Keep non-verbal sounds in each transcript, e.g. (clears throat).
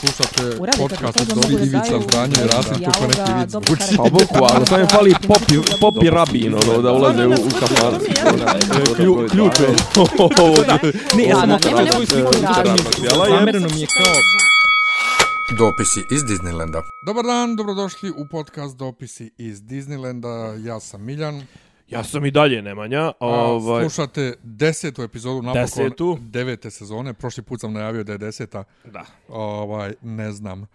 Slušate podcast od da Ivica Zdanje i Rasim kako neki vic karakter. Pa bukvalno, samo mi fali popi, popi rabin, ono, da ulaze u, u kafan. Klju, ključ (laughs) je. Ne, ja sam svoju sliku mi je kao... Dopisi iz Disneylanda. Dobar dan, dobrodošli u podcast Dopisi iz Disneylanda. Ja sam Miljan. Ja sam i dalje Nemanja. A, Ovaj, Slušate desetu epizodu napokon Desetu. devete sezone. Prošli put sam najavio da je deseta. da. Ovaj, ne znam.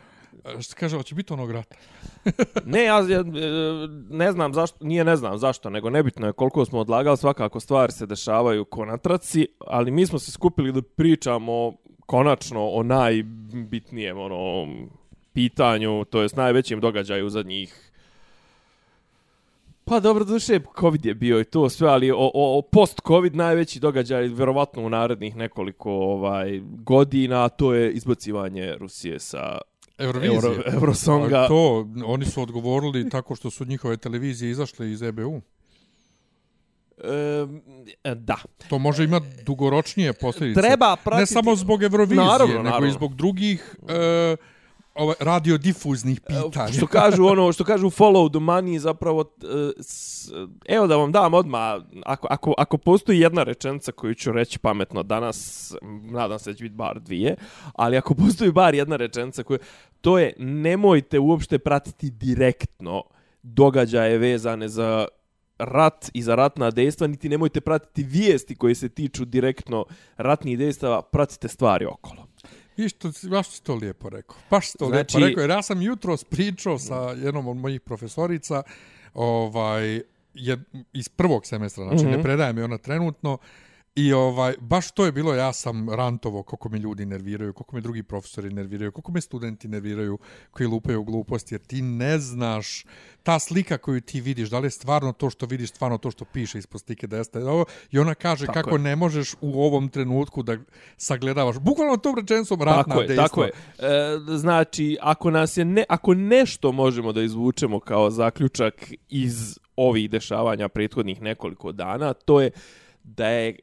E, Što kaže, hoće biti onog rata? (laughs) Ne, ja, e, ne znam zašto, nije ne znam zašto, nego nebitno je koliko smo odlagali, svakako stvari se dešavaju ko na traci, ali mi smo se skupili da pričamo konačno o najbitnijem ono, pitanju, to jest najvećim događaju u zadnjih Pa dobro, duše, COVID je bio i to sve, ali o, o, o post-COVID najveći događaj, vjerovatno u narednih nekoliko ovaj godina, to je izbacivanje Rusije sa Eurovizije. Euro, Eurosonga. A To, oni su odgovorili tako što su njihove televizije izašle iz EBU. E, da. To može imati dugoročnije posljedice. Treba pratiti... Ne samo zbog Eurovizije, Naravno, nego naravno. i zbog drugih e, ovaj, radiodifuznih pitanja. Što (laughs) kažu ono, što kažu follow the money zapravo e, s, evo da vam dam odma ako, ako, ako postoji jedna rečenica koju ću reći pametno danas, nadam se da će biti bar dvije, ali ako postoji bar jedna rečenica koju to je nemojte uopšte pratiti direktno događaje vezane za rat i za ratna dejstva, niti nemojte pratiti vijesti koje se tiču direktno ratnih dejstava, pratite stvari okolo. I što, baš si to lijepo rekao. Baš si to Znači- lijepo rekao. Jer ja sam jutro pričao sa jednom od mojih profesorica ovaj, je, iz prvog semestra, znači mm Mhm. -hmm. ne predaje mi ona trenutno, I ovaj, baš to je bilo, ja sam rantovo koliko me ljudi nerviraju, koliko me drugi profesori nerviraju, koliko me studenti nerviraju koji lupaju gluposti, jer ti ne znaš ta slika koju ti vidiš, da li je stvarno to što vidiš, stvarno to što piše ispod slike da jeste ovo, i ona kaže Tako kako je. ne možeš u ovom trenutku da sagledavaš, bukvalno tom rečenicom ratna tako je, dejstva. tako je. E, znači, ako nas je ne, ako nešto možemo da izvučemo kao zaključak iz ovih dešavanja prethodnih nekoliko dana, to je da je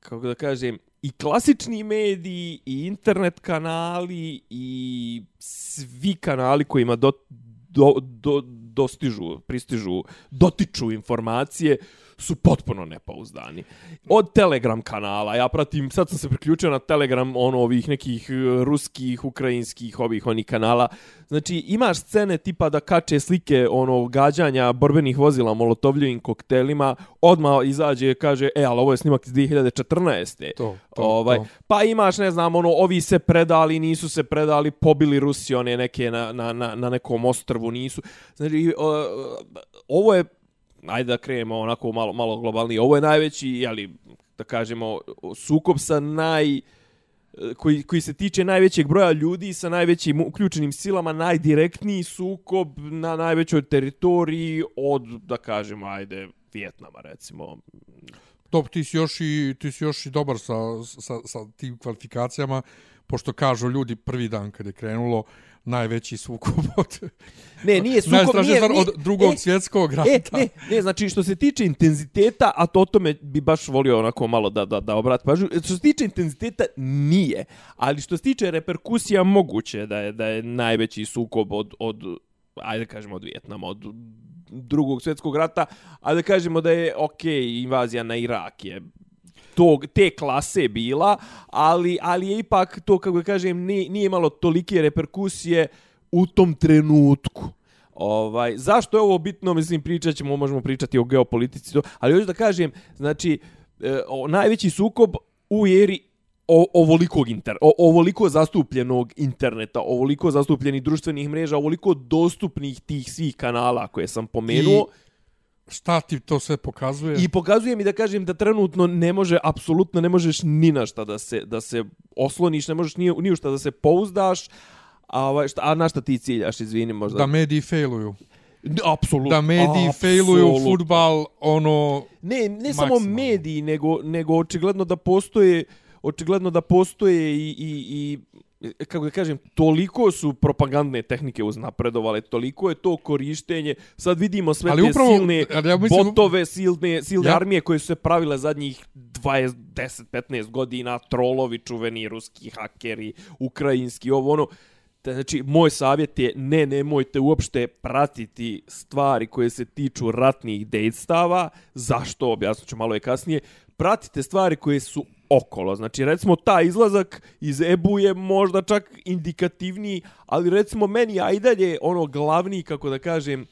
kako da kažem i klasični mediji i internet kanali i svi kanali kojima do, do, do, dostižu, pristižu, dotiču informacije su potpuno nepouzdani. Od Telegram kanala, ja pratim, sad sam se priključio na Telegram ono ovih nekih e, ruskih, ukrajinskih, ovih onih kanala. Znači, imaš scene tipa da kače slike ono gađanja borbenih vozila molotovljivim koktelima, odmah izađe i kaže, e, ali ovo je snimak iz 2014. To, to, ovaj, to. Pa imaš, ne znam, ono, ovi se predali, nisu se predali, pobili Rusi one neke na, na, na, na nekom ostrvu, nisu. Znači, o, ovo je, ajde da krenemo onako malo, malo globalnije, ovo je najveći, jeli, da kažemo, sukob sa naj koji, koji se tiče najvećeg broja ljudi sa najvećim uključenim silama, najdirektniji sukob na najvećoj teritoriji od, da kažemo, ajde, Vijetnama, recimo. Top, ti si još i, ti si još i dobar sa, sa, sa tim kvalifikacijama, pošto kažu ljudi prvi dan kad je krenulo, najveći sukob (laughs) od... Ne, nije sukob, nije, stvar nije, od drugog e, svjetskog rata. E, ne, ne, znači što se tiče intenziteta, a to o tome bi baš volio onako malo da, da, da obrati pažnju, što se tiče intenziteta nije, ali što se tiče reperkusija moguće da je, da je najveći sukob od, od ajde kažemo od Vijetnama, od drugog svjetskog rata, a da kažemo da je ok, invazija na Irak je tog, te klase bila, ali, ali je ipak to, kako kažem, nije, nije imalo tolike reperkusije u tom trenutku. Ovaj, zašto je ovo bitno, mislim, pričat ćemo, možemo pričati o geopolitici, to, ali hoću da kažem, znači, e, o, najveći sukob u eri o, ovolikog inter, o, ovoliko zastupljenog interneta, ovoliko zastupljenih društvenih mreža, ovoliko dostupnih tih svih kanala koje sam pomenuo. Šta ti to sve pokazuje? I pokazuje mi da kažem da trenutno ne može, apsolutno ne možeš ni na šta da se, da se osloniš, ne možeš ni, ni u šta da se pouzdaš, a, ovaj, šta, a na šta ti ciljaš, izvini možda? Da mediji failuju. apsolutno. Da mediji failuju futbal, ono... Ne, ne samo maksimalno. mediji, nego, nego očigledno da postoje očigledno da postoje i, i, i kako da kažem, toliko su propagandne tehnike uznapredovale, toliko je to korištenje, sad vidimo sve Ali te upravo- silne ja mislim- botove, silne, silne Ja- armije koje su se pravile zadnjih 20, 10, 15 godina, trolovi, čuveni ruski hakeri, ukrajinski, ovo ono, znači, moj savjet je ne, nemojte uopšte pratiti stvari koje se tiču ratnih dejstava. Zašto? Objasnit ću malo je kasnije. Pratite stvari koje su okolo. Znači, recimo, ta izlazak iz Ebu je možda čak indikativniji, ali recimo, meni a i dalje ono glavni, kako da kažem,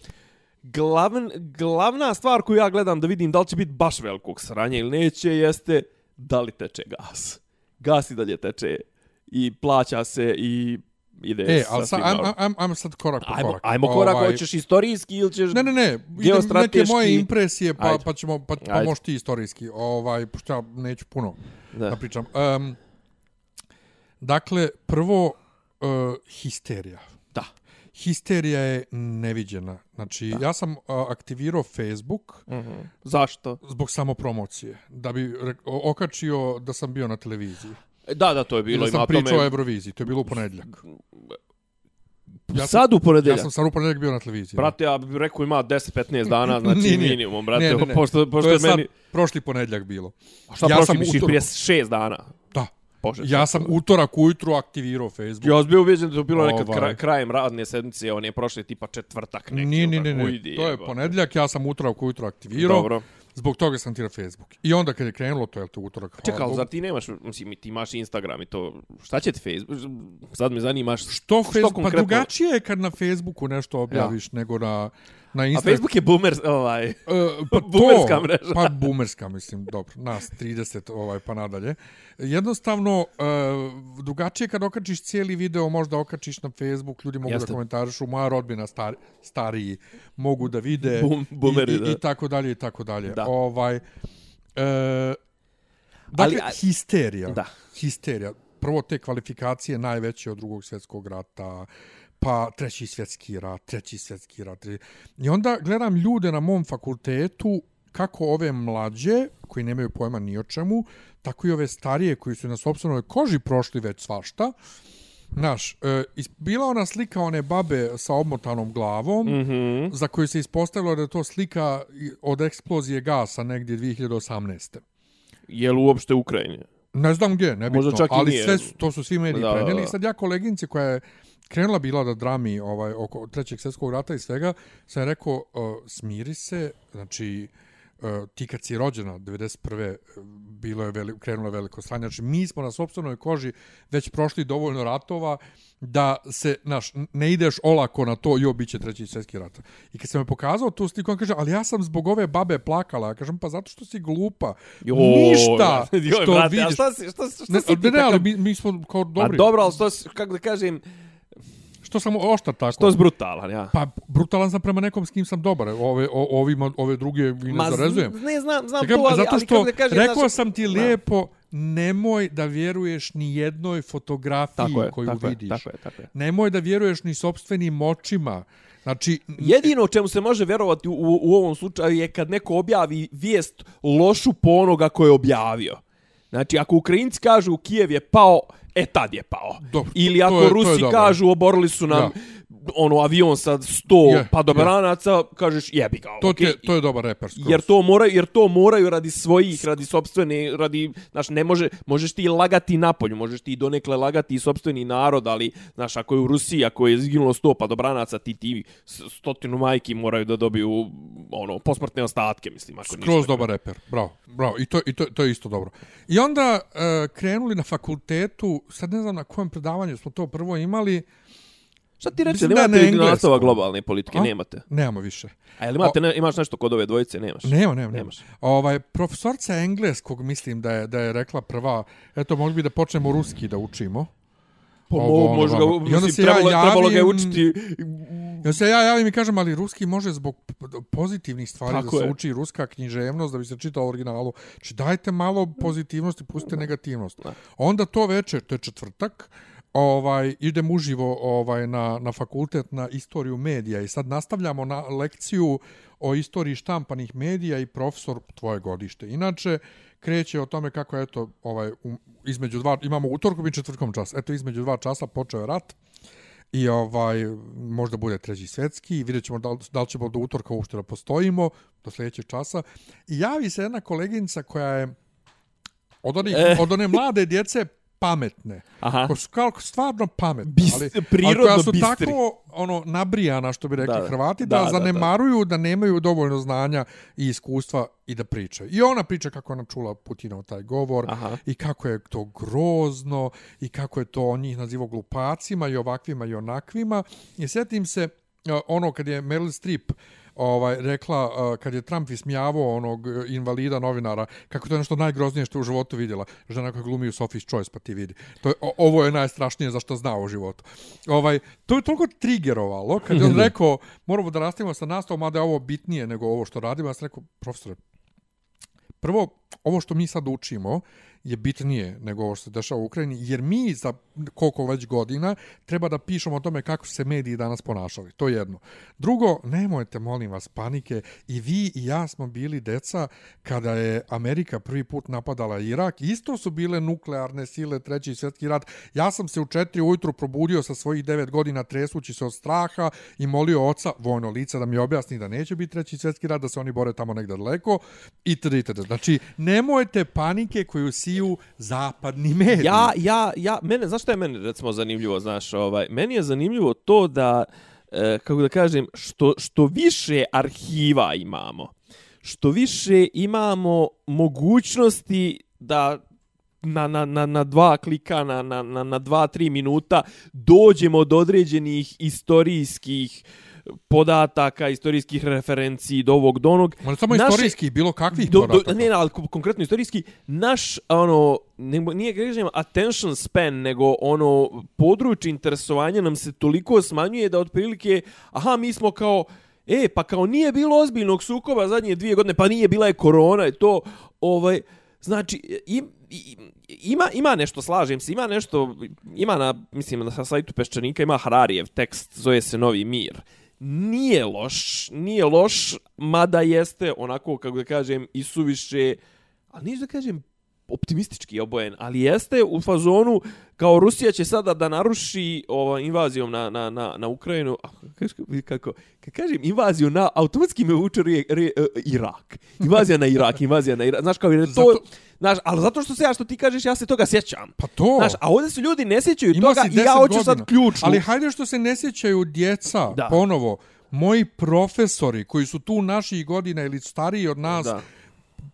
glavn, glavna stvar koju ja gledam da vidim da li će biti baš velikog sranja ili neće, jeste da li teče gas. Gas i dalje teče i plaća se i ide E, sa ali svim ajmo ajmo ajmo sad korak po Ajmo, korak. ajmo korak, Ovaj, hoćeš istorijski ili ćeš... Ne, ne, ne, idem neke moje impresije, pa, Ajde. pa ćemo, pa, pa Ajde. možeš ti istorijski, ovaj, pošto ja neću puno da, Da. pričam. Um, dakle, prvo, uh, histerija. Da. Histerija je neviđena. Znači, ja sam uh, aktivirao Facebook Mhm. Zašto? zbog samopromocije, da bi okačio da sam bio na televiziji. Da, da, to je I bilo. da sam ima pričao tome... o Euroviziji, to je bilo u ponedjeljak. Ja sam, Sad u ja ponedeljak. sam sad u ponedjeljak bio na televiziji. Brate, ja bih rekao ima 10-15 dana, (laughs) znači Nije, nije. minimum, brate, Ne, ne, ne. pošto, to pošto je sad meni... prošli ponedjeljak bilo. A šta ja prošli, sam misliš prije 6 dana? Da. Bože, Ja sam utorak ujutru aktivirao Facebook. Ja sam bio ubeđen da je to bilo nekad Ovaj. kraj, krajem radne sedmice, on je prošli tipa četvrtak neki. Nije, nije, tako, nije. To je jebote. ponedjeljak, ja sam utorak ujutru aktivirao. Dobro. Zbog toga sam ti na Facebook. I onda kad je krenulo, to je to utorak. hvala Čekaj, ali zar ti nemaš, mislim, ti imaš Instagram i to, šta će ti Facebook? Sad me zanimaš Što Facebook? Pa konkretno? drugačije je kad na Facebooku nešto objaviš nego na, na A Instagram. Facebook je boomer, ovaj... E, pa (laughs) Boomerska to, mreža. Pa boomerska, mislim, dobro, nas 30 ovaj, pa nadalje. Jednostavno, uh, drugačije kad okačiš cijeli video, možda okačiš na Facebook, ljudi mogu Jeste. da komentarišu, moja rodbina star, stariji mogu da vide Boom- boomeri, i, i, da. i tako dalje, i tako dalje. Da. Ovaj, uh, dakle, a- histerija. Da. Histerija. Prvo te kvalifikacije najveće od drugog svjetskog rata, pa treći svjetski rat, treći svjetski rat. I onda gledam ljude na mom fakultetu kako ove mlađe, koji nemaju pojma ni o čemu, tako i ove starije koji su na sopstvenoj koži prošli već svašta. Znaš, e, bila ona slika one babe sa obmotanom glavom, mm. -hmm. za koju se ispostavilo da je to slika od eksplozije gasa negdje 2018. Je li uopšte u Ukrajini? Ne znam gdje, nebitno, Možda čak i ali nije. sve su, to su svi mediji Da, prenijeli. I sad ja koleginici koja je krenula bila da drami ovaj, oko trećeg svjetskog rata i svega, sam rekao, uh, smiri se, znači, uh, ti kad si rođena, 91. uh, bilo je veli, krenulo veliko sranje. Znači, mi smo na sobstvenoj koži već prošli dovoljno ratova da se, znaš, ne ideš olako na to, jo, bit će treći svjetski rat. I kad sam me pokazao tu sliku, on kaže, ali ja sam zbog ove babe plakala. Ja kažem, pa zato što si glupa. Joj, Ništa (laughs) joj, što brate, a vidiš. šta si, šta, šta Ne, si ne, ne, ali mi, mi smo kao dobri. dobro, ali što, kako da kažem, Što sam oštar tako? što si brutalan, ja. Pa brutalan sam prema nekom s kim sam dobar. Ove, o, ovima, ove druge i ne Ma, zarezujem. ne znam, znam Rekam, to, ali, zato ali što da kažem, rekao znaš, sam ti lijepo, nemoj da vjeruješ ni jednoj fotografiji tako je, koju tako vidiš. Je, tako je, tako je. Nemoj da vjeruješ ni sopstvenim očima. Znači, Jedino u čemu se može vjerovati u, u, u ovom slučaju je kad neko objavi vijest lošu po onoga ko je objavio. Znači, ako Ukrajinci kažu Kijev je pao, e tad je pao. Dobro, Ili to ako je- to je Rusi dobro. kažu oborili su nam ono avion sa 100 Je, padobranaca, kažeš jebi ga. to, okej. te, to je dobar reper. skroz. Jer to moraju, jer to moraju radi svojih, radi sopstvene, radi, znaš, ne može, možeš ti lagati napolju, možeš ti donekle lagati i sopstveni narod, ali, znaš, ako je u Rusiji, ako je izginulo sto padobranaca, ti, ti stotinu majki moraju da dobiju, ono, posmrtne ostatke, mislim, ako Skroz ništa. dobar reper, bravo, bravo. I to, i to, to je isto dobro. I onda uh, krenuli na fakultetu, sad ne znam na kojem predavanju smo to prvo imali, Šta ti reče, Mislim da nemate na li engleskom. nastava globalne politike, A? nemate. nemamo više. A jel imate, ne, imaš nešto kod ove dvojice, nemaš? Nema, nema, nema. Ovaj, profesorca engleskog, mislim da je, da je rekla prva, eto, mogli bi da počnemo ruski da učimo. Pa Ovo, mo, ono, može ga, vamo. I onda mislim, se ja trebalo, trebalo ga javim- učiti Ja se ja javim i kažem, ali ruski može zbog pozitivnih stvari Tako da se je. uči ruska književnost, da bi se čitao originalu. Znači dajte malo pozitivnosti, pustite negativnost. Onda to večer, to je četvrtak, ovaj idem uživo ovaj na na fakultet na istoriju medija i sad nastavljamo na lekciju o istoriji štampanih medija i profesor tvoje godište. Inače kreće o tome kako eto ovaj um, između dva imamo utorkom i četvrtkom čas. Eto između dva časa počeo je rat. I ovaj, možda bude treći svjetski i vidjet ćemo da li, da li ćemo do utorka uopšte da postojimo, do sljedećeg časa. I javi se jedna koleginica koja je od, onih, Eh. od one mlade djece pametne. Aha. Koje su kao stvarno pametne. Bis- ali, prirodno ali koja su bistri. tako ono, nabrijana, što bi rekli Da, da. Hrvati, Da, da, da, da. zanemaruju da, nemaju dovoljno znanja i iskustva i da pričaju. I ona priča kako ona čula Putinov taj govor Aha. i kako je to grozno i kako je to on njih nazivao glupacima i ovakvima i onakvima. I sjetim se uh, ono kad je Meryl Streep ovaj rekla uh, kad je Trump ismijavao onog uh, invalida novinara kako to je nešto najgroznije što je u životu vidjela? Žena koja glumi u Sophie's Choice pa ti vidi. To je, o, ovo je najstrašnije za što zna u životu. Ovaj to je toliko trigerovalo kad je on (laughs) rekao moramo da nastavimo sa nastavom mada je ovo bitnije nego ovo što radimo ja sam rekao profesore prvo, ovo što mi sad učimo je bitnije nego ovo što se dešava u Ukrajini, jer mi za koliko već godina treba da pišemo o tome kako su se mediji danas ponašali. To je jedno. Drugo, nemojte, molim vas, panike. I vi i ja smo bili deca kada je Amerika prvi put napadala Irak. Isto su bile nuklearne sile, treći svjetski rat. Ja sam se u četiri ujutru probudio sa svojih devet godina tresući se od straha i molio oca, vojno lice, da mi objasni da neće biti treći svjetski rat, da se oni bore tamo negdje daleko. I itd. Znači, nemojte panike koju siju zapadni mediji. Ja, ja, ja, mene, znaš što je meni recimo zanimljivo, znaš, ovaj, meni je zanimljivo to da, e, kako da kažem, što, što više arhiva imamo, što više imamo mogućnosti da na, na, na, na dva klika, na, na, na, na dva, tri minuta dođemo do određenih istorijskih podataka, istorijskih referenciji do ovog, do onog. Možda samo Naše- istorijski, bilo kakvih do, do, podataka. ne, ali ko- konkretno istorijski, naš, ono, ne, nije kažem attention span, nego ono, područje interesovanja nam se toliko smanjuje da otprilike, aha, mi smo kao, e, pa kao nije bilo ozbiljnog sukoba zadnje dvije godine, pa nije bila je korona i to, ovaj, znači, im, ima ima nešto slažem se ima nešto ima na mislim na sajtu peščanika ima Hararijev tekst zove se Novi mir nije loš nije loš mada jeste onako kako da kažem i suviše ali nije da kažem optimistički obojen, ali jeste u fazonu kao Rusija će sada da naruši ova invazijom na, na, na, na Ukrajinu, a, kako, kako, kad kažem invaziju na, automatski me vuče re, re, uh, Irak. Invazija na Irak, invazija na Irak. Znaš, kao, jer je to, Zato- znaš, ali zato što se ja, što ti kažeš, ja se toga sjećam. Pa to. Znaš, a ovdje se ljudi ne sjećaju Ima toga i ja 10 hoću sad godina. ključnu. Ali hajde što se ne sjećaju djeca, Da. ponovo, moji profesori koji su tu naših godina ili stariji od nas, da.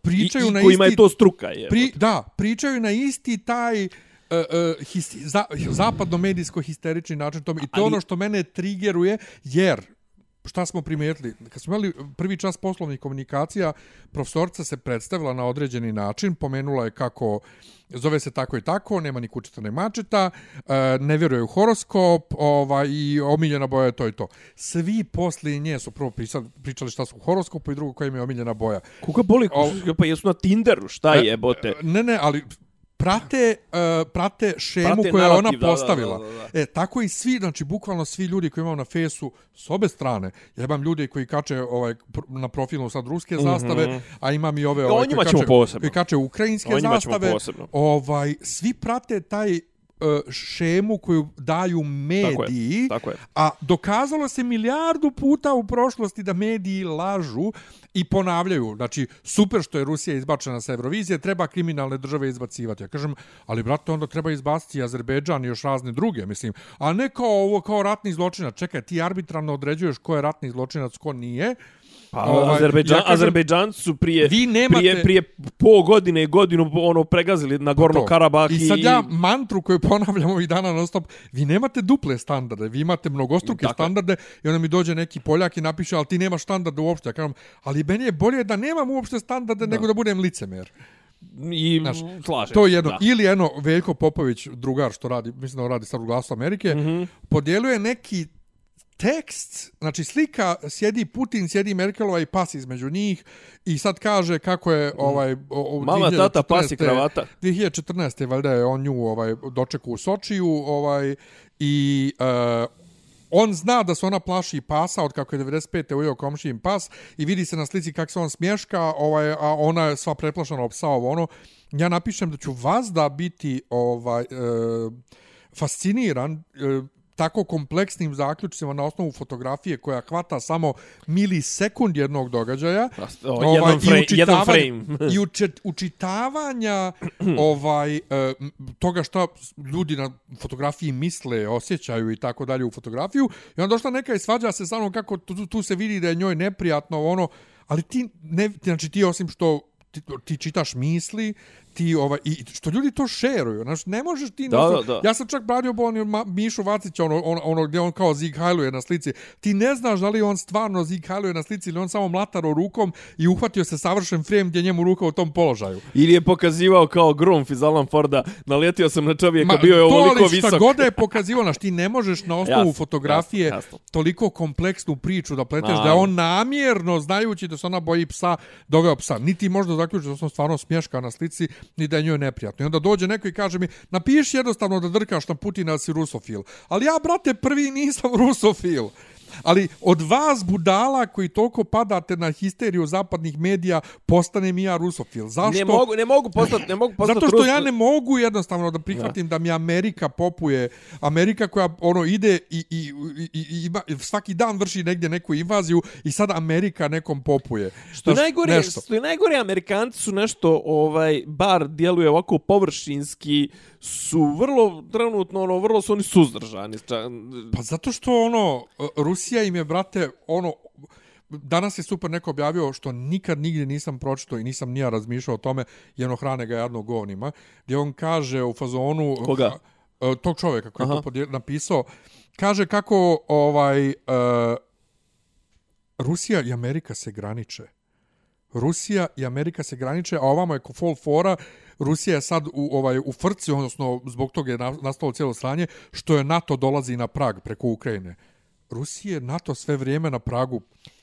pričaju I, i na isti... je to struka. Je. Pri, da, pričaju na isti taj uh, uh, his, za, zapadno-medijsko-histerični način tome. I to Ali- ono što mene trigeruje, jer šta smo primijetili? Kad smo imali prvi čas poslovnih komunikacija, profesorca se predstavila na određeni način, pomenula je kako zove se tako i tako, nema ni kućeta ni mačeta, e, ne vjeruje u horoskop ovaj, i omiljena boja je to i to. Svi poslije nje su prvo pričali, pričali šta su u horoskopu i drugo koja im je omiljena boja. Koga boli? O- Pa jesu na Tinderu, šta je, bote? E, Ne, ne, ali prate, uh, prate šemu Prate koju je ona da, da, postavila. da, da, da. E, tako i svi, znači, bukvalno svi ljudi koji imamo na fesu s obe strane. Ja imam ljudi koji kače ovaj, na profilu sad ruske zastave, a imam i ove Mhm. O ovaj, njima koji, kače, koji kače ukrajinske O zastave. Ovaj, svi prate taj šemu koju daju mediji, tako je. a dokazalo se milijardu puta u prošlosti da mediji lažu i ponavljaju. Znači, super što je Rusija izbačena sa Eurovizije, treba kriminalne države izbacivati. Ja kažem, ali brate, onda treba izbaciti i Azerbejdžan i još razne druge, mislim. A ne kao ovo, kao ratni zločinac. Čekaj, ti arbitrarno određuješ ko je ratni zločinac, ko nije. Pa, Ovaj, Azerbejdžan, ja kažem- Azerbejdžanci su prije, Vi nemate- prije, prije po godine, godinu ono pregazili na Gorno To. Karabah i... I sad ja mantru koju ponavljam ovih dana non stop, vi nemate duple standarde, vi imate mnogostruke Dakle. standarde i onda mi dođe neki Poljak i napiše, ali ti nemaš standarde uopšte. Ja kažem, ali meni je bolje da nemam uopšte standarde nego da budem licemer. I Znaš, slažem To je jedno. da. Ili jedno, Veljko Popović, drugar što radi, mislim da on radi sad u glasu Amerike, mm. -hmm. podijeluje neki tekst, znači slika, sjedi Putin, sjedi Merkelova i pas između njih i sad kaže kako je ovaj... O, o, Mama, tata, pas i 2014. kravata. 2014. valjda je on nju ovaj, dočekao u Sočiju ovaj, i uh, on zna da se ona plaši pasa od kako je 95. ujeo komšijim pas i vidi se na slici kako se on smješka, ovaj, a ona je sva preplašena od psa ovo ono. Ja napišem da ću vas da biti ovaj, e, fasciniran e, tako kompleksnim zaključcima na osnovu fotografije koja hvata samo milisekund jednog događaja O, ovaj, jedan, frame, jedan frame. (laughs) i učet, učitavanja (clears throat) ovaj e, toga šta ljudi na fotografiji misle, osjećaju i tako dalje u fotografiju i onda došla neka i svađa se sa mnom kako tu, tu se vidi da je njoj neprijatno ono, ali ti, ne, znači ti osim što ti, ti čitaš misli, ti ovaj i što ljudi to šeruju znači ne možeš ti da, da, da. ja sam čak bradio bolni Mišu Vacića ono ono ono gdje on kao Zig Heiluje na slici. Ti ne znaš da li on stvarno Zig Heiluje na slici ili on samo mlataro rukom i uhvatio se savršen frame gdje njemu ruka u tom položaju. Ili je pokazivao kao Grumf iz Alan Forda. Naletio sam na čovjeka bio je ovoliko visok. to god je pokazivao znači ti ne možeš na osnovu jasno, fotografije jasno, jasno. toliko kompleksnu priču da pleteš A, da on namjerno znajući da se ona boji psa doveo psa. Niti možda zaključiti da sam stvarno smješka na slici ni da je njoj neprijatno. I onda dođe neko i kaže mi, napiši jednostavno da drkaš na Putina si rusofil. Ali ja, brate, prvi nisam rusofil. Ali od vas budala koji toliko padate na histeriju zapadnih medija, postane mi ja rusofil. Zašto? Ne mogu, ne mogu postati, ne mogu postati Zato što ja ne mogu jednostavno da prihvatim da, da mi Amerika popuje. Amerika koja ono ide i, i, i, i, i svaki dan vrši negdje neku invaziju i sad Amerika nekom popuje. Što je najgore, nešto. što je najgore Amerikanci su nešto ovaj bar djeluje ovako površinski su vrlo trenutno ono vrlo su oni suzdržani. Pa zato što ono Rusija im je brate ono danas je super neko objavio što nikad nigdje nisam pročitao i nisam nija razmišljao o tome jedno hrane ga jadno govnima gdje on kaže u fazonu Koga? tog čovjeka koji Aha. je to napisao kaže kako ovaj uh, Rusija i Amerika se graniče. Rusija i Amerika se graniče, a ovamo je kofol fora Rusija je sad u ovaj u frci, odnosno zbog toga je nastalo cijelo sranje, što je NATO dolazi na Prag preko Ukrajine. Rusija je NATO sve vrijeme na Pragu.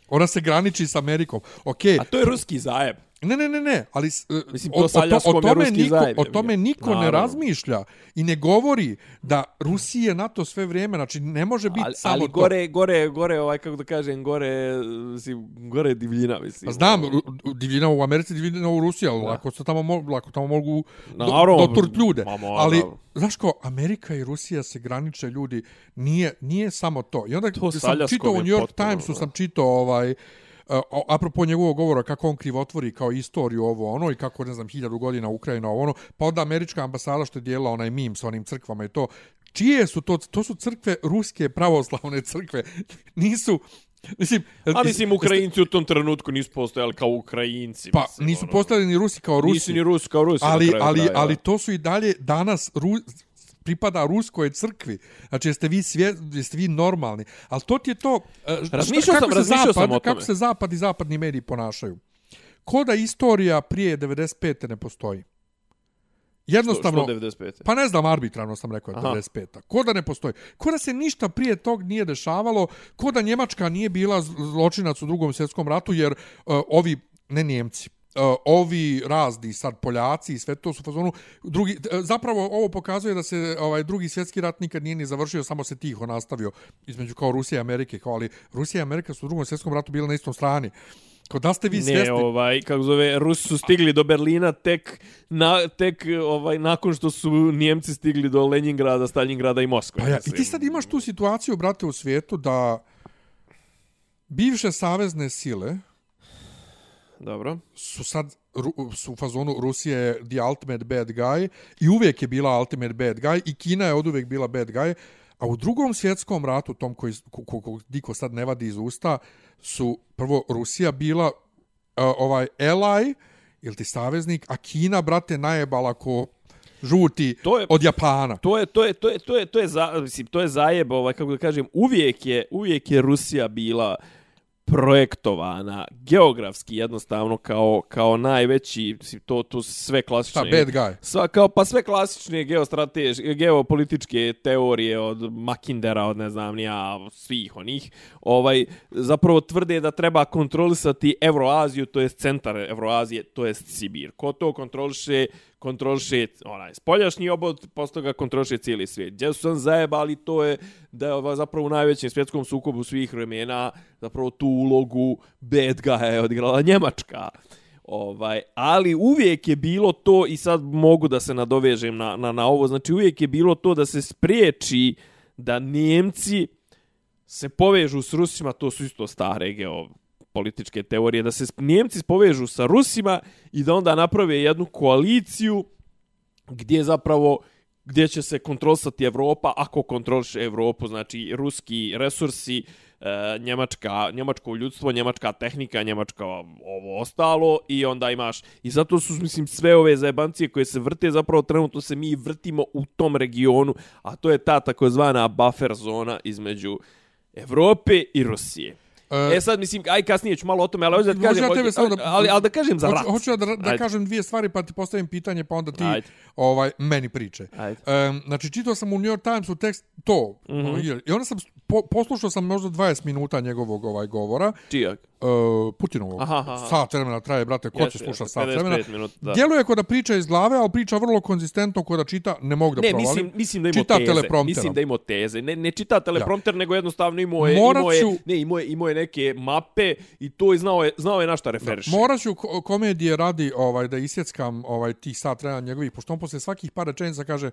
Ona se graniči s Amerikom. Okay. A to je ruski zajeb. Ne, ne, ne, ne, ali Mislim, o, o, to, o tome niko, o tome niko ne razmišlja i ne govori da Rusija NATO sve vrijeme, znači ne može biti ali, samo ali to. gore, gore, gore, ovaj, kako da kažem, gore, mislim, gore divljina, mislim. A znam, divljina u Americi, divljina u Rusiji, ali lako, se tamo, lako tamo mogu do, doturt ljude. Mamo, ali, znaš ko, Amerika i Rusija se graniče ljudi, nije, nije samo to. I onda to sam čitao u New York Timesu, sam čitao ovaj, uh, apropo njegovog govora kako on krivotvori kao istoriju ovo ono i kako ne znam hiljadu godina Ukrajina ovo ono pa onda američka ambasada što je dijela onaj mim sa onim crkvama i to čije su to to su crkve ruske pravoslavne crkve (laughs) nisu Mislim, A mislim, Ukrajinci u tom trenutku nisu postojali kao Ukrajinci. Pa, mislim, nisu ono, postojali ni Rusi kao Rusi. Nisu ni Rusi kao Rusi. Ali, ali, ali to su i dalje danas Ru, pripada ruskoj crkvi. Znači, jeste vi, svje, jeste vi normalni. Ali to ti je to... E, razmišljao sam, razmišljao sam o tome. Kako se zapad i zapadni mediji ponašaju. Ko da istorija prije 95. ne postoji? Jednostavno, što, što 95. pa ne znam, arbitrarno sam rekao Aha. 95. Ko da ne postoji? Ko da se ništa prije tog nije dešavalo? Ko da Njemačka nije bila zločinac u drugom svjetskom ratu? Jer uh, ovi, ne Njemci, ovi razni sad Poljaci i sve to su fazonu drugi uh, zapravo ovo pokazuje da se ovaj drugi svjetski rat nikad nije ni završio samo se tiho nastavio između kao Rusija i Amerike kao ali Rusija i Amerika su u drugom svjetskom ratu bile na istom strani Kod da ste vi svjesni? Ne, ovaj, kako zove, Rusi su stigli do Berlina tek, na, tek ovaj, nakon što su Njemci stigli do Leningrada, Stalingrada i Moskve. Pa ja, I ti sad imaš tu situaciju, brate, u svijetu da bivše savezne sile, Dobro. Su sad su u fazonu Rusija je the ultimate bad guy i uvijek je bila ultimate bad guy i Kina je od uvijek bila bad guy. A u drugom svjetskom ratu, tom koji ko, ko, ko, diko sad ne vadi iz usta, su prvo Rusija bila uh, ovaj ally ili ti saveznik, a Kina, brate, najebala ko žuti to je, od Japana. To je to je to je to je to je za mislim to je zajeb ovaj kako da kažem uvijek je uvijek je Rusija bila projektovana geografski jednostavno kao kao najveći to to sve klasične Šta, bad guy. Sva, kao pa sve klasične geostrateške geopolitičke teorije od Makindera od ne znam ni ja svih onih ovaj zapravo tvrde da treba kontrolisati Evroaziju to jest centar Evroazije to jest Sibir ko to kontroliše kontroliše onaj spoljašnji obod, posle ga kontroliše cijeli svijet. Gdje su sam zajebali, to je da je zapravo u najvećem svjetskom sukobu svih vremena zapravo tu ulogu bad guy je odigrala Njemačka. Ovaj, ali uvijek je bilo to, i sad mogu da se nadovežem na, na, na ovo, znači uvijek je bilo to da se spriječi da Njemci se povežu s Rusima, to su isto stare geo političke teorije, da se Njemci povežu sa Rusima i da onda naprave jednu koaliciju gdje zapravo gdje će se kontrolisati Evropa, ako kontroliše Evropu, znači ruski resursi, e, njemačka, njemačko ljudstvo, njemačka tehnika, njemačka ovo ostalo i onda imaš i zato su mislim sve ove zajebancije koje se vrte zapravo trenutno se mi vrtimo u tom regionu, a to je ta takozvana buffer zona između Evrope i Rusije. E, e sad mislim aj kasnije ću malo o tome, ali hoću da kažem, ja samo da, ali ali da kažem za rat. Hoću, hoću da, da kažem dvije stvari pa ti postavim pitanje pa onda ti Ajde. ovaj meni priče. Um, znači čitao sam u New York Timesu tekst to. Mm -hmm. I onda sam po, poslušao sam možda 20 minuta njegovog ovaj govora. Čijak? Uh, Putinovog. Aha, aha. Sat vremena traje, brate, ko će slušati sat vremena. Minut, Djeluje kod da priča iz glave, ali priča vrlo konzistentno kod da čita, ne mogu da ne, provalim. Mislim, mislim da ima čita teze. Mislim da ima teze. Ne, ne čita teleprompter, ja. nego jednostavno imao je, imao je, ne, imao je, imao je neke mape i to je znao je, znao je na šta referiše. Morat ću komedije radi ovaj, da isjeckam ovaj, tih sat vremena njegovih, pošto on posle svakih par rečenica kaže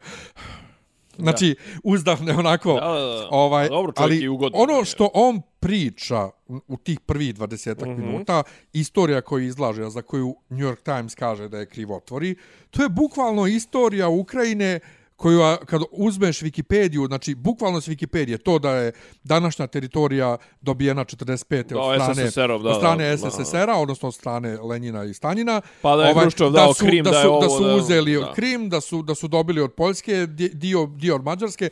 Znači, uzdahne onako. Da, da, da. Ovaj, Dobro, ali ugodno, ono što on priča u tih prvih 20 mm -hmm. minuta, istorija koju izlaže, za koju New York Times kaže da je krivotvori, to je bukvalno istorija Ukrajine koju kad uzmeš Wikipediju, znači bukvalno s Wikipedije, to da je današnja teritorija dobijena 45. Da, od strane, SSSR, da, od strane SSSR-a, odnosno od strane Lenjina i Stanjina. Pa da je ovaj, Hruščov dao su, Krim, da, da, je ovo, da su uzeli da, Krim, da su, da su dobili od Poljske dio, dio od Mađarske.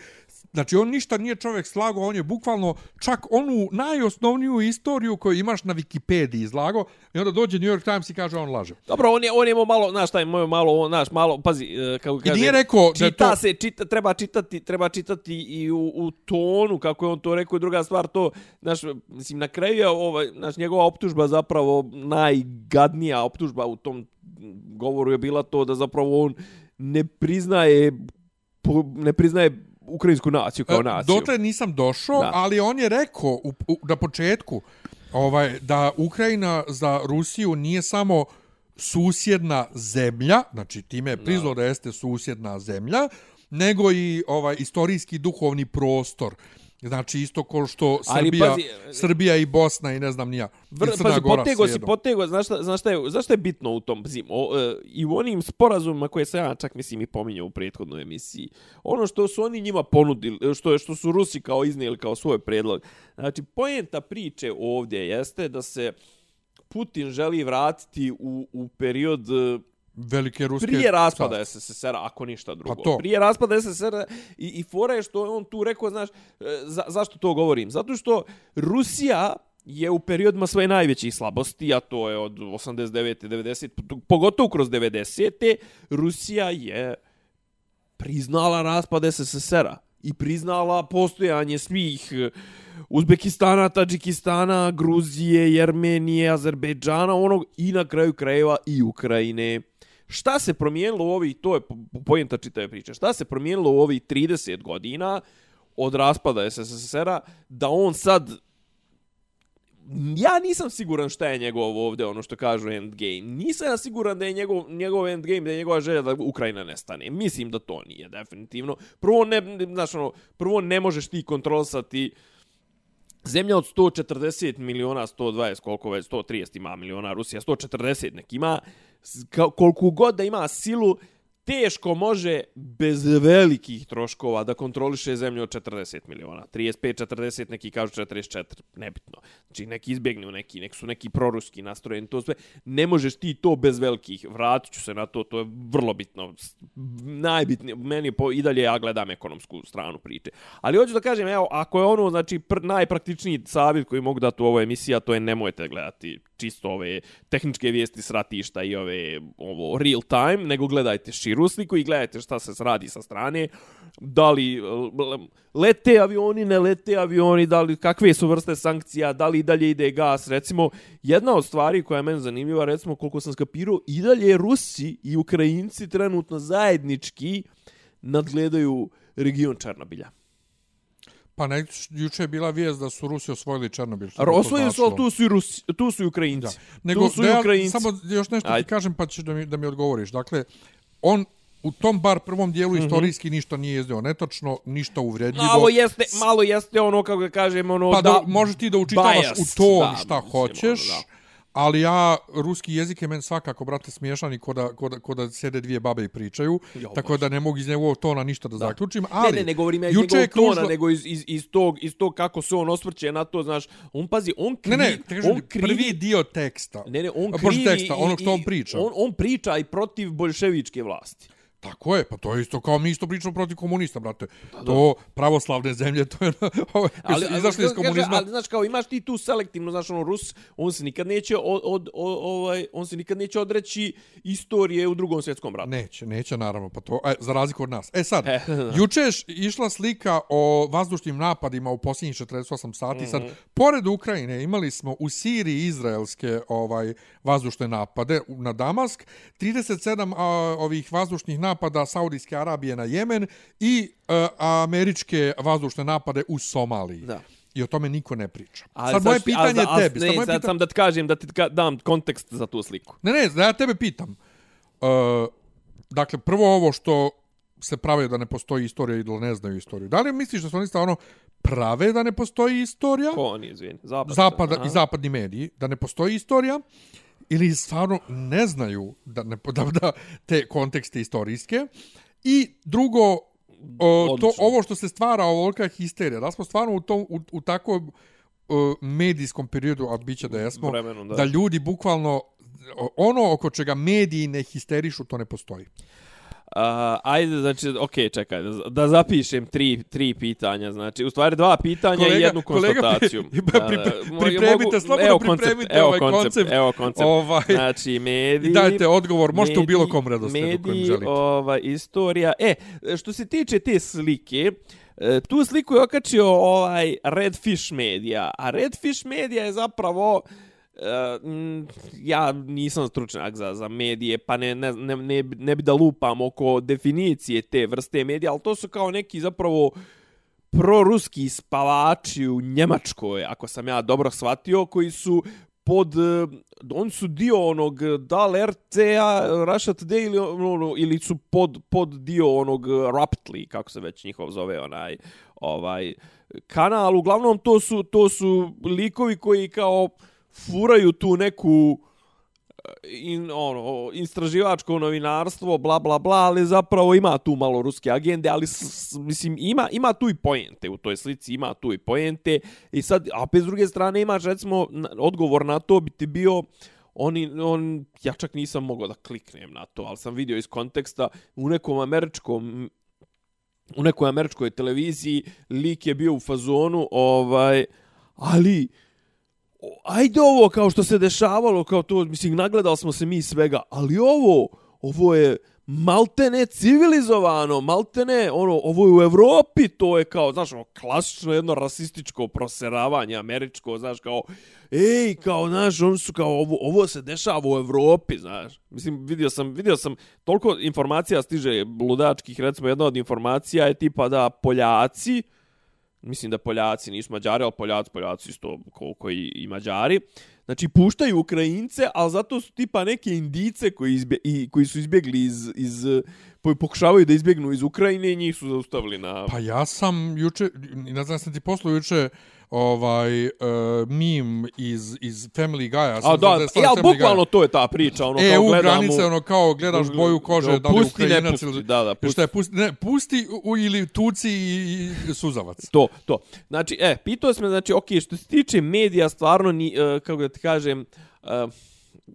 Znači, on ništa nije čovjek slago, on je bukvalno čak onu najosnovniju istoriju koju imaš na Wikipediji izlago i onda dođe New York Times i kaže on laže. Dobro, on je, on je malo, znaš šta je, malo, znaš, malo, pazi, e, kako kaže, I nije rekao čita to... se, čita, treba čitati, treba čitati i u, u tonu, kako je on to rekao, druga stvar, to, znaš, mislim, na kraju je, ovaj, znaš, njegova optužba zapravo najgadnija optužba u tom govoru je bila to da zapravo on ne priznaje ne priznaje ukrajinsku naciju kao e, naciju. Dotle nisam došao, da. ali on je rekao u, u, na početku ovaj, da Ukrajina za Rusiju nije samo susjedna zemlja, znači time je priznao da jeste susjedna zemlja, nego i ovaj istorijski duhovni prostor. Znači isto ko što Srbija, pazi, Srbija i Bosna i ne znam nija. Vr, pazi, potego si, potego, znaš šta, znaš šta je, znaš šta je bitno u tom? Pazi, o, e, I u onim sporazumima koje se ja čak mislim i pominjao u prethodnoj emisiji, ono što su oni njima ponudili, što je što su Rusi kao iznijeli kao svoj predlog. Znači, poenta priče ovdje jeste da se Putin želi vratiti u, u period velike ruske prije raspada SSSR ako ništa drugo. Pa to. Prije raspada SSSR i i fora je što on tu rekao, znaš, e, za, zašto to govorim? Zato što Rusija je u periodima svoje najvećih slabosti, a to je od 89. 90. pogotovo kroz 90. Rusija je priznala raspad SSSR-a i priznala postojanje svih e, Uzbekistana, Tadžikistana, Gruzije, Jermenije, Azerbejdžana, onog i na kraju krajeva i Ukrajine. Šta se promijenilo u ovih, to je pojenta čitave priče, šta se promijenilo u ovih 30 godina od raspada SSSR-a, da on sad, ja nisam siguran šta je njegov ovdje, ono što kažu endgame. Nisam ja siguran da je njegov, njegov endgame, da je njegova želja da Ukrajina nestane. Mislim da to nije, definitivno. Prvo, ne, znaš, ono, prvo ne možeš ti kontrolisati zemlja od 140 miliona, 120, koliko već, 130 ima miliona, Rusija 140 nek ima, koliko god teško može bez velikih troškova da kontroliše zemlju od 40 miliona. 35, 40, neki kažu 44, nebitno. Znači neki izbjegnu neki, neki su neki proruski nastrojeni, to sve. Ne možeš ti to bez velikih. Vratit ću se na to, to je vrlo bitno. Najbitnije, meni po, i dalje ja gledam ekonomsku stranu priče. Ali hoću da kažem, evo, ako je ono, znači, pr, najpraktičniji savjet koji mogu dati u ovoj emisiji, a to je nemojte gledati čisto ove tehničke vijesti s ratišta i ove ovo real time, nego gledajte širu sliku i gledajte šta se radi sa strane, da li lete avioni, ne lete avioni, da li, kakve su vrste sankcija, da li dalje ide gas, recimo, jedna od stvari koja je meni zanimljiva, recimo, koliko sam skapirao, i dalje Rusi i Ukrajinci trenutno zajednički nadgledaju region Černobilja. Pa ne, juče je bila vijest da su Rusi osvojili Černobil. Osvojili su, ali tu su i, Rusi, tu su i Ukrajinci. Da. Nego, tu su i Ukrajinci. Samo još nešto Ajde. ti kažem pa ćeš da mi, da mi odgovoriš. Dakle, on u tom bar prvom dijelu istorijski ništa nije iznio netočno, ništa uvredljivo. Malo jeste, malo jeste ono, kako da kažem, ono pa da... da, možeš ti da učitavaš bias, u to da, šta hoćeš, ono, da. Ali ja, ruski jezik je meni svakako, brate, smiješan i koda, koda, koda sede dvije babe i pričaju, Jo, tako baš. da ne mogu iz njegovog tona ništa da, zaključim, ali... ne, ne, ne govorim ja iz njegovog tona, kružilo- nego iz, iz, iz, tog, iz tog kako se on osvrće na to, znaš, on pazi, on krivi, Ne, ne, kažem, on krivi, prvi dio teksta. Ne, ne, on krivi... Bože, teksta, i- onog što i- on priča. On, on priča i protiv bolševičke vlasti. Tako je, pa to je isto kao mi isto pričamo protiv komunista, brate. To pravoslavne zemlje, to je (laughs) ali, ali, su izašli iz kaže, komunizma. Ali znaš kao imaš ti tu selektivno, znaš ono Rus, on se nikad neće od, od, od, ovaj on se nikad neće odreći istorije u drugom svjetskom ratu. Neće, neće naravno, pa to, e, za razliku od nas. E sad, (laughs) E, juče je išla slika o vazdušnim napadima u posljednjih 48 sati. Sad, pored Ukrajine imali smo u Siriji izraelske ovaj vazdušne napade na Damask, 37 a, ovih vazdušnih napada Saudijske Arabije na Jemen i a, američke vazdušne napade u Somaliji. Da. I o tome niko ne priča. Ali sad moje pitanje ali- ali- tebi. Ne, sad moje sad sam da ti kažem, da ti dam kontekst za tu sliku. Ne, ne, da ja tebe pitam. Uh, dakle, prvo ovo što se prave da ne postoji istorija i da ne znaju istoriju. Da li misliš da su oni stvarno prave da ne postoji istorija? Ko oni, izvini? Zapad. Zapada Aha. i zapadni mediji, da ne postoji istorija? Ili stvarno ne znaju da, ne, da, da te kontekste istorijske? I drugo, o, to, ovo što se stvara ovolika histerija, da smo stvarno u, tom, u, u takvom o, medijskom periodu, a bit će da jesmo, Vremenu, da. da ljudi bukvalno ono oko čega mediji ne histerišu, to ne postoji. Uh, ajde, znači, okej, čekaj, da, da zapišem tri, tri pitanja, znači, u stvari dva pitanja i jednu kolega, konstataciju. (laughs) pri- pri- mo- pripremite, mogu- slobodno evo koncept, pripremite evo ovaj koncept, koncept. Evo koncept, Ovaj, znači, mediji... Dajte odgovor, možete u mediji- bilo kom redosledu kojem mediji, želite. Ovaj, istorija. E, što se tiče te slike, e, tu sliku je okačio ovaj Redfish Media, a Redfish Media je zapravo Uh, mm, ja nisam stručnjak za, za medije, pa ne, ne, ne, ne, ne bi da lupam oko definicije te vrste medija, ali to su kao neki zapravo proruski spavači u Njemačkoj, ako sam ja dobro shvatio, koji su pod on oni su dio onog dal da li RTA Russia Today ili ono, ili su pod pod dio onog Raptly Rapidly kako se već njihov zove onaj ovaj kanal. Uglavnom to su to su likovi koji kao furaju tu neku eh, in, ono, istraživačko novinarstvo, bla, bla, bla, ali zapravo ima tu malo ruske agende, ali s, s- mislim, ima, ima tu i poente u toj slici, ima tu i poente. I sad, a opet s druge strane imaš, recimo, odgovor na to bi ti bio, oni, on, ja čak nisam mogao da kliknem na to, ali sam vidio iz konteksta, u nekom američkom u nekoj američkoj televiziji lik je bio u fazonu ovaj ali ajde ovo kao što se dešavalo kao to mislim nagledali smo se mi svega ali ovo ovo je maltene civilizovano maltene ono ovo je u Evropi to je kao znaš ono klasično jedno rasističko proseravanje američko znaš kao ej kao znaš oni su kao ovo ovo se dešava u Evropi znaš. Mislim vidio sam vidio sam toliko informacija stiže ludačkih recimo jedna od informacija je tipa da Poljaci mislim da Poljaci nisu Mađari, ali Poljaci, Poljaci isto koliko i, i Mađari. Znači, puštaju Ukrajince, ali zato su tipa neke indice koji, izbje, i, koji su izbjegli iz, iz, pokušavaju da izbjegnu iz Ukrajine i njih su zaustavili na... Pa ja sam juče, ne znam sam ti poslao juče ovaj uh, meme iz, iz Family Guy. A da, ja, ali bukvalno to je ta priča, ono kao EU gledamo... E, granice, ono kao gledaš boju kože, da li pusti, ne Ukrajinac pusti, ili... da, da, Pusti. Šta je, pusti, ne, pusti u, ili tuci i, i suzavac. To, to. Znači, e, pitao sam, znači, ok, što se tiče medija, stvarno, ni, uh, kako da ti kažem, uh,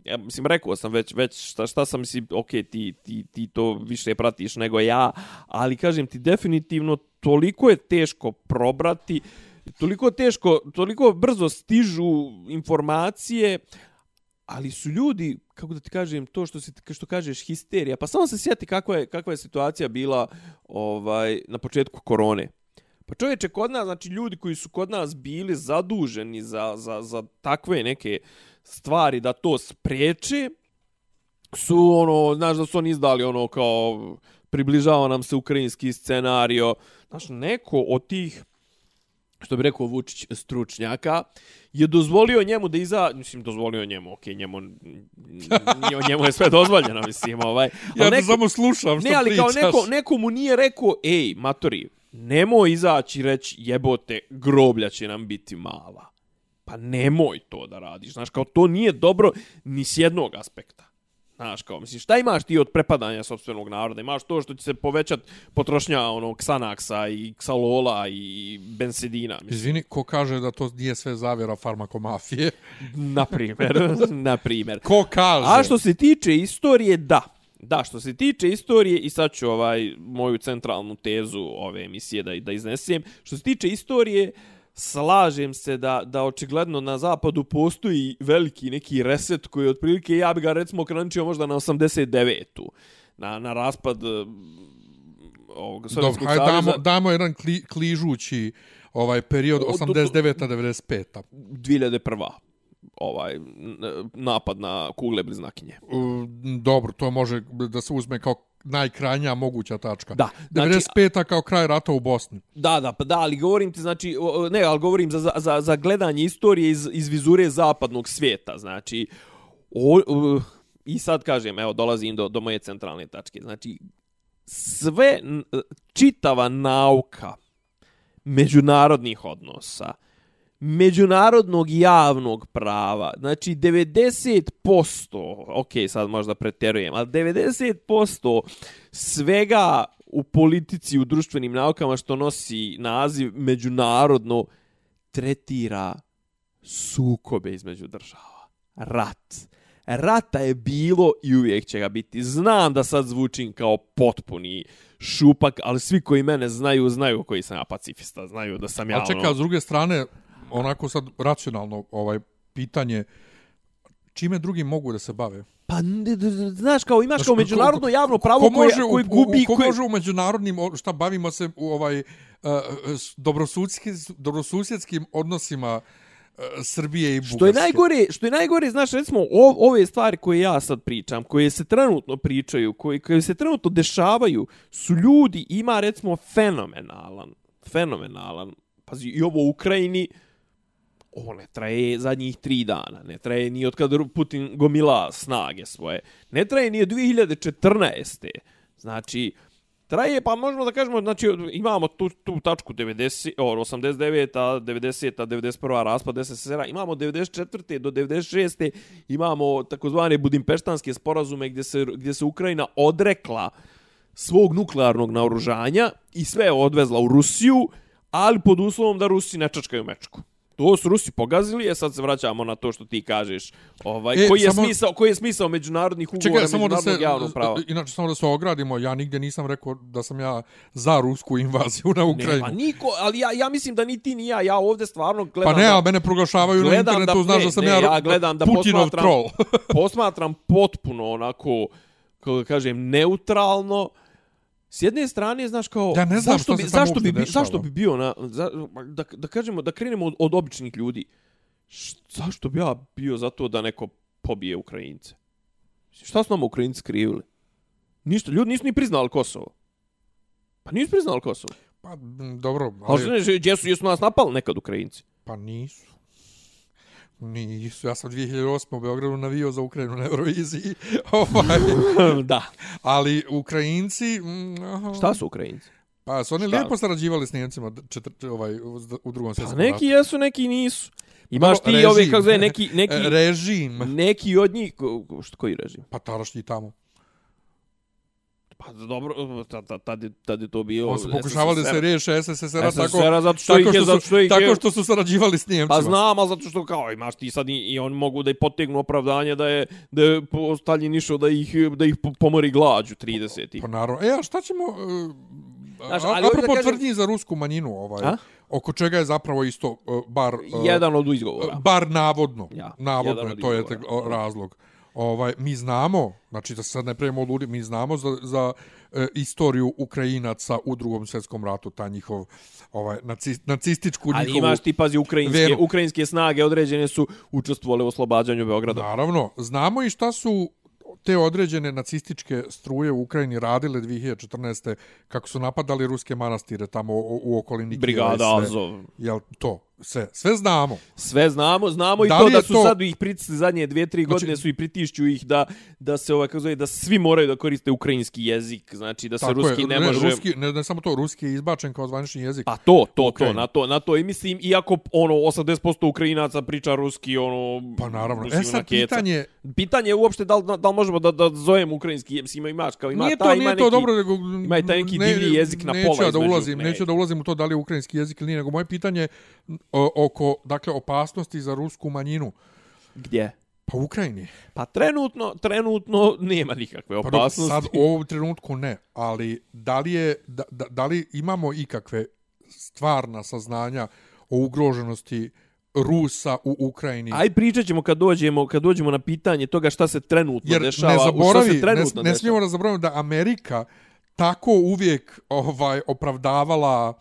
ja mislim, rekao sam već, već šta, šta sam, mislim, ok, ti, ti, ti to više pratiš nego ja, ali kažem ti, definitivno, toliko je teško probrati, toliko teško, toliko brzo stižu informacije, ali su ljudi, kako da ti kažem, to što se što kažeš histerija. Pa samo se sjeti kakva je kakva je situacija bila ovaj na početku korone. Pa čovječe, kod nas, znači ljudi koji su kod nas bili zaduženi za, za, za takve neke stvari da to spriječe, su ono, znaš da su oni izdali ono kao približava nam se ukrajinski scenario. Znaš, neko od tih što bi rekao Vučić stručnjaka, je dozvolio njemu da iza, mislim, dozvolio njemu, okej, okay, njemu, (laughs) njemu, je sve dozvoljeno, mislim, ovaj. Ja neko, samo slušam što ne, ali pričaš. kao neko, neko mu nije rekao, ej, matori, nemoj izaći i reći, jebote, groblja će nam biti mala. Pa nemoj to da radiš, znaš, kao to nije dobro ni s jednog aspekta. Znaš, kao, misliš, šta imaš ti od prepadanja sobstvenog naroda? Imaš to što će se povećat potrošnja onog Xanaxa i Xalola i Bensedina. Mislim. Izvini, ko kaže da to nije sve zavjera farmakomafije? (laughs) Na primjer, (laughs) na primjer. Ko kaže? A što se tiče istorije, da. Da, što se tiče istorije, i sad ću ovaj, moju centralnu tezu ove emisije da, da iznesem, što se tiče istorije, slažem se da, da očigledno na zapadu postoji veliki neki reset koji otprilike, ja bi ga recimo krančio možda na 89-u, na, na raspad eh, ovog Sovjetskog Dobro, damo, damo jedan kli, kližući ovaj period 89-95. 2001 ovaj napad na kugle bliznakinje. Dobro, to može da se uzme kao najkrajnja moguća tačka. Da. Znači, 95-a kao kraj rata u Bosni. Da, da, pa da, ali govorim ti, znači, ne, ali govorim za, za, za gledanje istorije iz, iz vizure zapadnog svijeta, znači, o, o, i sad kažem, evo, dolazim do, do moje centralne tačke, znači, sve, čitava nauka međunarodnih odnosa, međunarodnog javnog prava. Znači 90%, ok, sad možda preterujem, ali 90% svega u politici, u društvenim naukama što nosi naziv međunarodno tretira sukobe između država. Rat. Rata je bilo i uvijek će ga biti. Znam da sad zvučim kao potpuni šupak, ali svi koji mene znaju, znaju koji sam ja pacifista. Znaju da sam ja... A čeka, ono... s druge strane, onako sad racionalno ovaj pitanje čime drugi mogu da se bave? Pa, znaš, kao imaš kao međunarodno javno pravo ko, ko koje, koje gubi... Ko može u međunarodnim, šta bavimo se u ovaj, uh, dobrosusjedskim, dobrosusjedskim odnosima uh, Srbije i Bugarske. Što je najgore, što je najgore, znaš, recimo, ove stvari koje ja sad pričam, koje se trenutno pričaju, koje, koje se trenutno dešavaju, su ljudi, ima, recimo, fenomenalan, fenomenalan, pazi, i ovo u Ukrajini, ovo ne traje zadnjih tri dana, ne traje ni od kada Putin gomila snage svoje, ne traje ni od 2014. Znači, traje, pa možemo da kažemo, znači, imamo tu, tu tačku 90, or, 89. 90. 91. raspad SSR-a, imamo 94. do 96. imamo takozvane budimpeštanske sporazume gdje se, gdje se Ukrajina odrekla svog nuklearnog naoružanja i sve je odvezla u Rusiju, ali pod uslovom da Rusi ne čačkaju mečku. To su Rusi pogazili, a sad se vraćamo na to što ti kažeš. Ovaj, e, koji, je samo, smisao, koji je smisao međunarodnih ugovora, čekaj, samo međunarodnog da se, javnog prava? Inače, samo da se ogradimo, ja nigdje nisam rekao da sam ja za rusku invaziju na Ukrajinu. Nema niko, ali ja, ja mislim da ni ti ni ja, ja ovdje stvarno gledam... Pa ne, a mene proglašavaju na internetu, da, znaš ne, da sam ne, ja, ja gledam da Putinov troll. (laughs) posmatram potpuno onako, kako kažem, neutralno, S jedne strane, znaš kao, ja ne znam zašto, bi, zašto, bi, zašto bi bio na, za, da, da kažemo, da krenemo od, od običnih ljudi. Š, zašto bi ja bio za to da neko pobije Ukrajince? Šta su nam Ukrajinci skrivili? Ništa, ljudi nisu ni priznali Kosovo. Pa nisu priznali Kosovo. Pa, dobro, ali... Ali ne, jesu, jesu nas napali nekad Ukrajinci? Pa nisu. Nisu, ja sam 2008. u Beogradu navio za Ukrajinu na Euroviziji. (laughs) ovaj. (laughs) da. Ali Ukrajinci... Mm, aha. Šta su Ukrajinci? Pa su oni Šta? lijepo sarađivali s Njemcima četr, ovaj, u drugom svjetskom Pa neki jesu, neki nisu. Imaš ti ove, kako zove, neki, neki... (laughs) Režim. Neki od njih... Koji režim? Pa tadašnji tamo. Pa dobro, tad, tad, tad je to bio... Oni su pokušavali da se riješe SSSR-a tako, zato što tako, što, zato što, tako što su sarađivali s Njemcima. Pa znam, ali zato što kao imaš ti sad i, i oni mogu da i potegnu opravdanje da je, da je Stalin išao da ih, da ih pomori glađu 30. Pa, pa naravno. E, a šta ćemo... Uh, Znaš, ali apropo kažem... tvrdnji za rusku manjinu, ovaj, a? oko čega je zapravo isto uh, bar... Uh, jedan od izgovora. Bar navodno. Ja, navodno, to je te, razlog ovaj mi znamo, znači da se sad ne pravimo ludi, mi znamo za, za e, istoriju Ukrajinaca u drugom svjetskom ratu, ta njihov ovaj nacist, nacističku Ali njihovu... Ali imaš ti, pazi, ukrajinske, veru. ukrajinske snage određene su učestvovale u oslobađanju Beograda. Naravno, znamo i šta su te određene nacističke struje u Ukrajini radile 2014. kako su napadali ruske manastire tamo u, u okolini Kijeva Brigada. Azov. Jel to? Sve, sve znamo. Sve znamo, znamo i Da to li da su to- sad ih pritisli zadnje dvije, tri Znači- godine su i pritišću ih da, da se ovaj, kako zove, da svi moraju da koriste ukrajinski jezik, znači da se ruski je, ne, može... Ruski, ne, ne samo to, ruski je izbačen kao zvanični jezik. Pa to, to, to, na to, na to i mislim, iako ono 80% Ukrajinaca priča ruski, ono... Pa naravno. E sad keca. pitanje, Pitanje je uopšte da li, da li možemo da, da zovemo ukrajinski jezik, ima imaš kao ima nije taj, to, ima nije neki, to dobro, nego... ima i taj neki divlji jezik na neću pola ja da ulazim, ne. Neću da ulazim u to da li je ukrajinski jezik ili nije, nego moje pitanje o, oko, dakle, opasnosti za rusku manjinu. Gdje? Pa u Ukrajini. Pa trenutno, trenutno nema nikakve Pa opasnosti. sad u ovom trenutku ne, ali da li, je, da, da, da li imamo ikakve stvarna saznanja o ugroženosti Rusa u Ukrajini? Aj pričat ćemo kad dođemo, kad dođemo na pitanje toga šta se trenutno Jer dešava, ne šta zaboravi, se ne, trenutno ne smijemo da zaboravimo da Amerika tako uvijek ovaj opravdavala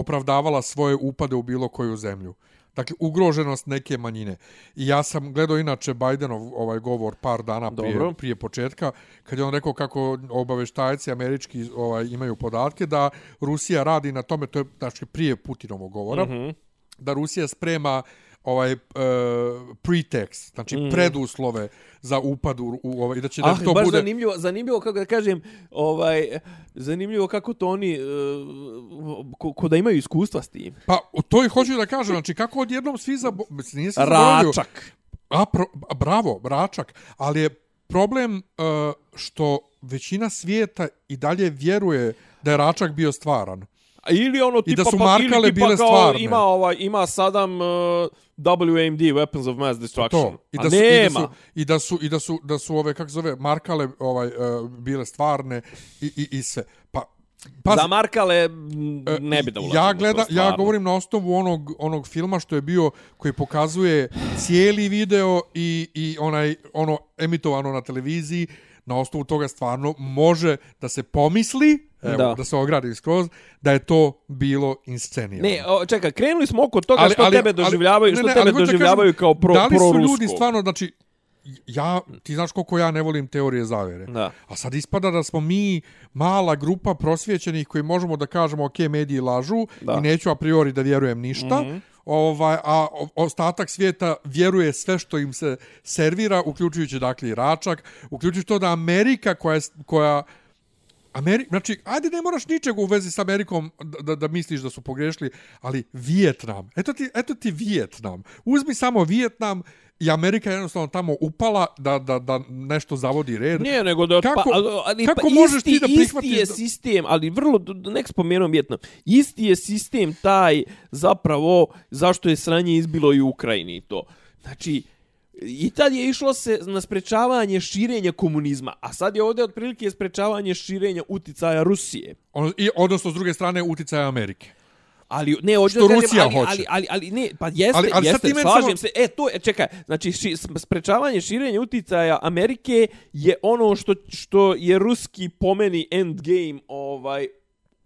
opravdavala svoje upade u bilo koju zemlju. Dakle, ugroženost neke manjine. I ja sam gledao inače Bidenov ovaj govor par dana prije, Dobro. prije početka, kad je on rekao kako obaveštajci američki ovaj, imaju podatke da Rusija radi na tome, to je znači, prije Putinovog govora, mm Mhm. -hmm. da Rusija sprema ovaj uh, pretext, znači mm. preduslove za upad u, u ovaj, i da će Ah, da to baš bude... zanimljivo, zanimljivo kako da kažem, ovaj, zanimljivo kako to oni, uh, ko, ko da imaju iskustva s tim. Pa, to i hoću da kažem, znači kako odjednom svi. Mislim, se zaboravio. Račak. A, pro, a, bravo, Račak. Ali je problem uh, što većina svijeta i dalje vjeruje da je Račak bio stvaran. Ili ono tipa, da su pa, markale tipa bile stvarne. Ima, ovaj, ima Saddam uh, WMD, Weapons of Mass Destruction. To. I da su, nema. I da su, i da su, i da su, da su ove, kako zove, markale ovaj, uh, bile stvarne i, i, i sve. Pa, pazi, Za Markale m, ne bi da ulazimo. ja gleda, ja govorim na osnovu onog onog filma što je bio koji pokazuje cijeli video i i onaj ono emitovano na televiziji na osnovu toga stvarno može da se pomisli evo, Da. da. se ogradi skroz da je to bilo inscenirano. Ne, o, čekaj, krenuli smo oko toga Ali- što ali- tebe ali- doživljavaju, ne, što ne, tebe doživljavaju kažem, kao pro, Da li su prorusko. ljudi stvarno, znači, ja, ti znaš koliko ja ne volim teorije zavere. Da. A sad ispada da smo mi mala grupa prosvjećenih koji možemo da kažemo ok, mediji lažu Da. i neću a priori da vjerujem ništa. Mm -hmm. Ovaj, a ostatak svijeta vjeruje sve što im se servira, uključujući dakle i Račak, uključujući to da Amerika koja, koja Ameri znači, ajde ne moraš ničeg u vezi s Amerikom da, da, da misliš da su pogrešili, ali Vijetnam, eto ti, eto ti Vijetnam. Uzmi samo Vijetnam i Amerika je jednostavno tamo upala da, da, da nešto zavodi red. Nije, nego da... Kako- pa, ali, kako pa možeš isti, ti da prihvatiš Isti je da- sistem, ali vrlo, nek spomenuo Vjetnam, isti je sistem taj zapravo zašto je sranje izbilo i u Ukrajini to. Znači, I tad je išlo se na sprečavanje širenja komunizma, a sad je ovdje otprilike sprečavanje širenja uticaja Rusije. Ono, I, odnosno, s druge strane, uticaja Amerike. Ali ne, hoću Što da kažem, Rusija ali, hoće. ali, ali, ali, ne, pa jeste, Ali- ali jeste, slažem samo- se. E, to je, čekaj, znači ši, sprečavanje širenja uticaja Amerike je ono što, što je ruski pomeni endgame ovaj,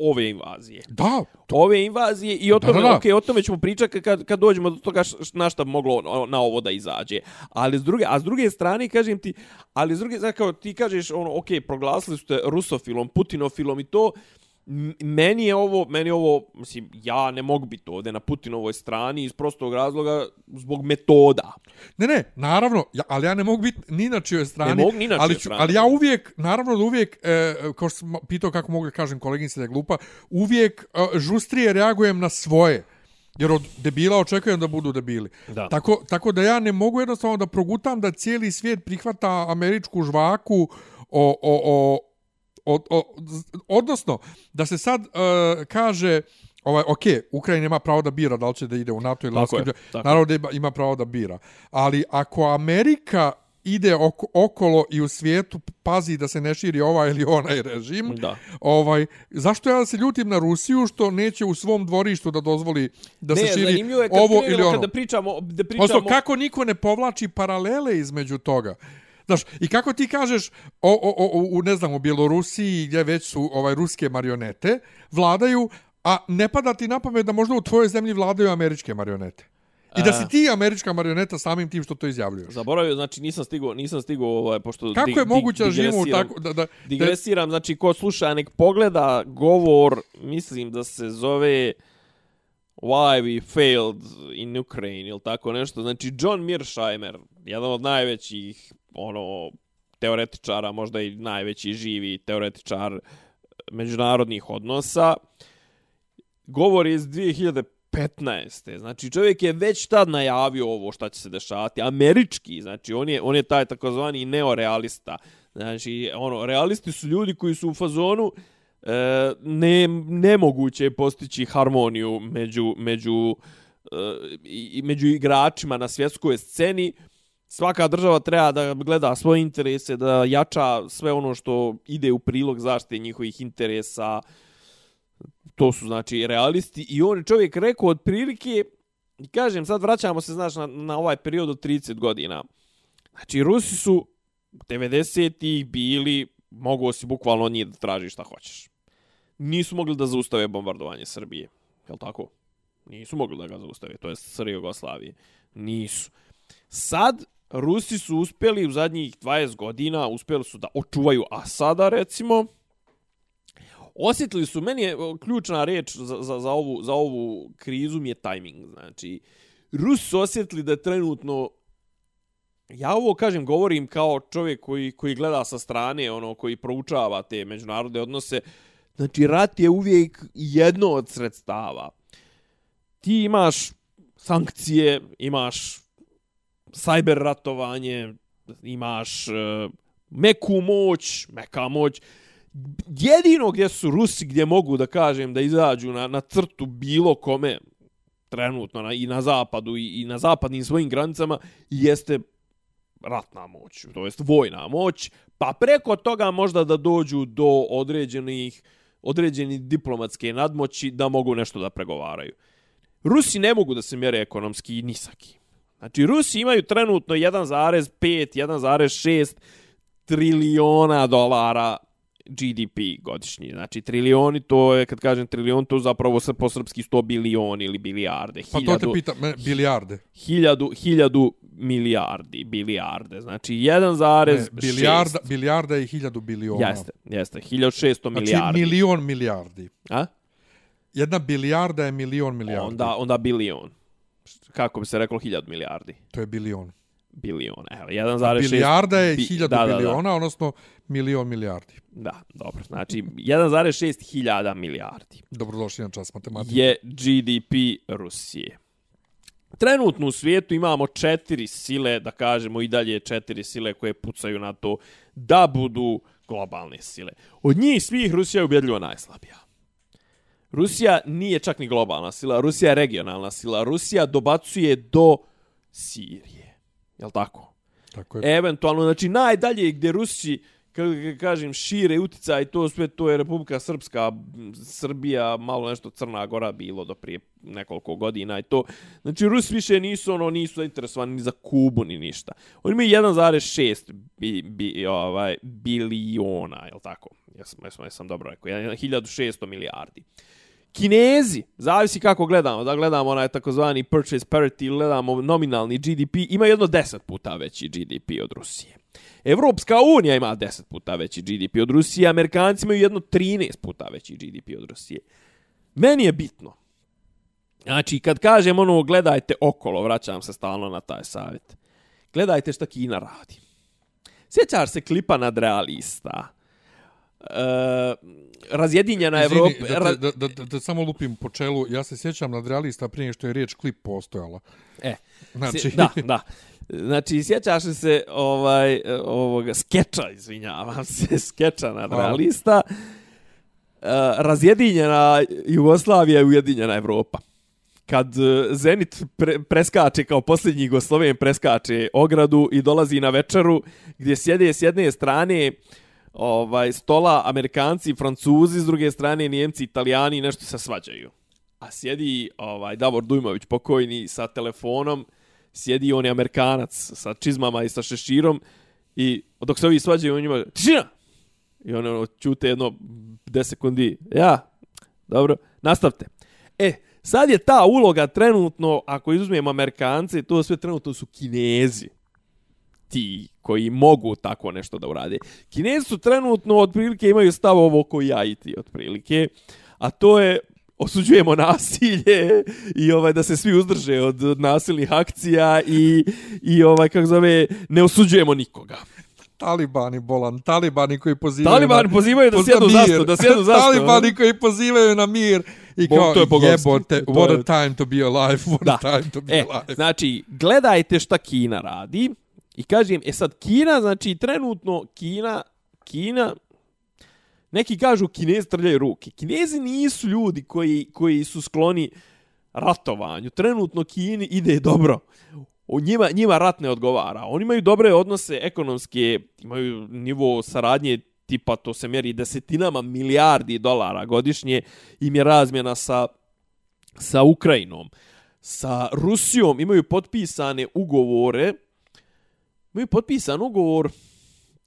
ove invazije. Da, Ove invazije i o Da, tome, da, da. okay, o tome ćemo pričati kad, kad dođemo do toga š, na šta moglo na, na ovo da izađe. Ali s druge, a s druge strane, kažem ti, ali s druge, znači kao ti kažeš, ono, ok, proglasili su te rusofilom, putinofilom i to, M- meni je ovo, meni je ovo, mislim, ja ne mogu biti ovdje na Putinovoj strani iz prostog razloga zbog metoda. Ne, ne, naravno, ja, ali ja ne mogu biti ni na čijoj strani. Ne mogu ni na ali, čijoj strani. ali ja uvijek, naravno da uvijek, e, kao što sam pitao kako mogu da kažem koleginice da je glupa, uvijek e, žustrije reagujem na svoje. Jer od debila očekujem da budu debili. Da. Tako, tako da ja ne mogu jednostavno da progutam da cijeli svijet prihvata američku žvaku o, o, o, o, o odnosno da se sad uh, kaže ovaj ok, Ukrajina ima pravo da bira da li će da ide u NATO ili Tako je, Europsku- tako. Naravno da ima, ima pravo da bira. Ali ako Amerika ide oko, okolo i u svijetu pazi da se ne širi ovaj ili onaj režim, Da. ovaj, zašto ja se ljutim na Rusiju što neće u svom dvorištu da dozvoli da ne, se širi je ovo ili ono? Kada pričamo, da pričamo... Odnosno, kako niko ne povlači paralele između toga? Znaš, i kako ti kažeš o, o, o, u, ne znam, u Bjelorusiji gdje već su ovaj ruske marionete, vladaju, a ne pada ti na pamet da možda u tvojoj zemlji vladaju američke marionete. I da si ti američka marioneta samim tim što to izjavljuješ. Zaboravio, znači nisam stigao, nisam stigao ovaj pošto Kako je moguće da živimo u tako... Da, da, da, Digresiram, znači ko sluša nek pogleda govor, mislim da se zove Why we failed in Ukraine ili tako nešto. Znači John Mearsheimer, jedan od najvećih ono teoretičara, možda i najveći živi teoretičar međunarodnih odnosa. govori iz 2015. Znači čovjek je već tad najavio ovo šta će se dešavati. Američki, znači on je, on je taj takozvani neorealista. Znači, ono, realisti su ljudi koji su u fazonu e, ne, nemoguće postići harmoniju među, među, e, i među igračima na svjetskoj sceni. Svaka država treba da gleda svoje interese, da jača sve ono što ide u prilog zaštite njihovih interesa. To su, znači, realisti. I on je čovjek rekao otprilike, i kažem, sad vraćamo se, znaš, na, na ovaj period od 30 godina. Znači, Rusi su 90-ih bili, mogu si bukvalno od njih da tražiš šta hoćeš. Nisu mogli da zaustave bombardovanje Srbije. Je tako? Nisu mogli da ga zaustave, to je Srbije Jugoslavije. Nisu. Sad, Rusi su uspjeli u zadnjih 20 godina, uspjeli su da očuvaju Asada, recimo. Osjetili su, meni je ključna reč za, za, za, ovu, za ovu krizu mi je tajming. Znači, Rusi su osjetili da je trenutno Ja ovo kažem, govorim kao čovjek koji, koji gleda sa strane, ono koji proučava te međunarodne odnose. Znači, rat je uvijek jedno od sredstava. Ti imaš sankcije, imaš cyber ratovanje, imaš uh, meku moć, meka moć. Jedino gdje su Rusi, gdje mogu da kažem da izađu na, na crtu bilo kome trenutno na, i na zapadu i, i na zapadnim svojim granicama, jeste ratna moć, to jest vojna moć, pa preko toga možda da dođu do određenih određeni diplomatske nadmoći da mogu nešto da pregovaraju. Rusi ne mogu da se mjere ekonomski ni sa kim. Znači, Rusi imaju trenutno 1,5, 1,6 triliona dolara GDP godišnji. Znači, trilioni, to je, kad kažem trilion, to zapravo se po srpski 100 bilioni ili bilijarde. Pa to te pita, me, bilijarde. hiljadu, hiljadu milijardi, bilijarde. Znači 1,6. Ne, bilijarda, bilijarda je hiljadu biliona. Jeste, jeste. 1600 Znači milijardi. milion milijardi. A? Jedna bilijarda je milion milijardi. Onda, onda bilion. Kako bi se reklo, hiljadu milijardi. To je bilion. Bilion. Evo, 1,6. Bilijarda je bi- hiljadu da, da, da. biliona, odnosno milion milijardi. Da, dobro. Znači, 1,6 hiljada milijardi Dobrodošli na čas matematike. je GDP Rusije. Trenutno u svijetu imamo četiri sile, da kažemo i dalje četiri sile koje pucaju na to da budu globalne sile. Od njih svih Rusija je ubjedljivo najslabija. Rusija nije čak ni globalna sila, Rusija je regionalna sila. Rusija dobacuje do Sirije. Jel tako? Tako je. Eventualno, znači najdalje gdje Rusi kako kažem, šire utica i to sve, to je Republika Srpska, Srbija, malo nešto Crna Gora bilo do prije nekoliko godina i to. Znači, Rusi više nisu, ono, nisu zainteresovani ni za Kubu, ni ništa. Oni imaju 1,6 bi, bi, ovaj, biliona, je li tako? Jesam, jesam, jesam dobro rekao, 1600 milijardi. Kinezi, zavisi kako gledamo, da gledamo onaj takozvani purchase parity ili gledamo nominalni GDP, ima jedno 10 puta veći GDP od Rusije. Evropska unija ima 10 puta veći GDP od Rusije, Amerikanci imaju jedno 13 puta veći GDP od Rusije. Meni je bitno. Znači, kad kažem ono, gledajte okolo, vraćam se stalno na taj savjet. Gledajte šta Kina radi. Sjećaš se klipa nad realista? Razjedinjena Evropa... Da, te- da, da, da, da, samo lupim po čelu. Ja se sjećam nadrealista prije što je riječ klip postojala. E, Znači, da, da. Znači, sjećaš li se ovaj, ovoga skeča, izvinjavam se, (laughs) skeča na realista. Uh, razjedinjena Jugoslavija i ujedinjena Evropa. Kad uh, Zenit pre, preskače kao posljednji Jugosloven preskače ogradu i dolazi na večeru gdje sjede s jedne strane ovaj stola Amerikanci i Francuzi, s druge strane Njemci, Italijani nešto se svađaju. A sjedi ovaj Davor Dujmović pokojni sa telefonom, sjedi on je Amerikanac sa čizmama i sa šeširom i dok se ovi svađaju on njima tišina! I on ono, čute jedno 10 sekundi. Ja, dobro, nastavte. E, Sad je ta uloga trenutno, ako izuzmemo Amerikance, to sve trenutno su Kinezi ti koji mogu tako nešto da urade. Kinezi su trenutno otprilike imaju stav ovo koji ja i ti otprilike, a to je osuđujemo (laughs) nasilje i ovaj da se svi uzdrže od nasilnih akcija i i ovaj kako zove ne osuđujemo nikoga. Talibani bolan, talibani koji pozivaju Talibani na, pozivaju da sjedu na za sto, da sjedu za sto. Talibani koji pozivaju na mir i Bo- kao to je jebote, what a time to be alive, what Da. a time to be E, alive. znači, gledajte šta Kina radi. I kažem, e sad, Kina, znači, trenutno, Kina, Kina, neki kažu Kinezi trljaju ruke. Kinezi nisu ljudi koji, koji su skloni ratovanju. Trenutno Kini ide dobro. O njima, njima rat ne odgovara. Oni imaju dobre odnose ekonomske, imaju nivo saradnje tipa to se meri desetinama milijardi dolara godišnje im je razmjena sa sa Ukrajinom sa Rusijom imaju potpisane ugovore imaju potpisan ugovor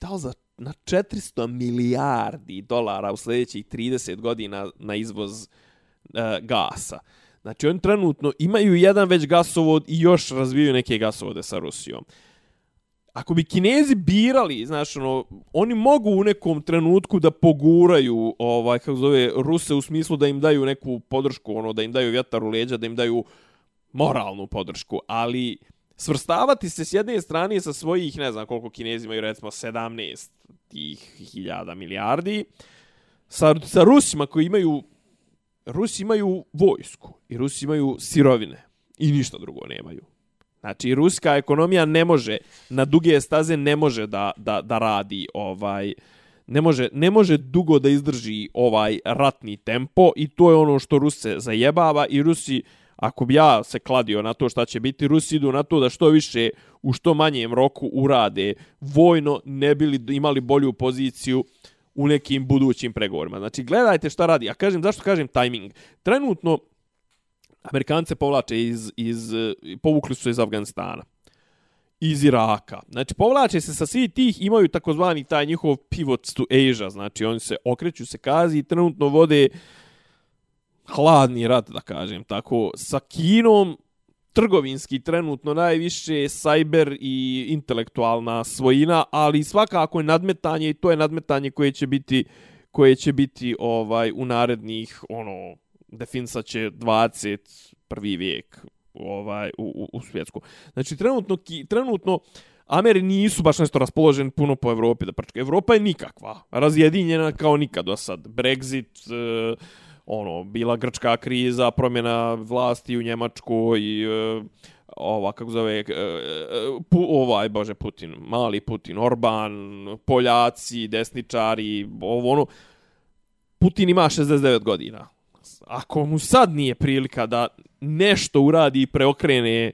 da li za na 400 milijardi dolara u sljedećih 30 godina na izvoz e, gasa. Znači oni trenutno imaju jedan već gasovod i još razvijaju neke gasovode sa Rusijom. Ako bi Kinezi birali, znaš, ono, oni mogu u nekom trenutku da poguraju, ovaj, kako zove, Ruse u smislu da im daju neku podršku, ono, da im daju vjetar u leđa, da im daju moralnu podršku, ali svrstavati se s jedne strane sa svojih, ne znam koliko Kinezi imaju, recimo 17 tih hiljada milijardi, sa, sa Rusima koji imaju, Rusi imaju vojsku i Rusi imaju sirovine i ništa drugo nemaju. Znači, ruska ekonomija ne može, na duge staze ne može da, da, da radi ovaj, ne može, ne može dugo da izdrži ovaj ratni tempo i to je ono što Ruse zajebava i Rusi, ako bi ja se kladio na to šta će biti, Rusi idu na to da što više u što manjem roku urade vojno, ne bili imali bolju poziciju u nekim budućim pregovorima. Znači, gledajte šta radi. A kažem, zašto kažem timing? Trenutno, Amerikance povlače iz, iz, povukli su iz Afganistana iz Iraka. Znači, povlače se sa svih tih, imaju takozvani taj njihov pivot to Asia, znači oni se okreću se kazi i trenutno vode hladni rat, da kažem tako, sa Kinom, trgovinski trenutno najviše cyber i intelektualna svojina, ali svakako je nadmetanje i to je nadmetanje koje će biti koje će biti ovaj u narednih ono definsa će 20 21. vijek ovaj u, u, u svjetsku. Znači trenutno ki, trenutno Ameri nisu baš nešto raspoloženi puno po Evropi da prčka. Evropa je nikakva, razjedinjena kao nikad do sad. Brexit, e, ono, bila grčka kriza, promjena vlasti u Njemačkoj, e, ova, kako zove, e, pu, ovaj, bože, Putin, mali Putin, Orban, Poljaci, desničari, ovo, ono, Putin ima 69 godina. Ako mu sad nije prilika da nešto uradi i preokrene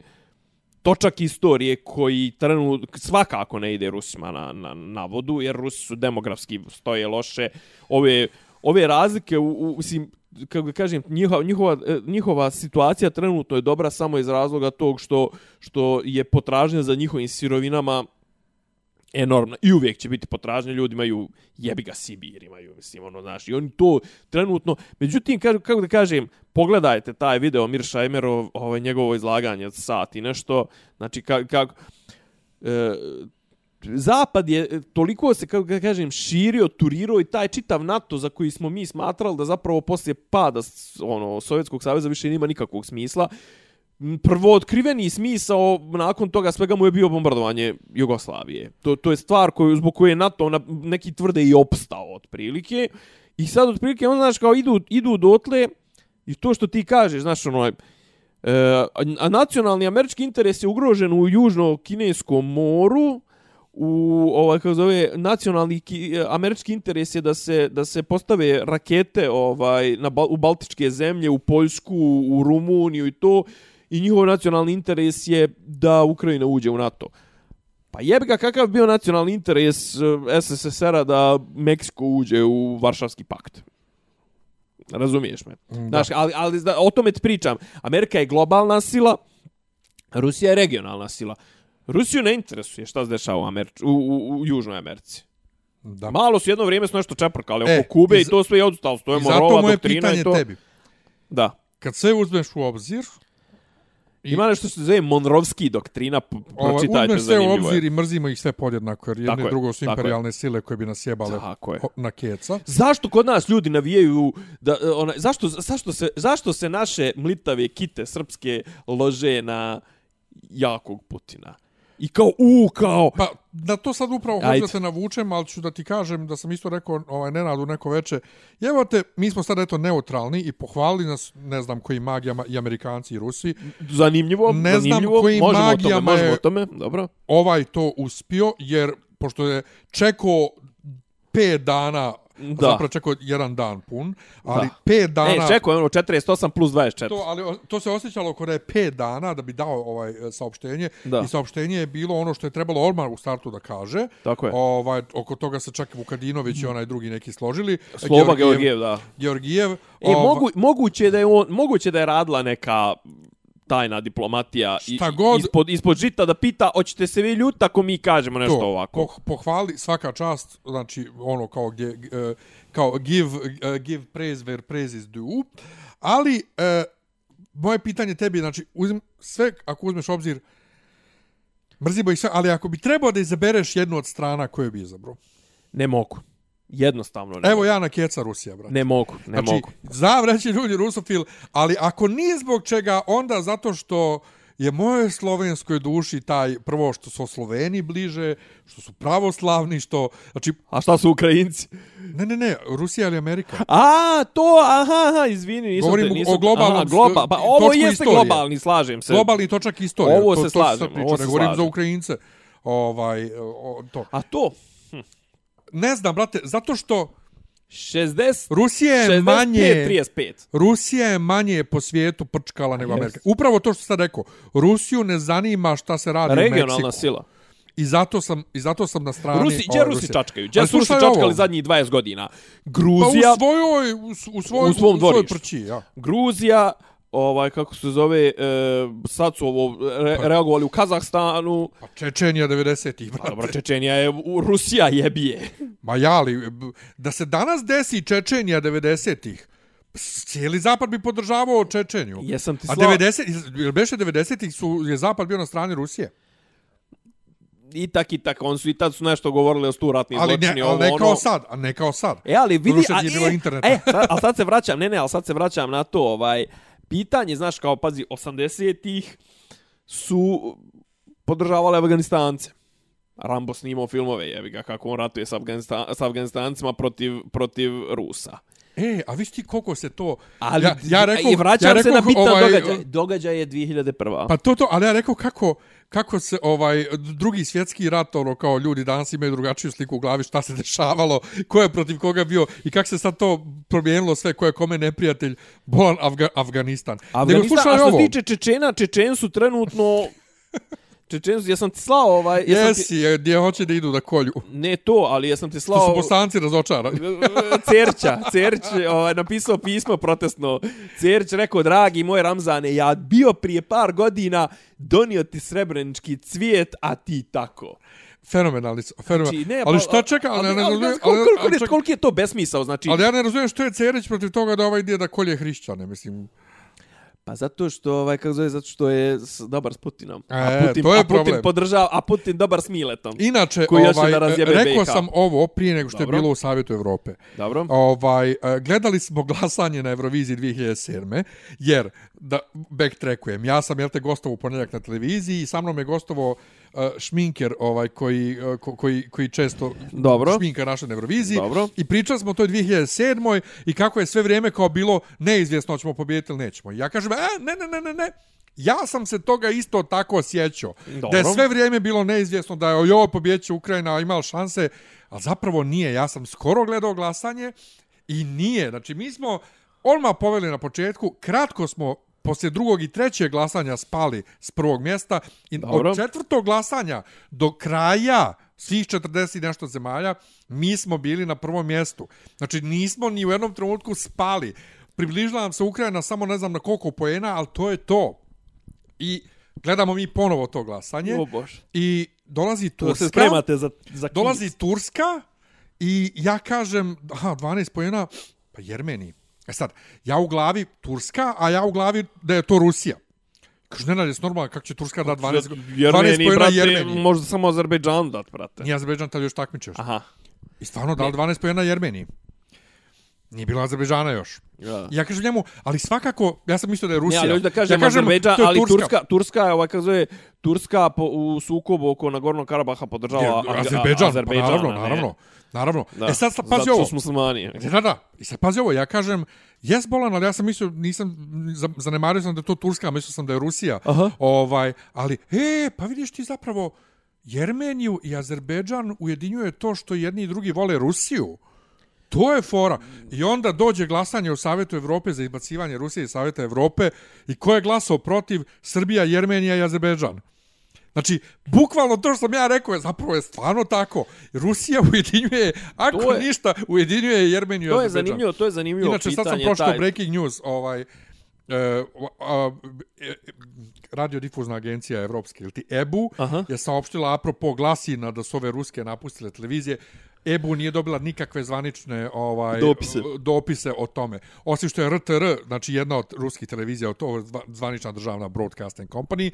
točak istorije koji trenut, svakako ne ide Rusima na, na, na vodu, jer Rusi su demografski stoje loše. Ove, ove razlike, u, u, mislim, kako kažem, njihova, njihova, njihova situacija trenutno je dobra samo iz razloga tog što, što je potražnja za njihovim sirovinama enormna. I uvijek će biti potražnja, ljudi imaju jebi ga Sibir, imaju, mislim, ono, znaš, i oni to trenutno, međutim, kako, kako da kažem, pogledajte taj video Mirša Emerov, ovaj, njegovo izlaganje sat i nešto, znači, kako, kako, e, Zapad je toliko se, kako kažem, širio, turirao i taj čitav NATO za koji smo mi smatrali da zapravo poslije pada ono, Sovjetskog saveza više nema nikakvog smisla, prvo otkriveni smisao nakon toga svega mu je bio bombardovanje Jugoslavije. To, to je stvar koju, zbog koje je NATO na, neki tvrde i opstao otprilike. I sad otprilike on znaš kao idu, idu dotle i to što ti kažeš, znaš ono, e, a nacionalni američki interes je ugrožen u južno-kineskom moru, u ovaj kako zove nacionalni ki, američki interes je da se da se postave rakete ovaj na u baltičke zemlje u Poljsku u Rumuniju i to i njihov nacionalni interes je da Ukrajina uđe u NATO. Pa jebi ga kakav bio nacionalni interes SSSR-a da Meksiko uđe u Varšavski pakt. Razumiješ me? Da. Znaš, ali, ali o tome ti pričam. Amerika je globalna sila, Rusija je regionalna sila. Rusiju ne interesuje šta se dešava u, Američ, u, u, u Južnoj Americi. Da. Malo su jedno vrijeme su nešto čeprkali e, oko Kube i, i to sve je odustalo. To je morova doktrina. I zato moje pitanje to... tebi. Da. kad sve uzmeš u obzir, I- Ima nešto što se zove Monrovski doktrina, pročitajte, uzmeš sve u zanimljivo obzir je. i mrzimo ih sve podjednako, jer jedno Tako i je, drugo su tako je. imperialne sile koje bi nas jebale Tako je. na keca. Zašto kod nas ljudi navijaju da e, ona zašto zašto se zašto se naše mlitave kite srpske lože na jakog Putina? I kao u kao Pa, na to sad upravo hoću da te navučem, ali ću da ti kažem da sam isto rekao ovaj, Nenadu neko veče. Evo te, mi smo sad eto neutralni i pohvalili nas, ne znam, koji magijama i Amerikanci i Rusi. zanimljivo, Ne znam zanimljivo. kojim možemo o tome, magijama možemo o tome, dobro. Ovaj to uspio, jer pošto je čekao pet dana, Da. zapravo čekao jedan dan pun, ali Da. pet dana... E, čekaj, ono 48 plus 24. To, ali to se osjećalo da je 5 dana da bi dao ovaj e, saopštenje Da. i saopštenje je bilo ono što je trebalo odmah u startu da kaže. Tako je. Ovaj oko toga se čak Vukadinović i onaj drugi neki složili. Sloba Georgijev, da. Georgijev. E, ova- mogu, moguće da je on, moguće da je radila neka tajna diplomatija i, god- ispod, ispod žita da pita hoćete se vi ljuti ako mi kažemo nešto to, ovako. poh- pohvali svaka čast, znači ono kao gdje e, kao give e, give praise where praise is due. Ali e, moje pitanje tebi, znači uzim sve ako uzmeš obzir mrzimo ih sve, ali ako bi trebao da izabereš jednu od strana koju bi izabrao. Ne mogu. Jednostavno ne Evo ja na keca Rusija, brate. Ne mogu, ne znači, mogu. znam reći ljudi rusofil, ali ako nije zbog čega, onda zato što je moje slovenskoj duši taj, prvo što su Sloveni bliže, što su pravoslavni, što, znači, A šta su Ukrajinci? ne, ne, ne, Rusija ili Amerika. A, to, aha, aha, izvini, nisam Govorim te, nisam, o globalnom aha, globa, pa ovo jeste istorije. globalni, slažem se. Globalni točak istorije. Ovo to, se to slažem, pričam, ovo se ne govorim za slažem. Ukrajince. Ovaj, o, to. A to, Ne znam, brate, zato što 60, Rusija je 65, manje... 35. Rusija je manje po svijetu prčkala nego. Amerika. Upravo to što sam rekao. Rusiju ne zanima šta se radi u Regionalna Meksiku. sila. I zato sam, i zato sam na strani... Rusi, gdje Rusi čačkaju? Gdje su Rusi čačkali ovo. zadnjih 20 godina? Pa Gruzija, u svojoj, u, u, svoj, U svom u svojoj prći, ja. Gruzija, ovaj, kako se zove, e, sad su ovo re, Pa- reagovali u Kazahstanu, Pa Čečenija 90-ih, a brate. dobro, Čečenija je, u, Rusija jebije. Ma ja li, da se danas desi Čečenija 90-ih, s- cijeli zapad bi podržavao Čečeniju. Jesam ti A slao... 90, jel beše 90-ih su, je zapad bio na strani Rusije? I tak i tak, on su i tad su nešto govorili o stu ratni Ali ne, zločini, ali ovo, ne kao ono. sad, a ne kao sad. E, ali vidi, Doduše, a, nije bilo e, interneta. E, sad, ali sad se vraćam, ne, ne, ali sad se vraćam na to, ovaj, pitanje, znaš, kao, pazi, 80-ih su podržavali Afganistance. Rambo snimao filmove, jebi ga, kako on ratuje s, Afganistan, s Afganistancima protiv, protiv Rusa. E, a viš ti koliko se to... Ali, ja, ja rekao, i vraćam ja se rekao, na bitan ovaj, događaj. Događaj je 2001. Pa to to, ali ja rekao kako, kako se ovaj drugi svjetski rat, ono kao ljudi danas imaju drugačiju sliku u glavi šta se (laughs) dešavalo, ko je protiv koga bio i kako se sad to promijenilo sve, ko je kome neprijatelj, bolan Afga, Afganistan. Nego Afganistan, slušaj a što se tiče Čečena, Čečen su trenutno... (laughs) Čečen su, jesam ti slao ovaj... Jesam ti, jesi, je, gdje hoće da idu da kolju. ne to, ali jesam ti To slao... su bosanci razočarani. (laughs) Cerća, Cerć ovaj, napisao pismo protestno. Cerć rekao, dragi moj Ramzane, ja bio prije par godina donio ti srebrenički cvijet, a ti tako. Fenomenalni su, fenomenalni. Znači, ne, ali pa- šta čeka, ali, ali, ne ali, razumijem, ali, ali, je- ček- koliko je to besmisao, znači... ali ja ne razumijem što je Cerić protiv toga da ovaj ide da kolje hrišćane, mislim. Pa zato što, ovaj, kako zove, zato što je dobar s Putinom. A E, Putin, to je a Putin problem. podržava, a Putin dobar s Miletom. Inače, Koji ovaj, da razjebe rekao BiH. sam ovo prije nego što Dobro. je bilo u Savjetu Evrope. Dobro. Ovaj, e, gledali smo glasanje na Euroviziji 2007. Jer, da backtrackujem, ja sam, jel te, gostovao u ponedjeljak na televiziji i sa mnom je gostovao e, šminker ovaj, koji, ko- koji, koji često Dobro. šminka naše na Euroviziji. Dobro. I pričali smo o toj 2007. i kako je sve vrijeme kao bilo neizvjesno ćemo pobijediti ili nećemo. I ja kažem, e, ne, ne, ne, ne, ne. Ja sam se toga isto tako osjećao. Dobro. Da je sve vrijeme bilo neizvjesno da je joj pobjeće Ukrajina imala šanse, ali zapravo nije. Ja sam skoro gledao glasanje i nije. Znači, mi smo odmah poveli na početku, kratko smo poslije drugog i trećeg glasanja spali s prvog mjesta i Dobro. od četvrtog glasanja do kraja svih 40 i nešto zemalja, mi smo bili na prvom mjestu. Znači, nismo ni u jednom trenutku spali. Približila nam se Ukrajina samo ne znam na koliko poena, ali to je to. I gledamo mi ponovo to glasanje. O bože. I dolazi To Turska. se za, za Dolazi Turska i ja kažem, aha, 12 pojena, pa Jermeni. E sad, ja u glavi Turska, a ja u glavi da je to Rusija. Kaže, Nenad, je normalno, kako će Turska da 12, 12 Jermeni, pojena brate, Jermeniji? možda samo Azerbejdžan dat, brate. Nije Azerbejdžan tad još takmiče još. Aha. I stvarno dali 12 pojena Jermeniji. Nije bilo Azerbejdžana još. Ja. Ja kažem njemu, ali svakako, ja sam mislio da je Ne, Rusija. ali hoću da kažem, ja Azerbejdžan, to je ali Turska, Turska je, ovaj, kako zove, Turska po, u sukobu oko Nagornog Karabaha podržava Azerbejdžan, Azerbejdžan, pa naravno, ne? naravno, naravno. Da. E sad, sad pazi Zato ovo. što smo muslimani. Da, da. I sad pazi ovo, ja kažem, jes bolan, ali ja sam mislio, nisam, za- zanemario sam da je to Turska, mislio sam da je Rusija. Aha. Ovaj, ali, e, pa vidiš ti zapravo, Jermeniju i Azerbejdžan ujedinjuje to što jedni i drugi vole Rusiju. To je fora. I onda dođe glasanje u Savjetu Evrope za izbacivanje Rusije iz Savjeta Evrope i ko je glasao protiv Srbija, Jermenija i Azerbejdžan. Znači, bukvalno to što sam ja rekao je zapravo je stvarno tako. Rusija (laughs) ujedinjuje, ako je- ništa, ujedinjuje Jermeniju i To je Azerbejdžan. zanimljivo, to je zanimljivo Inače, sad sam pitanje, pročitao taj- breaking news, ovaj, e, a, e, radiodifuzna agencija Evropske, ili ti EBU, Aha. je saopštila apropo glasina da su ove ruske napustile televizije, EBU nije dobila nikakve zvanične ovaj Dopise. dopise o tome. Osim što je RTR, znači jedna od ruskih televizija, to zvanična državna broadcasting company,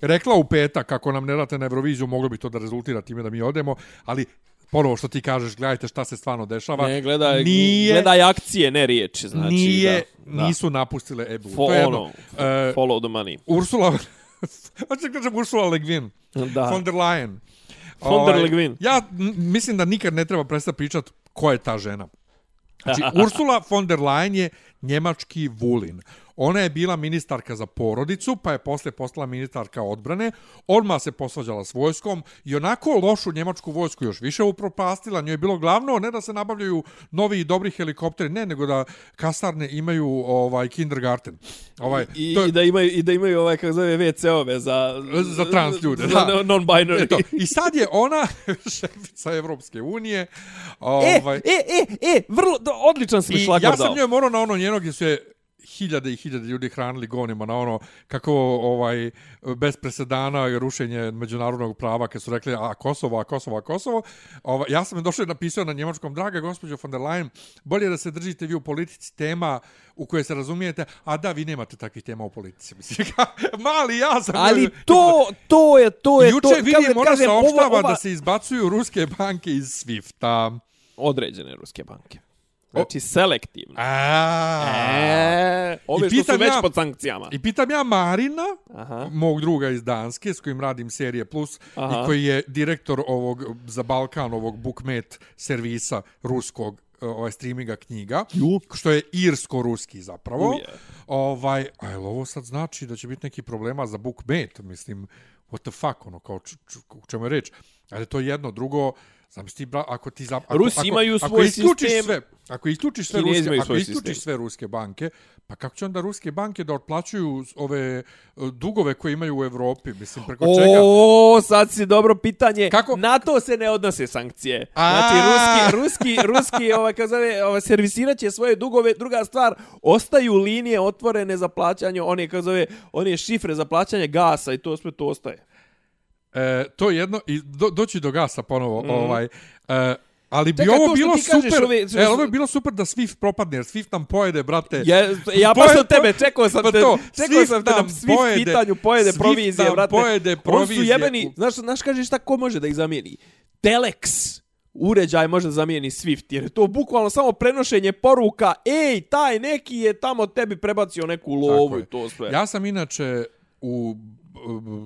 rekla u petak kako nam ne date na Euroviziju, moglo bi to da rezultira time da mi odemo, ali ponovo što ti kažeš, gledajte šta se stvarno dešava. Ne, gledaj, nije, gledaj akcije, ne riječi, znači. nije, da, da. nisu napustile EBU. Fo, to je ono. E, follow the money. Ursula, (laughs) hoće da kažem Ursula Le Guin, Da. von der Leyen. Von der Ovaj, Le Guin. Ja mislim da nikad ne treba prestati pričat ko je ta žena. Znači, (laughs) Ursula von der Leyen je njemački vulin. Ona je bila ministarka za porodicu, pa je posle postala ministarka odbrane. Odmah se posvađala s vojskom i onako lošu njemačku vojsku još više upropastila. Njoj je bilo glavno ne da se nabavljaju novi i dobri helikopteri, ne, nego da kasarne imaju ovaj kindergarten. Ovaj, I, to je- i da imaju i da imaju ovaj kako zove WC-ove za Za trans ljude, za da. non-binary. Eto, I sad je ona (laughs) šefica Evropske unije. E, Ovaj, e, e, e, vrlo do, odličan si mi I šlagvor ja sam dao. njoj morao na ono njeno gdje su je hiljade i hiljade ljudi hranili gonima na ono kako ovaj bez presedana i rušenje međunarodnog prava kad su rekli a Kosovo, a Kosovo, a Kosovo. Ovaj, ja sam došao i napisao na njemačkom, draga gospođo von der Leyen, bolje da se držite vi u politici tema u koje se razumijete, a da, vi nemate takvih tema u politici. (laughs) Mislim, mali ja sam... Ali to, to je, to je, Juče to, vidim, kažem, ona kažem, ova- saopštava ova- da se izbacuju ruske banke iz Swifta. Određene ruske banke. Znači, selektivno. A. E, ove I što su već ja- pod sankcijama. I pitam ja Marina, Aha. mog druga iz Danske, s kojim radim serije Plus, Aha. i koji je direktor ovog za Balkan, ovog Bookmet servisa ruskog ovaj streaminga knjiga, Ju. što je irsko-ruski zapravo. Uje. Ovaj, a jel ovo sad znači da će biti neki problema za Bookmet, mislim, what the fuck, ono, kao č, č, u čemu je reč. Ali to je jedno, drugo, Znam ti, bra, ako ti za, ako, Rusi ako, imaju ako svoj isključiš sistem. sve, ako isključiš sve Kinezi ruske, ako isključiš sistem. sve ruske banke, pa kako će onda ruske banke da otplaćuju ove e, dugove koje imaju u Evropi, mislim preko čega? O, sad si dobro pitanje. Kako- Na to se ne odnose sankcije. A. Znači, ruski, ruski, ruski ovaj, kako zove, ovaj, servisirat će svoje dugove. Druga stvar, ostaju linije otvorene za plaćanje, one, kako zove, one šifre za plaćanje gasa i to sve to ostaje. E, to je jedno i do, doći do gasa ponovo, mm. ovaj e, ali bi Čekaj, ovo bilo ti kažeš, super. ove- e, ovo je bilo super da Swift propadne, jer Swift nam pojede, brate. Ja, ja baš Pojede- od tebe, čekao sam Pa te, to, čekao Swift sam te na nam svi pojede- pitanju pojede Swift provizije, brate. pojede Oni su provizije jebeni, znaš, znaš kažeš šta ko može da ih zamijeni? Telex uređaj može da zamijeni Swift, jer je to bukvalno samo prenošenje poruka, ej, taj neki je tamo tebi prebacio neku lovu i to sve. Ja sam inače u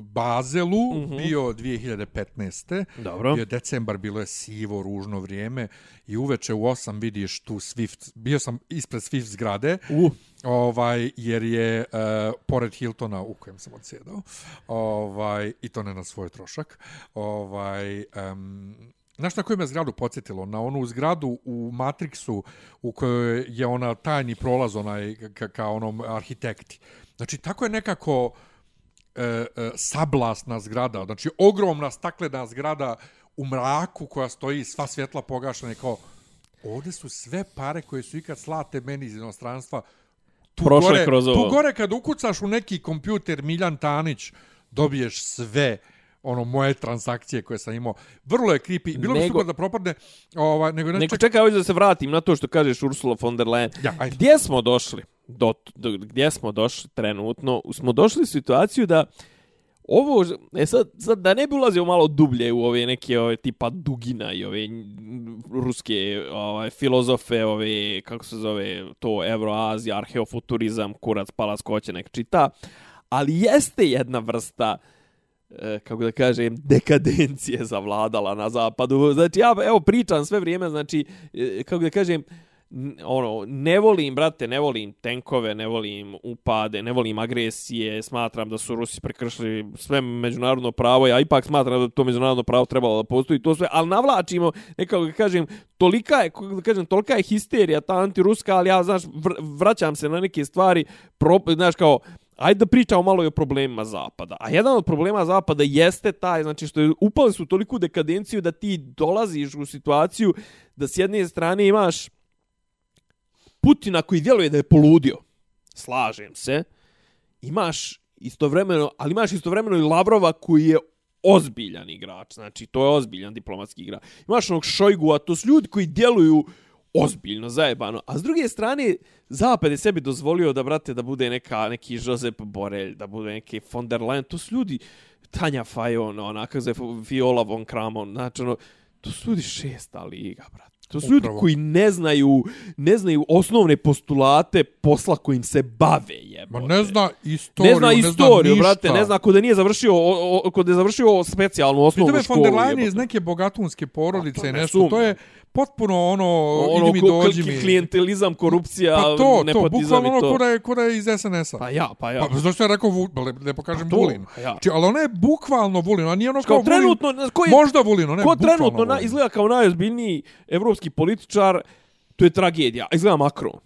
Bazelu Mhm. bio 2015. Dobro. Bio decembar, bilo je sivo, ružno vrijeme i uveče u 8 vidiš tu Swift. Bio sam ispred Swift zgrade. Uh. Ovaj, jer je uh, pored Hiltona u kojem sam odsjedao. Ovaj, I to ne na svoj trošak. Ovaj, um, Znaš na koju me zgradu podsjetilo? Na onu zgradu u Matrixu u kojoj je ona tajni prolaz onaj ka, ka onom arhitekti. Znači, tako je nekako e, e, sablasna zgrada, znači ogromna staklena zgrada u mraku koja stoji sva svjetla pogašena i kao ovdje su sve pare koje su ikad slate meni iz inostranstva tu Prošle gore, kroz ovo. Tu gore kad ukucaš u neki kompjuter Miljan Tanić dobiješ sve ono moje transakcije koje sam imao. Vrlo je creepy. Bilo bi Nego- super da propadne, ovaj, nego ne Neko čak... čekaj, hoću da se vratim na to što kažeš Ursula von der Leyen. Ja, ajde. Gdje smo došli? Do, do, gdje smo došli trenutno? Smo došli u situaciju da ovo, e sad, sad da ne bi ulazio malo dublje u ove neke ove tipa Dugina i ove ruske ovaj, filozofe, ove, kako se zove to, Euroazija, arheofuturizam, kurac, palac, ko će nek čita, ali jeste jedna vrsta e, kako da kažem, dekadencije zavladala na zapadu. Znači, ja evo pričam sve vrijeme, znači, e, kako da kažem, ono, ne volim, brate, ne volim tenkove, ne volim upade, ne volim agresije, smatram da su Rusi prekršili sve međunarodno pravo, ja ipak smatram da to međunarodno pravo trebalo da postoji, to sve, ali navlačimo, nekako da kažem, tolika je, kako da kažem, tolika je histerija ta antiruska, ali ja, znaš, vraćam se na neke stvari, pro, znaš, kao, Ajde da pričamo malo i o problemima Zapada. A jedan od problema Zapada jeste taj, znači što je upali su toliku dekadenciju da ti dolaziš u situaciju da s jedne strane imaš Putina koji djeluje da je poludio. Slažem se. Imaš istovremeno, ali imaš istovremeno i Lavrova koji je ozbiljan igrač. Znači, to je ozbiljan diplomatski igrač. Imaš onog Šojgua, to su ljudi koji djeluju ozbiljno, zajebano. A s druge strane, Zapad je sebi dozvolio da, brate, da bude neka, neki Josep Borelj, da bude neki von der Leyen. To su ljudi, Tanja Fajon, ona, kako se zove, Viola von Kramon, znači, ono, to su ljudi šesta liga, brate. To su ljudi Upravo. koji ne znaju, ne znaju osnovne postulate posla kojim se bave, jebote. Ma ne zna istoriju, ne zna istoriju, ništa. brate, ne zna ko da nije završio, o, o, ko da je završio specijalnu osnovnu Pritom je školu. von der Leyen je iz jebote. neke bogatunske porodice, Pa to ne nešto. To je potpuno ono, ono idi mi dođi mi. klijentelizam, korupcija, Pa to, to, nepotizam bukvalno i ono to. ko da je, ko da je iz SNS-a. Pa ja, pa ja. Pa zašto ja rekao, Vu, le, lepo kažem to, Vulin. pa ja. Či, ali ona je bukvalno Vulin, ona nije ono kao, Kao trenutno, Vulin, ko je, možda Vulin, ona je ko bukvalno trenutno na, izgleda kao najozbiljniji evropski političar, to je tragedija. A Izgleda Macron.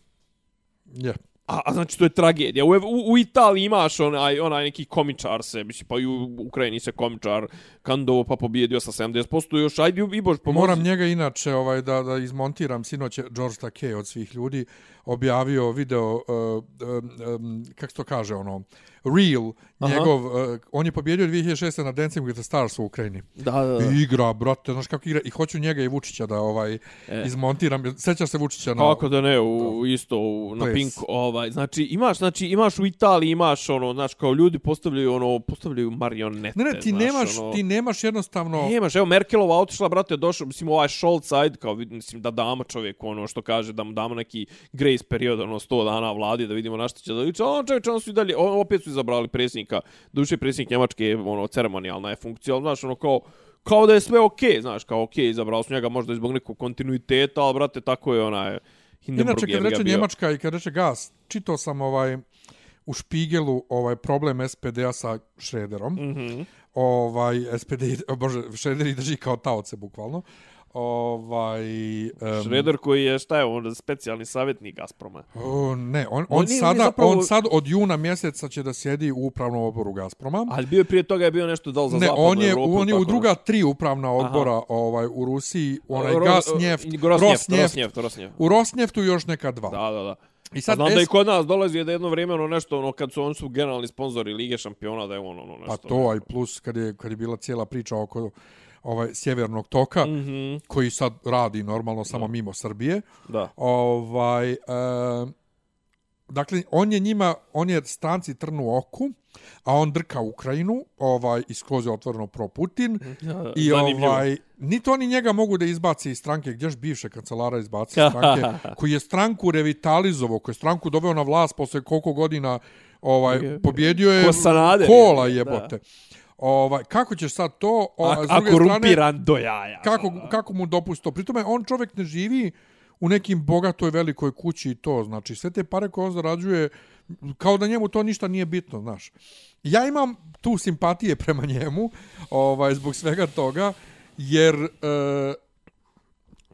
Je. A, a znači to je tragedija. U, u, u Italiji imaš onaj, onaj neki komičar se, mislim, pa i u Ukrajini se komičar kandovo pa pobjedio sa 70%, još ajde i bož pomozi. Moram njega inače ovaj da da izmontiram sinoć je George Takei od svih ljudi objavio video uh, um, um, kako se to kaže ono Real Aha. njegov uh, on je pobjedio 2006 na Dancing with the Stars u Ukrajini. Da, da, da. I igra, brate, znaš kako igra i hoću njega i Vučića da ovaj E. izmontiram. Sećaš se Vučića na Kako da ne, u, isto u, na Ples. Pinku, ovaj, znači imaš, znači imaš u Italiji, imaš ono, znači kao ljudi postavljaju ono, postavljaju marionete, Ne, ne, ti znaš, nemaš, ono, ti nemaš jednostavno Nemaš, evo Merkelova otišla, brate, došao, mislim, ovaj Scholz, ajde, kao, mislim, da damo čovjeku ono što kaže, da mu damo neki grace period, ono, 100 dana vladi, da vidimo na što će da liče, on čovječ, on su i dalje, on, opet su izabrali predsjednika, duše predsjednik Njemačke, ono, ceremonijalna je funkcija, ali, znaš, ono, kao, kao da je sve okej, znaš, kao okej, izabrali su njega možda zbog nekog kontinuiteta, ali, brate, tako je onaj, Hindenburg Inače, kad reče. Njemačka i kad reče gas, čitao sam ovaj u Špigelu ovaj problem SPD-a sa Šrederom. Mm Mhm. Ovaj, SPD, bože, Šreder i drži kao taoce, bukvalno. Ovaj, um, Šreder koji je, šta je, on specijalni savjetnik Gazproma. O, ne, on, On on, nije- on sada, zapravo- on sad od juna mjeseca će da sjedi u upravnom odboru Gazproma. Ali bio je prije toga je bio nešto dal za ne, zapadnu on je, Evropu, on je u druga tri upravna odbora ovaj u Rusiji, onaj Ro- gas, njeft, Rosneft, Rosneft, Rosneft. u Rosneftu još neka dva. Da, da, da. I sad znam da i kod nas dolazi da jedno vrijeme ono nešto, ono, kad su oni su generalni sponzori Lige šampiona, da je on ono nešto. Pa to, a i plus kad je, kad je bila cijela priča oko ovaj sjevernog toka, mm -hmm. koji sad radi normalno samo mimo Srbije. da. Ovaj, e, dakle, on je njima, on je stranci trnu oku, a on drka Ukrajinu, ovaj, iskroz je otvoreno pro Putin. I Zanimljivo. ovaj, niti oni njega mogu da izbaci iz stranke, gdjež bivše kancelara izbaci iz (laughs) stranke, koji je stranku revitalizovao, koji je stranku doveo na vlast posle koliko godina ovaj, Je- pobjedio je Ko Sanader, kola je, jebote. Ovaj, kako ćeš sad to, A, s a strane, korumpiran do jaja. kako, kako mu dopusto? Pritome, on čovjek ne živi u nekim bogatoj velikoj kući i to, znači sve te pare koje on zarađuje, kao da njemu to ništa nije bitno, znaš. Ja imam tu simpatije prema njemu, ovaj, zbog svega toga, jer e,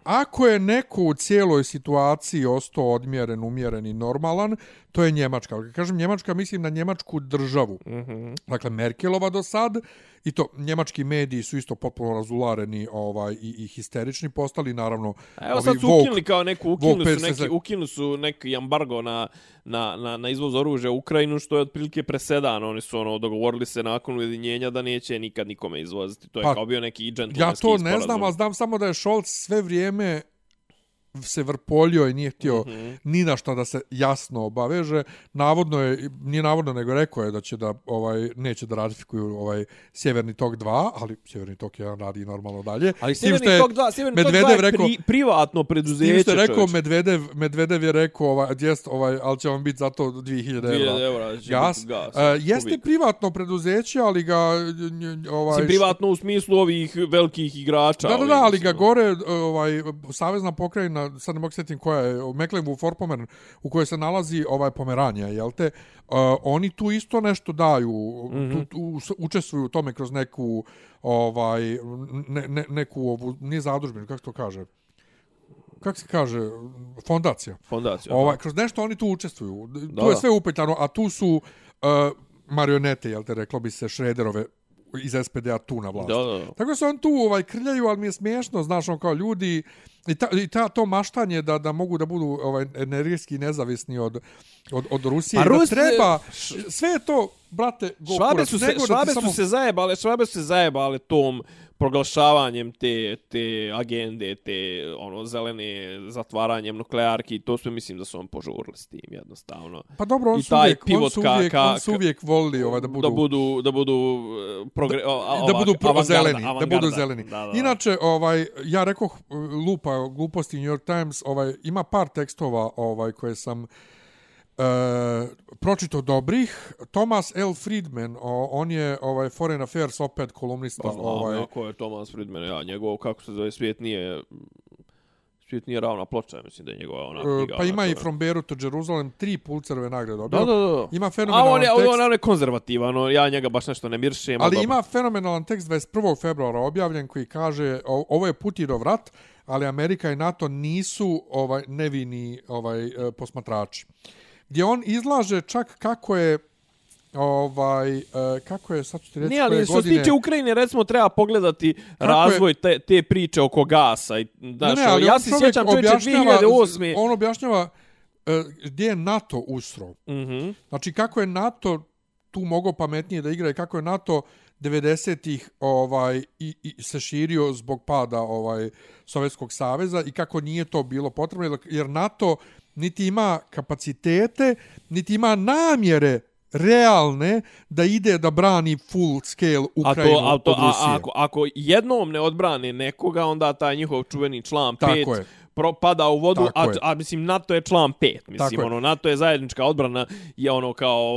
ako je neko u cijeloj situaciji ostao odmjeren, umjeren i normalan, to je Njemačka. Kad kažem Njemačka, mislim na Njemačku državu. Mhm. Dakle, Merkelova do sad, i to njemački mediji su isto potpuno razulareni ovaj, i, i histerični postali, naravno. A evo sad su Vogue- ukinuli kao neku, ukinuli su neki, ukinuli su neki embargo na, na, na, na izvoz oružja u Ukrajinu, što je otprilike presedan. Oni su ono dogovorili se nakon ujedinjenja da neće nikad nikome izvoziti. To je Pa, kao bio neki Ja džentlmenski to ne sporazum. znam, ali znam samo da je Scholz sve vrijeme se vrpoljio i nije htio mm. -hmm. ni na šta da se jasno obaveže. Navodno je, nije navodno, nego rekao je da će da ovaj neće da ratifikuju ovaj Sjeverni tok 2, ali Sjeverni tok 1 radi normalno dalje. Ali što Sjeverni je tok 2, Sjeverni tok 2 Medvedev je rekao- pri, privatno preduzeće, tim što je rekao čovječe. Medvedev, Medvedev je rekao ovaj, jest, ovaj, ali će vam biti zato 2000 2000 evra. eura će Gas. gas, E, jeste kubik. privatno preduzeće, ali ga ovaj Mislim, privatno u smislu ovih velikih igrača. Da, da, da, ali ga gore, ovaj, savezna pokrajina, sad ne mogu sjetim koja je, Mecklenburg-Vorpommern, u kojoj se nalazi ovaj Pomeranja, jel te? Uh, oni tu isto nešto daju, mm. -hmm. tu, tu, učestvuju u tome kroz neku, ovaj, ne, ne, neku, ovu, nije zadužbinu, kako to kaže? Kako se kaže? Fondacija. Fondacija. Ovaj, kroz nešto oni tu učestvuju. Da, tu je sve upetano, a tu su uh, marionete, jel te, reklo bi se, Šrederove iz SPD-a tu na vlasti. Da, da, da. Tako se on tu ovaj krljaju, ali mi je smiješno, znaš, on kao ljudi i ta, i ta to maštanje da da mogu da budu ovaj energetski nezavisni od od od Rusije, A i da Rus- treba sve je to brate go Švabe su se, nego da švabe samo- su se zajebale, švabe su se zajebale tom proglašavanjem te, te agende, te ono zelene zatvaranjem nuklearki, to sve mislim da su on požurili s tim jednostavno. pa dobro, on i su uvijek, on pivot su ka- uvijek, ka- on su uvijek volili ovaj, da budu, da budu da budu e, progre, o, da budu pro avangarda, zeleni, da avangarda. budu zeleni. Da, da, da. Inače, ovaj ja rekoh lupa gluposti New York Times, ovaj ima par tekstova ovaj koje sam E, pročito dobrih Thomas L. Friedman o, on je ovaj Foreign Affairs opet kolumnista Pa znam, ovaj ja, ko je Thomas Friedman, ja, njegov, kako se zove, svijet nije, svijet nije ravna ploča, mislim da je njegova ona e, knjiga. pa ima i From Beirut to Jerusalem tri Pulitzerove nagrade dobio. Da, da, da. Ima A fenomenalan on je, tekst. on, on je konzervativan, on, ja njega baš nešto ne miršem. Ali dobro. ima fenomenalan tekst 21. februara objavljen koji kaže o- ovo je Putinov rat, ali Amerika i NATO nisu ovaj nevini ovaj e, posmatrači. Gdje on izlaže čak kako je ovaj e, kako je sad ću ti reći Ne, ali što se tiče Ukrajine, recimo, treba pogledati razvoj te, te priče oko gasa. I, znaš, ali ja se čovjek sjećam čovječe objašnjava- 2008. On objašnjava e, gdje je NATO usro. Mhm. Znači kako je NATO tu mogao pametnije da igra i kako je NATO 90-ih ovaj i, i se širio zbog pada ovaj Sovjetskog saveza i kako nije to bilo potrebno jer NATO niti ima kapacitete, niti ima namjere realne da ide da brani full scale A Ukrajinu to, a to, od a, Rusije. ako, ako jednom ne odbrane nekoga, onda taj njihov čuveni član Tako 5 je. propada u vodu, Tako a, je. a mislim NATO je član 5, Tako mislim je. ono NATO je zajednička odbrana je ono kao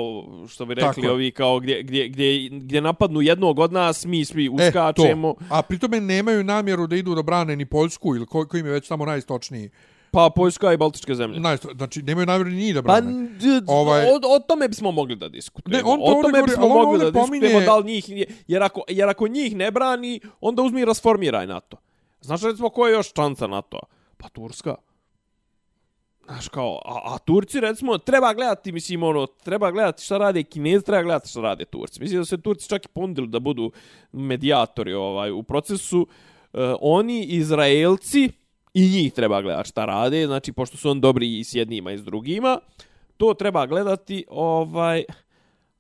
što bi Tako rekli je. ovi kao gdje, gdje, gdje, gdje napadnu jednog od nas, mi svi E, uskačemo. to. A pritome nemaju namjeru da idu da brane ni Poljsku ili ko, ko im je već tamo najistočniji. Pa Poljska i Baltičke zemlje. Najisto, znači nemaju namjeru ni da Pa brane. d- Ovaj- o, o tome bismo mogli da diskutujemo. Ne, on to o tome govori, bismo mogli da diskutujemo pominje- da li njih jer ako, jer ako njih ne brani, onda uzmi i rasformiraj NATO. Znaš recimo ko je još članca NATO? Pa Turska. Znaš kao, a, a Turci recimo treba gledati, mislim ono, treba gledati šta rade Kinezi, treba gledati šta rade Turci. Mislim da se Turci čak i ponudili da budu medijatori ovaj u procesu. E, oni Izraelci i njih treba gledati šta rade, znači pošto su on dobri i s jednima i s drugima, to treba gledati ovaj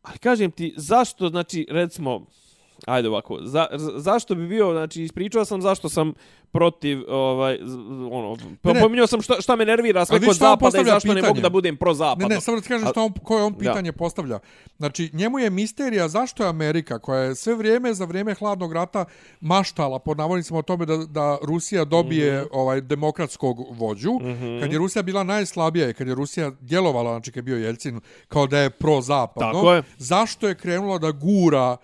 ali kažem ti zašto znači recimo ajde ovako za, za- zašto bi bio znači ispričao sam zašto sam protiv ovaj ono Ne, ne. pominjao sam šta šta me nervira sve kod zapada i zašto ne pitanje? mogu da budem pro Ne, zapadno ne, samo da ti kažem šta on, koje on pitanje postavlja. Znači, njemu je misterija zašto je Amerika, koja je sve vrijeme za vrijeme hladnog rata maštala, pod navodnicima o tome da, da Rusija dobije mm -hmm. ovaj demokratskog vođu, mm -hmm. kad je Rusija bila najslabija i kad je Rusija djelovala, znači kad je bio Jelcin, kao da je pro-zapadno, Tako je. zašto je krenula da gura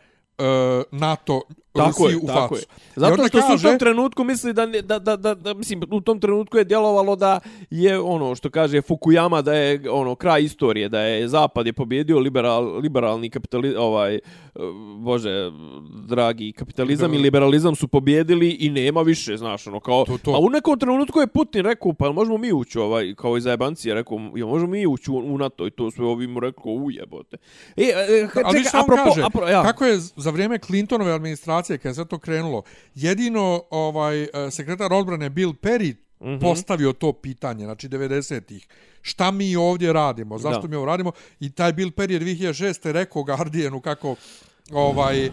NATO Tako Rusiji je, u tako facu. je. Zato što su u kaže- tom trenutku misli da, da, da, da, da, mislim, u tom trenutku je djelovalo da je ono što kaže Fukuyama da je ono kraj istorije, da je Zapad je pobjedio liberal, liberalni kapitalizam, ovaj, eh, bože, dragi, kapitalizam i liberalizam su pobjedili i nema više, znaš, ono, kao, To, to. a u nekom trenutku je Putin rekao, pa možemo mi ući, ovaj, kao iz zajebancije, rekao, jel možemo mi ući u, u NATO i to sve ovi mu rekao, ujebote. E, e, čekaj, Ali što on apropo, kaže, apro, ja. kako je za vrijeme Clintonove administracije, kada je sve to krenulo, jedino ovaj eh, sekretar odbrane Bill Perry Mhm. postavio to pitanje, znači 90-ih. Šta mi ovdje radimo? Zašto Da. mi ovo radimo? I taj Bill Perry je 2006. rekao Guardianu kako ovaj eh,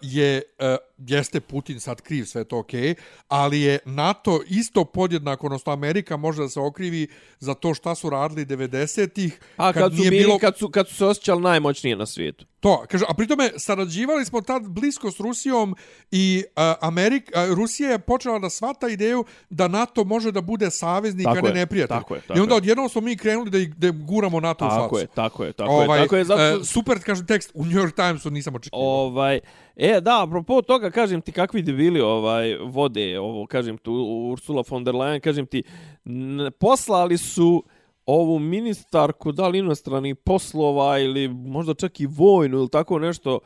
je eh, jeste Putin sad kriv, sve to okej, okay, ali je NATO isto podjednako, odnosno Amerika može da se okrivi za to šta su radili 90-ih, A kad, su nije bili, bilo kad, su, kad su se osjećali najmoćnije na svijetu. To, kaže, a pritome sarađivali smo tad blisko s Rusijom i uh, Amerika, uh, Rusija je počela da svata ideju da NATO može da bude saveznik, Tako a ne je, neprijatelj. tako je, tako I onda je. odjednom smo mi krenuli da, da guramo NATO u facu. Tako je, tako je, tako ovaj, je. Tako je, zato... e, super, kaže tekst, u New York Timesu nisam očekivao. Ovaj, e, da, apropo toga, kažem ti kakvi debili ovaj, vode ovo, kažem tu, Ursula von der Leyen, kažem ti, n, poslali su ovu ministarku, da li inostranih poslova ili možda čak i vojnu ili tako nešto,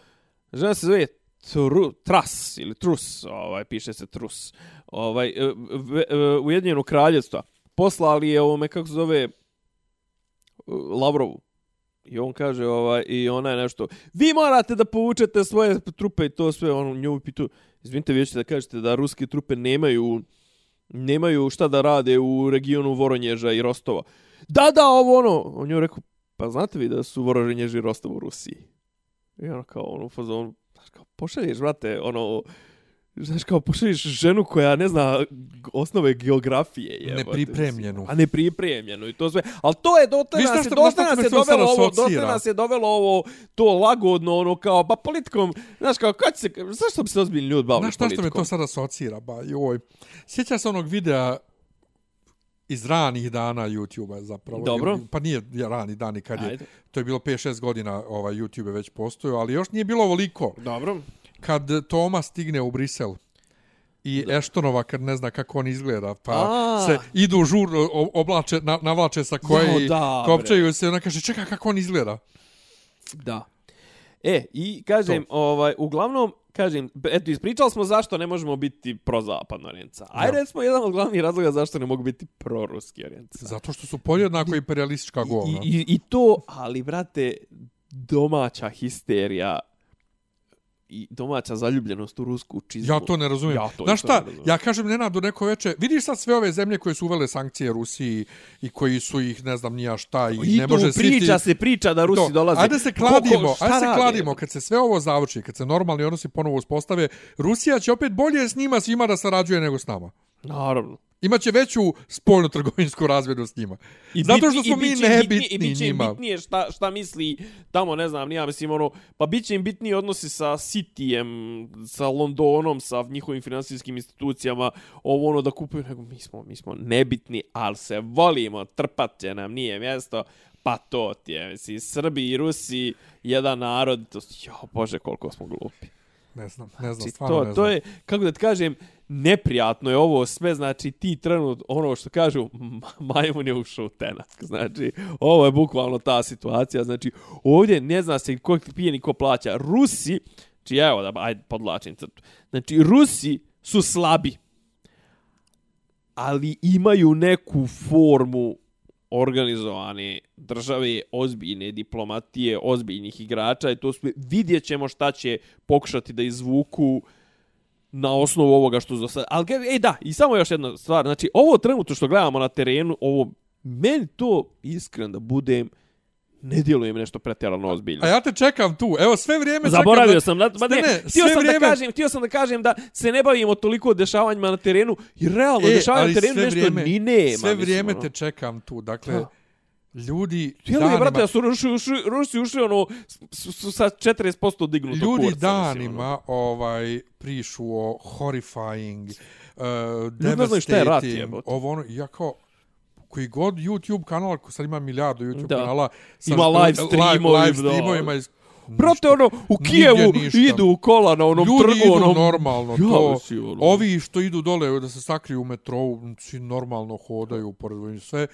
žena se zove Tru, Tras ili Trus, ovaj, piše se Trus, ovaj, e, e, Ujedinjeno kraljevstva. Poslali je ovome, kako se zove, Lavrovu. I on kaže, ovaj, i ona je nešto, vi morate da povučete svoje trupe i to sve, on nju pitu, izvinite, vi ćete da kažete da ruske trupe nemaju, nemaju šta da rade u regionu Voronježa i Rostova. Da, da, ovo ono, on nju je rekao, pa znate vi da su Voronjež i Rostov u Rusiji? I ono kao, ono, fazon, kao, pošalješ, brate, ono, znaš, kao, pošalješ ženu koja ne zna osnove geografije. Jebote, Nepripremljenu. A nepripremljenu i to sve. Ali to je, Vi nas, znaš je, znaš šta nas me je dovelo ovo, asocira? nas je dovelo ovo, to lagodno, ono, kao, pa politikom, znaš, kao, kad se, zašto bi se ozbiljni ljudi bavili Znaš šta što me politikom? to sad asocira? Ba, joj. Sjeća se onog videa iz ranih dana YouTube-a zapravo. Dobro. Pa nije rani dani kad je, Ajde. to je bilo 5-6 godina ovaj YouTube je već postojao, ali još nije bilo ovoliko. Dobro. Kad Toma stigne u Brisel i da. Eštonova kad ne zna kako on izgleda, pa A. se idu žurno, oblače, na, navlače sa koje kopčaju se, ona kaže, čekaj kako on izgleda. Da. E, i kažem, ovaj, uglavnom, kažem, eto, ispričali smo zašto ne možemo biti prozapadna orijenca. Ajde, Da. recimo, jedan od glavnih razloga zašto ne mogu biti proruski orijenca. Zato što su podjednako imperialistička govna. I, i, I to, ali, brate, domaća histerija i domaća zaljubljenost u rusku čizmu. Ja to ne razumijem. Ja to Znaš šta, ne razumijem. ja kažem Nenadu neko veče, vidiš sad sve ove zemlje koje su uvele sankcije Rusiji i koji su ih, ne znam, nija šta, i, I ne može priča Siti- se priča da Rusi to. dolaze. Ajde se kladimo, šta ajde se kladimo, kad se sve ovo završi, kad se normalni odnosi ponovo uspostave, Rusija će opet bolje s njima svima da sarađuje nego s nama. Naravno. Imaće veću spoljno-trgovinsku razvedu s njima. I Zato što smo i mi nebitni bitnije- I bit će im njima. bitnije šta, šta misli tamo, ne znam, nija mislim, ono, pa bit će im bitniji odnosi sa Cityjem, sa Londonom, sa njihovim finansijskim institucijama, ovo ono da kupuju, nego mi smo, mi smo nebitni, ali se volimo, trpat će nam, nije mjesto, pa to ti je, mislim, Srbi i Rusi, jedan narod, to, jo, bože, koliko smo glupi. Ne znam, ne znam, Znači, stvarno to, ne znam. to je, kako da ti kažem, neprijatno je ovo sve, znači ti trenut, ono što kažu, majmun je ušao u tenak. Znači, ovo je bukvalno ta situacija. Znači, ovdje ne zna se ko pije ni ko plaća. Rusi, znači evo da, ajde, podlačim crtu. Znači, Rusi su slabi, ali imaju neku formu organizovane države, ozbiljne diplomatije, ozbiljnih igrača i to sve vidjet ćemo šta će pokušati da izvuku na osnovu ovoga što za sad. Ali, e da, i samo još jedna stvar. Znači, ovo trenutno što gledamo na terenu, ovo, meni to, iskren da budem, ne djeluje nešto pretjerano ozbiljno. A ja te čekam tu. Evo, sve vrijeme čekam Zaboravio da... sam, da, ma ne, Stene, htio sam vrijeme- da kažem, htio sam da kažem da se ne bavimo toliko dešavanjima na terenu, i realno E, dešavanje ali na terenu nešto vrijeme- ni nema. Sve mislim, vrijeme ono. te čekam tu. Dakle, Da. Ljudi je, danima, brate, da su Rusi ušli, Rusi ušli ono, s- s- sa 40% dignutog ljudi kurca. mislim, ono. danima ovaj prišu o horrifying, uh, ne znaju šta je rat, devastating, jebote. ovo ono, ja kao, koji god YouTube kanal, ko sad ima milijardu YouTube Da. kanala, sa Ima live streamovi, live da. streamovima iz Brate, ono, u Kijevu idu u kola na onom Ljudi trgu, idu onom... normalno, Ja, to, si, ono. ovi što idu dole da se sakriju u metrou, normalno hodaju pored sve.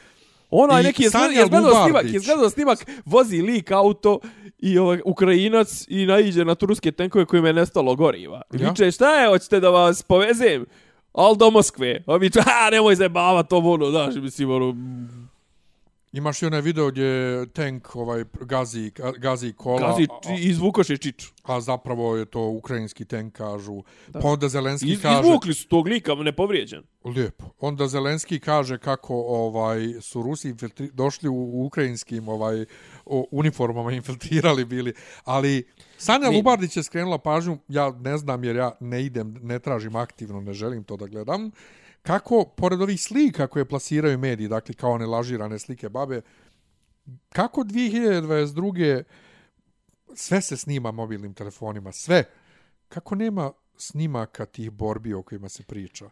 Onaj I neki je Sanja gledao, je gledao snimak, Lubardić. je gledao snimak, vozi lik auto i ovaj Ukrajinac i naiđe na turske tenkove kojima je nestalo goriva. Ja. viče, šta je, hoćete da vas povezem? Al do Moskve. A viče, ha, nemoj zajebavat to ono, znaš, mislim, ono, Imaš i onaj video gdje tank ovaj gazi, gazi kola, kazi, a, izvukoše čiču. a zapravo je to ukrajinski tank, kažu. Da. Pa onda Zelenski Iz, kaže... izvukli su tog lika, nepovrijeđen. Lijepo. Onda Zelenski kaže kako ovaj su Rusi infiltri, došli u, u ukrajinskim ovaj o, uniformama infiltrirali bili, ali Sanja Ne. Lubardić je skrenula pažnju, ja ne znam jer ja ne idem, ne tražim aktivno, ne želim to da gledam, kako pored ovih slika koje plasiraju mediji, dakle kao one lažirane slike babe, kako 2022. sve se snima mobilnim telefonima, sve. Kako nema snimaka tih borbi o kojima se priča?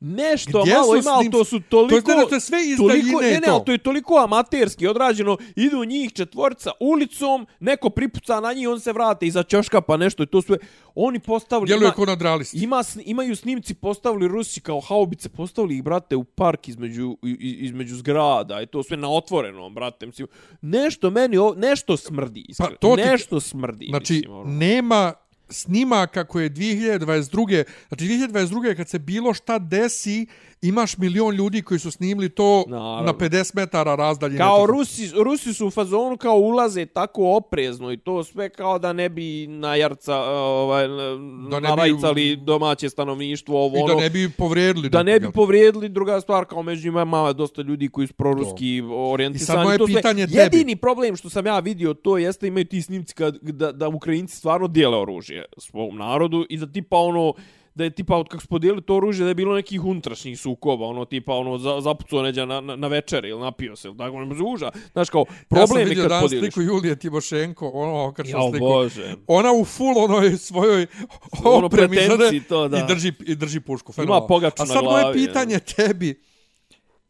Nešto Gdje malo ima, ali to su To toliko... je znači, to je sve iz toliko, daljine ne, ne, to. ali to je toliko amaterski odrađeno, idu njih četvorca ulicom, neko pripuca na njih, on se vrate iza ćoška pa nešto i to sve. Oni postavili... Djeluje ima- kao nadrealist. Ima, imaju snimci postavili Rusi kao haubice, postavili ih, brate, u park između, između zgrada i to sve na otvorenom, brate. Mislim, nešto meni, o- nešto smrdi, iskreno. Pa, to ti- nešto smrdi, Znači, mislim, ono. nema snimaka koje 2022. Znači, 2022. kad se bilo šta desi, imaš milion ljudi koji su snimili to Naravno. na 50 metara razdaljine. Kao Rusi, Rusi su u fazonu kao ulaze tako oprezno i to sve kao da ne bi na jarca, ovaj, Da ne bi- narajcali domaće stanovništvo, ovo, I da ono, ne bi povrijedili. da ne bi povrijedili druga stvar kao među njima ima dosta ljudi koji su proruski I orijentisani sad moje to sve. pitanje tebi. jedini problem što sam ja vidio to jeste imaju ti snimci kad, da, da Ukrajinci stvarno dijele oružje svom narodu i da tipa ono da je tipa od kako su podijelili to oružje da je bilo nekih unutrašnjih sukoba ono tipa ono za, zapucao neđa na, na, na večer ili napio se ili tako ne uža znaš kao Ja sam problem vidio kad danas podijeliš sliku Julije Timošenko, ono okačio Jao, sliku. Bože. Ona u full onoj svojoj Ono opremi zade to, da. i drži, i drži pušku. fenomenalno. pogaču A na sad moje glavi, pitanje tebi,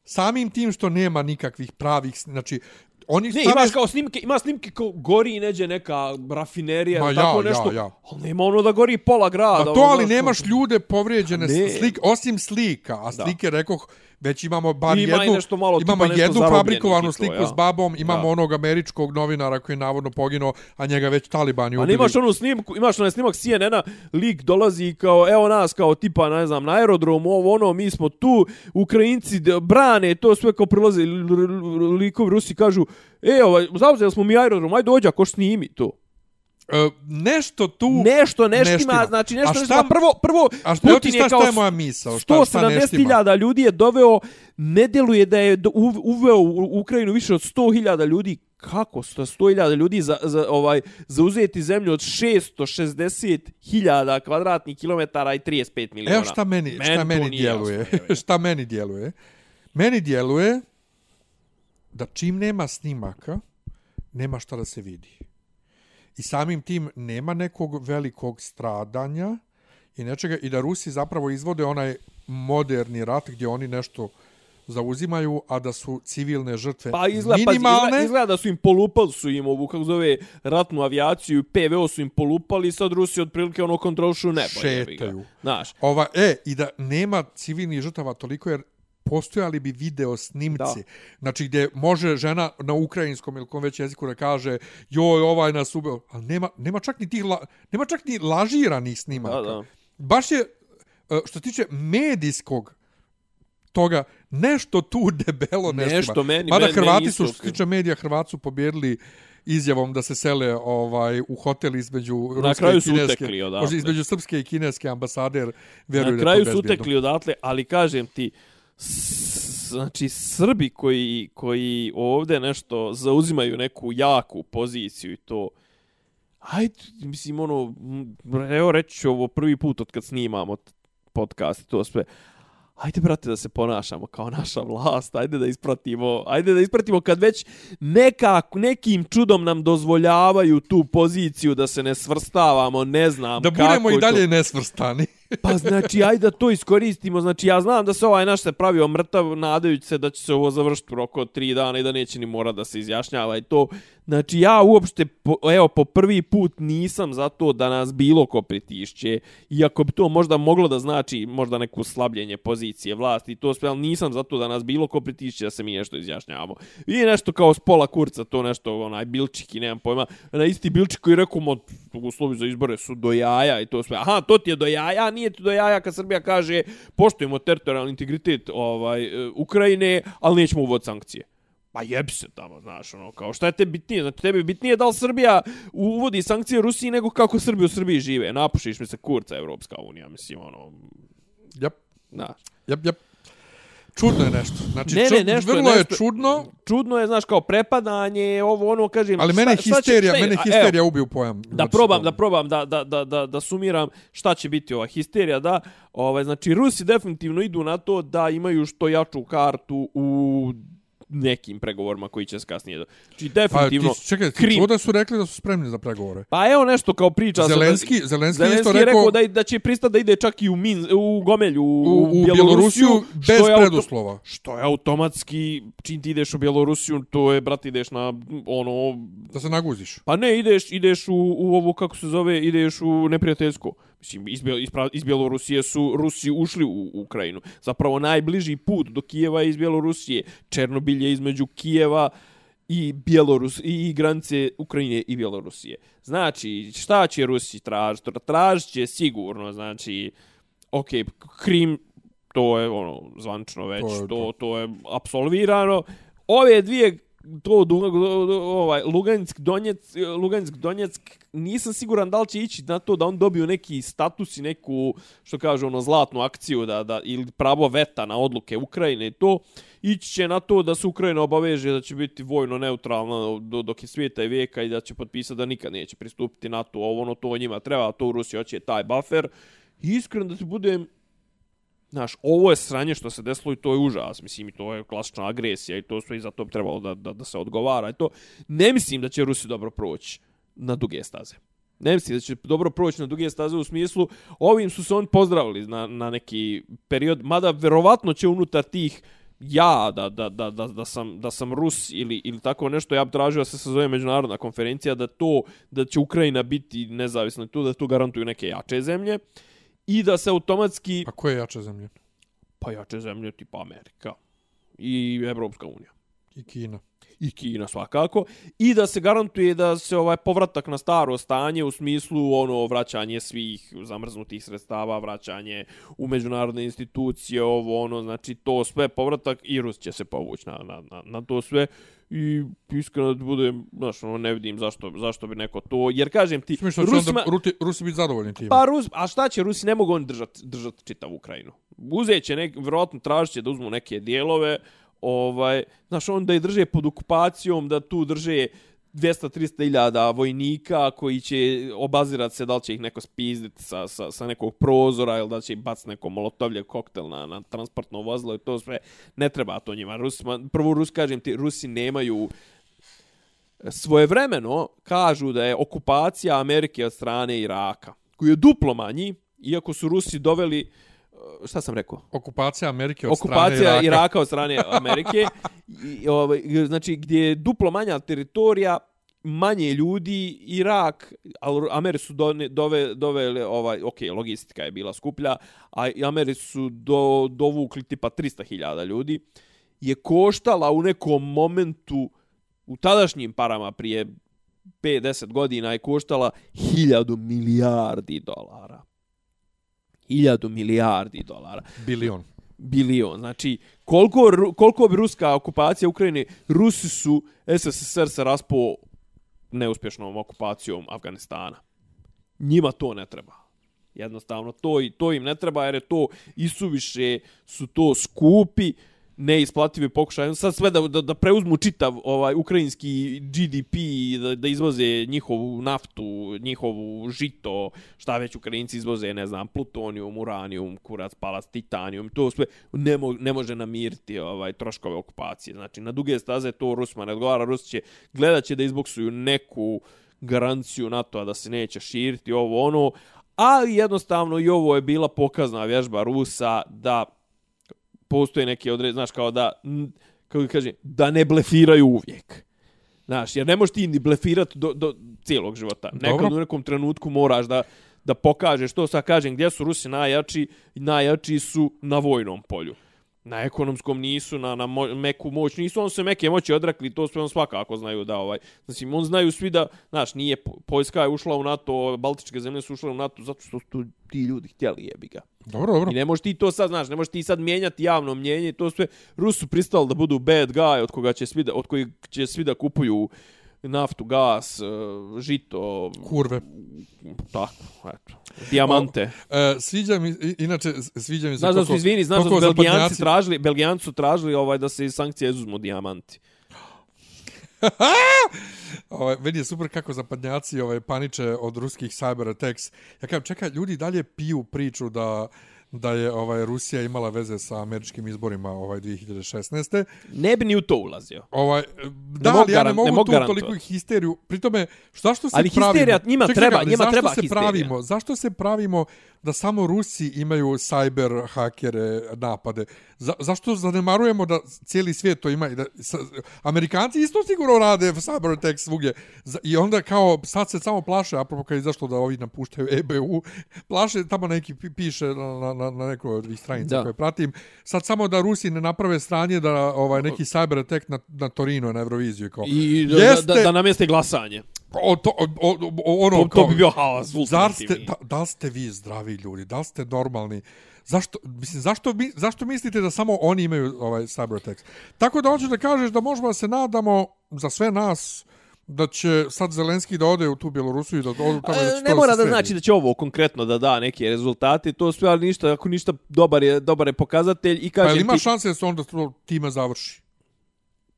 samim tim što nema nikakvih pravih, znači, oni Ne, stave- imaš kao snimke, ima snimke kao gori neđe neka rafinerija Ma ja, tako ja, nešto. ja. Ali nema ono da gori pola grada. Pa ono, to, ali znaš, nemaš kao- ljude povrijeđene Ne. slike, osim slika, a slike, rekoh, već imamo bar Ima jednu, nešto malo, imamo jednu fabrikovanu sliku ja. s babom, imamo Da. onog američkog novinara koji je navodno poginuo, a njega već talibani ubili. nemaš onu snimku, imaš onaj snimak CNN-a, lik dolazi kao, evo nas, kao tipa, ne znam, na aerodromu, ovo ono, mi smo tu, Ukrajinci brane, to sve kao prilaze, likovi Rusi kažu, e, ovaj, zauzeli smo mi aerodrom, aj dođi, ako snimi to. E, nešto tu... Nešto, nešto ne štima. ima, znači nešto, A šta- ima. Prvo, prvo, A šta, ti Putin šta, je kao šta je moja misao? Šta, šta ne štima? 170.000 ljudi je doveo, ne djeluje da je uveo u Ukrajinu više od 100.000 ljudi. Kako 100.000 ljudi za, za, ovaj, zauzeti zemlju od 660.000 kvadratnih kilometara i 35 miliona? Evo šta meni, šta to meni djeluje. (laughs) šta meni djeluje? Meni djeluje da čim nema snimaka, nema šta da se vidi. I samim tim nema nekog velikog stradanja i nečega i da Rusi zapravo izvode onaj moderni rat gdje oni nešto zauzimaju, a da su civilne žrtve Pa izgleda, pa minimalne. izgleda, izgleda da su im polupali su im ovu, kako zove, ratnu avijaciju, PVO su im polupali i sad Rusi otprilike ono kontrolšu nebo. Šetaju. Znaš, Ova, e, i da nema civilnih žrtava toliko, jer postojali bi video snimci. Da. Znači, gdje može žena na ukrajinskom ili kom već jeziku da kaže joj, ovaj nas ubeo. Ali nema, nema čak ni tih, la, nema čak ni lažiranih snimaka. da, da. Baš je, e, što se tiče medijskog toga, nešto tu (laughs) debelo ne Nešto štima. meni- Mada meni- Hrvati meni su, što se tiče medija, Hrvati su pobjedili izjavom da se sele ovaj u hotel između Na ruske kraju i su kineske. utekli odatle. Može između srpske i kineske ambasader vjeruju Na kraju su utekli odatle, ali kažem ti, s- znači Srbi koji, koji ovdje nešto zauzimaju neku jaku poziciju i to, ajde, mislim, ono, evo reći ću ovo prvi put od kad snimamo podcast i to sve, Ajde, brate, da se ponašamo kao naša vlast, ajde da ispratimo, ajde da ispratimo kad već nekak, nekim čudom nam dozvoljavaju tu poziciju da se ne svrstavamo, ne znam Da kako budemo i to- dalje nesvrstani. Pa znači, ajde da to iskoristimo. Znači, ja znam da se ovaj naš se pravio mrtav, nadajući se da će se ovo završiti u roku od tri dana i da neće ni mora da se izjašnjava i to. Znači, ja uopšte, po, evo, po prvi put nisam za to da nas bilo ko pritišće. Iako bi to možda moglo da znači možda neku slabljenje pozicije vlasti i to sve, ali nisam za to da nas bilo ko pritišće da se mi nešto izjašnjavamo. I nešto kao s pola kurca, to nešto, onaj, bilčik i nemam pojma. Na isti bilčik koji rekao, mo, uslovi za izbore su do jaja i to sve. Aha, to ti je do jaja, nije ti do jaja kad Srbija kaže poštujemo teritorijalni integritet ovaj, e, Ukrajine, ali nećemo uvod sankcije. Pa jebi se tamo, znaš, ono, kao šta je te bitnije? Znači, tebi bitnije da li Srbija uvodi sankcije Rusiji nego kako Srbi u Srbiji žive. Napušiš mi se kurca Evropska unija, mislim, ono... Jep. Da. Jep, jep. Čudno je nešto. Znači, Ne, ne, nešto je vrlo je, nešto- čudno, Čudno je, znaš, kao prepadanje, ovo, ono, kažem... ali mene šta- će- histerija, šta je- mene histerija ubiju pojam. da Znači, probam da probam da da da da da sumiram šta će biti ova histerija da ovaj znači Rusi definitivno idu na to da imaju što jaču kartu u nekim pregovorima koji će se kasnije. do- Znači Pa, definitivno ti, čekaj, ti Krim- da su rekli da su spremni za pregovore. Pa evo nešto kao priča Zelenski, Zelenski, je isto Zelenski je rekao, rekao, da da će pristati da ide čak i u Min, u Gomelju u, u, u Bjelorusiju bez što je auto- preduslova. Što je automatski, čim ti ideš u Bjelorusiju, to je, brat, ideš na ono, Da se naguziš. Pa ne, ideš, ideš u, u ovo, kako se zove, ideš u neprijateljsko. Mislim, iz, Bjel- iz, Bjelorusije su Rusi ušli u Ukrajinu. Zapravo najbliži put do Kijeva je iz Bjelorusije. Černobil je između Kijeva i Bjelorus i granice Ukrajine i Bjelorusije. Znači, šta će Rusi tražiti? Tražit će sigurno, znači, ok, Krim, to je ono zvančno već, To to je to. to, to je apsolvirano. Ove dvije to do, ovaj Lugansk Donjeck Lugansk Donjeck nisam siguran da li će ići na to da on dobiju neki status i neku što kaže ono zlatnu akciju da da ili pravo veta na odluke Ukrajine i to. Ići će na to da se Ukrajina obaveže da će biti vojno neutralna do, dok je svijeta i vijeka i da će potpisati da nikad neće pristupiti NATO ovo ono to njima treba to u Rusiji hoće taj buffer. Iskreno da se budem Znaš, ovo je sranje što se desilo i to je užas. Mislim, i to je klasična agresija i to sve i zato bi trebalo da, da, da se odgovara. I to ne mislim da će Rusi dobro proći na duge staze. Ne mislim da će dobro proći na duge staze u smislu ovim su se oni pozdravili na, na neki period, mada verovatno će unutar tih ja da, da, da, da, da, sam, da sam Rus ili, ili tako nešto, ja bi tražio da se sazove međunarodna konferencija, da to, da će Ukrajina biti nezavisna i to, da to garantuju neke jače zemlje i da se automatski A koje je jače zemlje? pa jače zemlje tipa Amerika i Evropska unija I Kina. i Kina svakako i da se garantuje da se ovaj povratak na staro stanje u smislu ono vraćanje svih zamrznutih sredstava, vraćanje u međunarodne institucije, ovo ono, znači to sve povratak i Rus će se povući na, na, na, na to sve i iskreno da budem, znaš, ono, ne vidim zašto, zašto bi neko to, jer kažem ti, Smiš da će onda Ruti, Rusi biti zadovoljni tim. Pa Rus, a šta će Rusi ne mogu oni držati držat čitavu Ukrajinu. Uzet će nek, vjerojatno tražit će da uzmu neke dijelove, ovaj, znaš, onda i drže pod okupacijom, da tu drže 200-300 iljada vojnika koji će obazirat se da li će ih neko spizditi sa, sa, sa nekog prozora ili da će ih baciti neko molotovlje koktel na, na transportno vozilo i to sve. Ne treba to njima. Rusima, prvo Rus, kažem ti, Rusi nemaju e, svojevremeno kažu da je okupacija Amerike od strane Iraka, koji je duplo manji, iako su Rusi doveli uh, šta sam rekao? Okupacija Amerike od Okupacija strane Iraka. Iraka od strane (laughs) Amerike. I, ovaj, znači, gdje je duplo manja teritorija, manje ljudi, Irak, ali Ameri su done, dove, doveli, ovaj, ok, logistika je bila skuplja, a Ameri su do, dovukli tipa 300.000 ljudi, je koštala u nekom momentu, u tadašnjim parama prije 5-10 godina je koštala 1000 milijardi dolara. 1000 milijardi dolara Bilion. bilion. Znači, koliko, koliko bi ruska okupacija Ukrajine, Rusi su SSSR se raspo neuspješnom okupacijom Afganistana. Njima to ne treba. Jednostavno, to, i to im ne treba jer je to isuviše, su to skupi, neisplative pokušaj. Sad sve da, da, da preuzmu čitav ovaj ukrajinski GDP, da, da izvoze njihovu naftu, njihovu žito, šta već Ukrajinci izvoze, ne znam, plutonijum, uranijum, kurac, palas, titanijum, to sve ne, mo, ne može namiriti ovaj troškove okupacije. Znači, na duge staze to Rusma ne odgovara. Rus će gledat će da izboksuju neku garanciju NATO-a da se neće širiti ovo ono, Ali jednostavno i ovo je bila pokazna vježba Rusa da postoje neke odred, znaš, kao da, kako kaže, da ne blefiraju uvijek. Znaš, jer ne možeš ti ni blefirati do, do cijelog života. Dobro. Nekad u nekom trenutku moraš da, da pokažeš to, sad kažem, gdje su Rusi najjači, najjači su na vojnom polju. Na ekonomskom nisu, na, na mo meku moć nisu, on se meke moći odrekli, to sve on svakako znaju da ovaj, znači on znaju svi da, znaš, nije, Po- Poljska je ušla u NATO, Baltičke zemlje su ušle u NATO zato što su ti ljudi htjeli jebi ga. Dobro, dobro. I ne možeš ti to sad, znaš, ne možeš ti sad mijenjati javno mnjenje, to sve Rusi su pristali da budu bad guy od koga će svi da, od kojih će svi da kupuju naftu, gas, eh, žito, Kurve. tako, eto, dijamante. E, sviđa mi, inače, sviđa mi se Znaš da su, izvini, znaš da su Belgijanci tražili, Belgijanci su tražili ovaj, da se iz sankcija izuzmu dijamanti. (laughs) Ovaj, meni je super kako zapadnjaci ovaj, paniče od ruskih cyber attacks. Ja kažem, čekaj, ljudi dalje piju priču da da je ovaj Rusija imala veze sa američkim izborima ovaj 2016. Ne bi ni u to ulazio. Ovaj da, mogu ali ja ne mogu ne mogu tu toliko histeriju. Pritome, zašto se Ali pravimo? histerija njima treba, ali njima zašto treba se histerija. pravimo? Zašto se pravimo da samo Rusi imaju cyber hakere napade? Za, zašto zanemarujemo da cijeli svijet to ima i da sa, Amerikanci isto sigurno rade cyber attack svugdje. I onda kao sad se samo plaše apropo kad je zašto da ovi napuštaju EBU, plaše tamo neki pi- piše na, na, na, na nekoj od ovih stranica Da. koje pratim. Sad samo da Rusi ne naprave stranje da ovaj neki cyber attack na, na Torino na Euroviziju kao. I da, Jeste- da, da, da namjeste glasanje. O, to, o, o, o, ono, To, to bi bio haos. Zar ste, da, da li ste vi zdravi ljudi? Da li ste normalni? Zašto, mislim, zašto, zašto mislite da samo oni imaju ovaj cyber attacks? Tako da hoćeš da kažeš da možemo da se nadamo za sve nas da će sad Zelenski da ode u tu Bjelorusiju i da odu tamo i da će E, to ne mora da sredi. znači da će ovo konkretno da da neke rezultate, to sve, ali ništa, ako ništa, dobar je, dobar je pokazatelj i Pa jel kažem ima ti, šanse da se onda to time završi?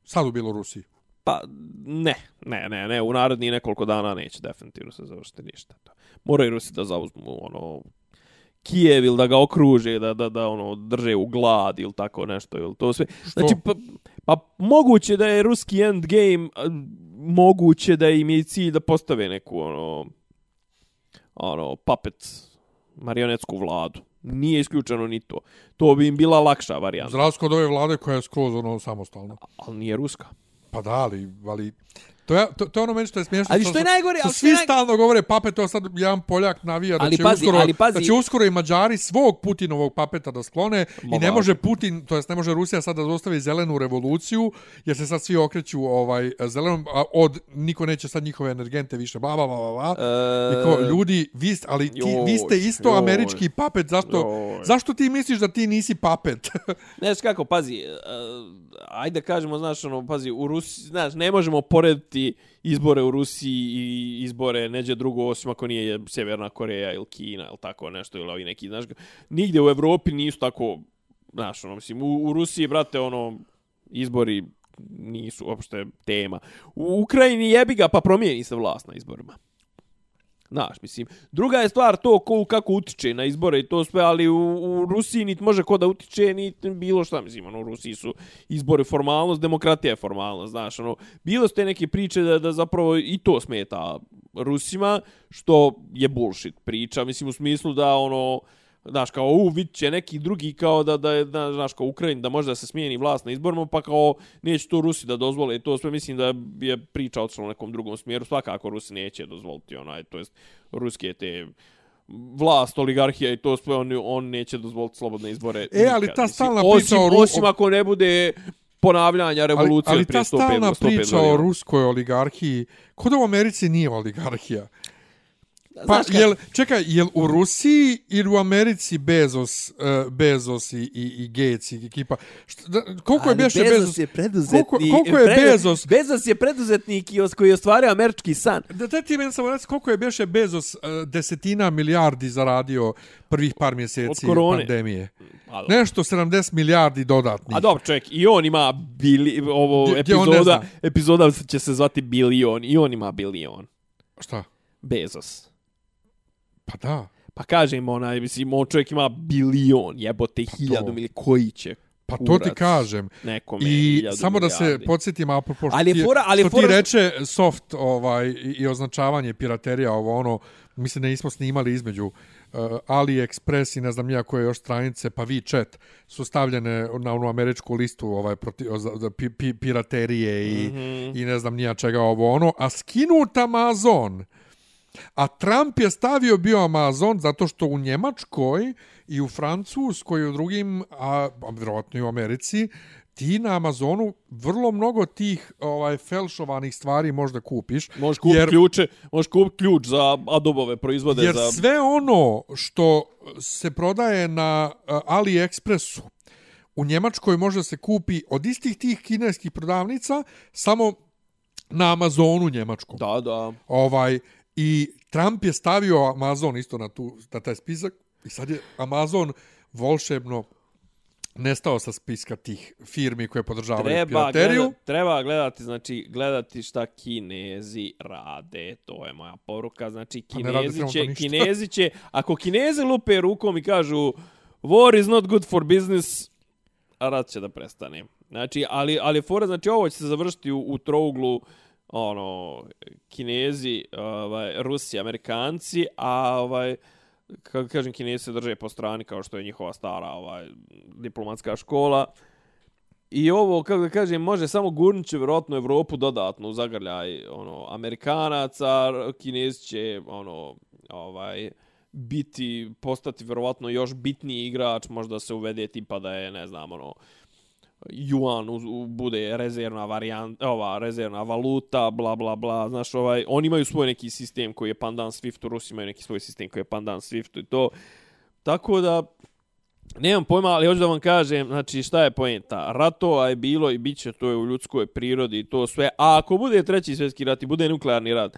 Sad u Bjelorusiji. pa ne, ne, ne, ne, u naredni nekoliko dana neće definitivno se završiti ništa. To. Moraju Rusi da zauzmu ono Kijev ili da ga okruže, da, da, da ono, drže u glad ili tako nešto, ili to sve. Znači, pa, pa moguće da je ruski endgame, a, moguće da im je cilj da postave neku, ono, ono, puppet, marionetsku vladu. Nije isključeno ni to. To bi im bila lakša Za varijanta. razliku od ove vlade koja je skroz ono samostalna. Ali nije ruska. Pa da, ali, ali to, je, to, to je ono meni što je smiješno. Ali što je najgore, što što svi naj- stalno govore pape, to sad jedan Poljak navija da Ali će, pazi, uskoro, ali pazi- da će uskoro i Mađari svog Putinovog papeta da sklone Ma i ne može Putin, to jest ne može Rusija sad da zostavi zelenu revoluciju, jer se sad svi okreću ovaj zelenom, a od niko neće sad njihove energente više, bla, bla, bla, bla. E, I ko, ljudi, vi, ali ti, vi ste joj, isto joj. američki papet, zašto, Joj. zašto ti misliš da ti nisi papet? (laughs) Znaš kako, pazi, uh, ajde kažemo, znaš, ono, pazi, u Rusiji, znaš, ne možemo porediti izbore u Rusiji i izbore neđe drugo, osim ako nije Sjeverna Koreja ili Kina ili tako nešto, ili ovi neki, znaš, nigdje u Evropi nisu tako, znaš, ono, mislim, u, u Rusiji, brate, ono, izbori nisu uopšte tema. U Ukrajini jebi ga, pa promijeni se vlast na izborima. Znaš, mislim, druga je stvar to ko, kako utiče na izbore i to sve, ali u, u Rusiji niti može ko da utiče, niti bilo šta, mislim, ono, u Rusiji su izbori formalnost, demokratija je formalnost, znaš, ono, bilo ste neke priče da, da zapravo i to smeta Rusima, što je bullshit priča, mislim, u smislu da, ono, znaš, kao, u, vid će neki drugi kao da, da je, da, znaš, kao Ukrajin, da može da se smijeni vlast na izborima, pa kao, neće to Rusi da dozvole i to sve, mislim da je priča otišla u nekom drugom smjeru, svakako Rusi neće dozvoliti onaj, to jest, ruske te vlast, oligarhija i to sve, on, on neće dozvoliti slobodne izbore. E, ali ta stalna osim, priča o Ru- Osim ako ne bude ponavljanja ali, revolucije ali od prije ta 105 stalna 105 priča o godina. ruskoj oligarhiji, kod u Americi nije oligarhija. Pa, jel, čekaj, jel u Rusiji ili u Americi Bezos, uh, Bezos i, i, i Gates i ekipa? Šta, da, koliko je Ali beše Bezos Bezos? je preduzetnik. Koliko- koliko je Pre- Bezos? Bezos je preduzetnik i os- koji je ostvario američki san. Da, da ti meni samo reci koliko je beše Bezos uh, desetina milijardi zaradio prvih par mjeseci pandemije. A, dobro. Nešto 70 milijardi dodatnih. A dobro, čovjek, i on ima bili, ovo Gdje- epizoda, epizoda će se zvati bilion, i on ima bilion. Šta? Bezos. Pa da. Pa kažem, onaj, mislim, on čovjek ima bilion, jebote, hiljadu to. mili, koji će Pa to ti kažem. Nekome I hiljadu samo da se podsjetim apropo što, Ali je ti, fora- ali što ti fora- reče soft ovaj, i, označavanje piraterija, ovo ono, mislim da nismo snimali između uh, AliExpress i ne znam nija koje još stranice, pa WeChat su stavljene na onu američku listu ovaj, proti, za, za pi, pi, piraterije i, mm -hmm. i ne znam nija čega ovo ono, a skinut Amazon. A Trump je stavio bio Amazon zato što u Njemačkoj i u Francuskoj i u drugim, a, a vjerojatno i u Americi, ti na Amazonu vrlo mnogo tih ovaj felšovanih stvari možda kupiš. Možeš kupiti jer, ključe, možeš kupiti ključ za Adobove proizvode jer za sve ono što se prodaje na AliExpressu u Njemačkoj može se kupi od istih tih kineskih prodavnica samo na Amazonu njemačkom. Da, da. Ovaj i Trump je stavio Amazon isto na tu na taj spisak i sad je Amazon volšebno nestao sa spiska tih firmi koje podržavaju Treba, pirateriju. gleda, treba gledati, znači, gledati šta Kinezi rade, to je moja poruka, znači, Pa Kinezi će. Kinezi će, ako Kinezi lupe rukom i kažu war is not good for business, a rat će da prestane. Znači, ali, ali fora, znači, ovo će se završiti u, u trouglu, ono, Kinezi, ovaj, Rusi, Amerikanci, a ovaj, kako kažem, Kinezi se drže po strani kao što je njihova stara ovaj, diplomatska škola. I ovo, kako da kažem, može samo gurnut vjerojatno Evropu dodatno u zagrljaj ono, Amerikanaca, Kinezi će ono, ovaj, biti, postati vjerojatno još bitniji igrač, možda se uvede tipa da je, ne znam, ono, yuan u, u, bude rezervna varijanta, ova rezervna valuta, bla bla bla, znaš, ovaj, oni imaju svoj neki sistem koji je pandan Swiftu, Rusi imaju neki svoj sistem koji je pandan Swiftu i to. Tako da, nemam pojma, ali hoću da vam kažem, znači, šta je poenta? Ratova je bilo i bit će, to je u ljudskoj prirodi i to sve. A ako bude treći svjetski rat i bude nuklearni rat,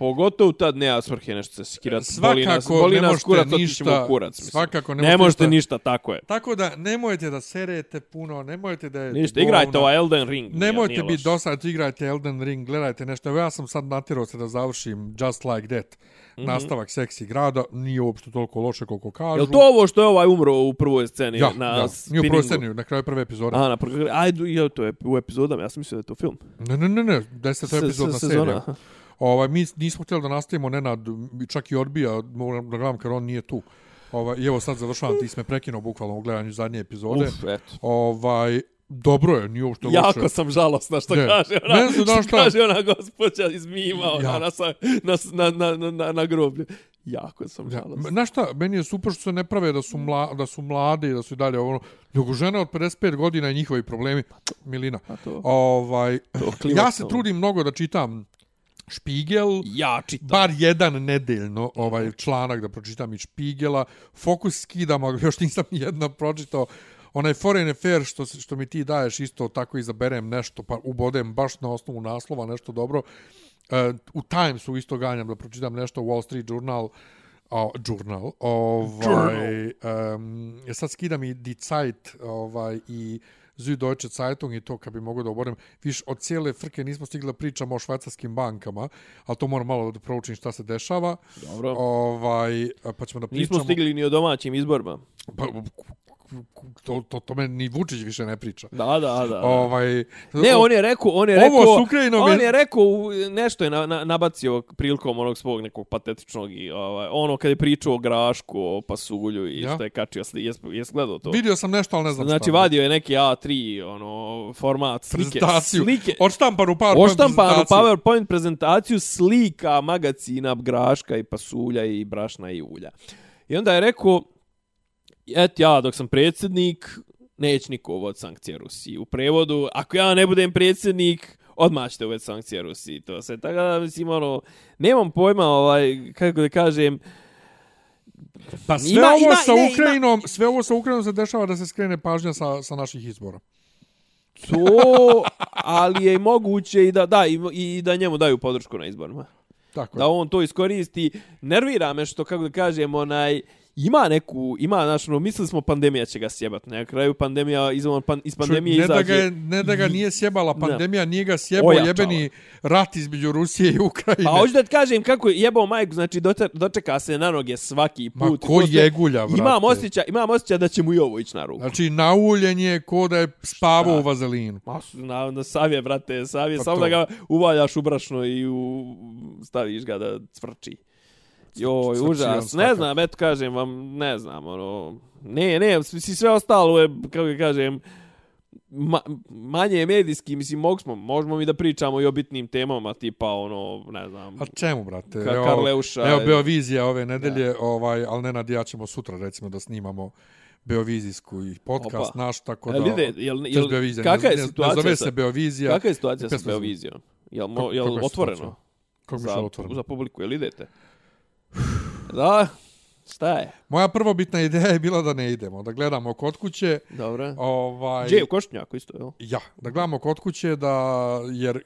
Pogotovo tad nema svrhe nešto se skirati. Boli nas, Svakako boli ne nas možete kurac, ništa- kurac. Mislim. svakako ne ne, možete ništa- ništa, tako je. Tako da nemojte da serete puno, nemojte da je Ništa, igrajte ovaj Elden Ring. Nemojte biti loš. dosadni, igrajte Elden Ring, gledajte nešto. Evo ja sam sad natjerao se da završim Just Like That. Mhm. Nastavak seksi grada, nije uopšte toliko loše koliko kažu. Jel to ovo što je ovaj umro u prvoj sceni Ja, na ja. Nije u prvoj sceni, na kraju prve epizode. A, na prvi, ajde, ja, to je u epizodama, ja sam mislio da je to film. Ne, ne, ne, ne, deseta Se- epizodna se- sezona, serija. Ovaj, mi nismo htjeli da nastavimo Nenad, čak i odbija, moram da gledam kad on nije tu. Ovaj, I evo sad završavam, ti sme prekinuo bukvalno u gledanju zadnje epizode. Uf, eto. Ovaj, dobro je, nije uopšte loše. Jako sam žalosna što Ne. kaže ona, Meni se, što šta? kaže ona gospođa iz mima, ona Ja. na, sa- na, na, na, na, na, groblju. Jako sam Ja, žalosna. znaš šta, meni je super što se ne prave da su, mla, da su mlade i da su i dalje ono, nego žene od 55 godina i njihovi problemi, Milina. A to, Ovaj, to ja se trudim mnogo da čitam Špigel, Ja čitam. bar jedan nedeljno ovaj članak da pročitam iz Špigela. Fokus skidam, ali (laughs) još nisam ni jedna pročitao. Onaj Foreign Affair što, što mi ti daješ isto tako izaberem nešto, pa ubodem baš na osnovu naslova nešto dobro. Uh, u Timesu isto ganjam da pročitam nešto, Wall Street Journal, o, journal, ovaj, um, ja sad skidam i Die Zeit, ovaj, i Süddeutsche Zeitung i to kad bi mogao da oborem. Viš, od cijele frke nismo stigli da pričamo o švajcarskim bankama, ali to moram malo da proučim šta se dešava. Dobro. Ovaj, pa ćemo da pričamo... Nismo stigli ni o domaćim izborima. Pa, to, to, to me ni Vučić više ne priča. Da, da, da. Ovaj, Ne, on je rekao, on je Ovo rekao, Ukrajinom je- on je rekao, nešto je na, na, nabacio prilikom onog svog nekog patetičnog i ovaj, ono kad je pričao o grašku, o pasulju i Ja. što je kačio, sli- jes, jes gledao to? Vidio sam nešto, ali ne znam Znači, šta. vadio je neki A3, ono, format, slike, prezentaciju. slike, Odštampanu PowerPoint prezentaciju. PowerPoint prezentaciju slika magacina, graška i pasulja i brašna i ulja. I onda je rekao, et ja dok sam predsjednik, neće niko uvod sankcije Rusiji. U prevodu, ako ja ne budem predsjednik, odmah ćete uvod sankcije Rusiji. To se tako da, mislim, ono, nemam pojma, ovaj, kako da kažem, Pa sve Ima- ovo ima- sa ne, ima- Ukrajinom, sve ovo sa Ukrajinom se dešava da se skrene pažnja sa, sa naših izbora. to, ali je moguće i da, da, i, i da njemu daju podršku na izborima. Tako da on to iskoristi. Nervira me što, kako da kažem, onaj, ima neku, ima, znaš, ono, mislili smo pandemija će ga sjebat. Na kraju pandemija, iz, pan, iz pandemije ne izađe... Da ga, je- ne da ga nije sjebala pandemija, nije ga sjebao Ojačala. jebeni rat između Rusije i Ukrajine. Pa hoću da ti kažem kako je jebao majku, znači dote- dočeka se na noge svaki Ma put. i ko to sve. jegulja, brate? Imam osjećaj, imam osjećaj da će mu i ovo ići na ruku. Znači, nauljen je ko da je spavao u vazelinu. Ma, na, na savje, brate, savje, Pa samo to. da ga uvaljaš u brašno i u, staviš ga da cvrči. Joj, Cvrči on užas. Ne svakako. znam, eto kažem vam, ne znam, ono, ne, ne, sve ostalo je, kako ga kažem, ma, manje je medijski, mislim, mogu smo, možemo mi da pričamo i o bitnim temama, tipa, ono, ne znam, A čemu, brate? Ka- Karleuša. Evo, Beovizija ove nedelje, ovaj, ali Nenad i ja ćemo sutra, recimo, da snimamo Beovizijsku i podcast Opa. naš, tako da... Jel ide, jel, to je jel, Beovizija, kakva je ne, ne, situacija Ne zove se Beovizija. kakva je situacija sa Beovizijom? Jel, mo, jel je otvoreno? situacija? Kako bi za, šlo otvoreno? za publiku, jel idete? Da, šta je? Moja prvobitna ideja je bila da ne idemo, da gledamo kod kuće. Dobro. Ovaj, Gdje je u Košnjaku isto, jel? Ja, da gledamo kod kuće, da, jer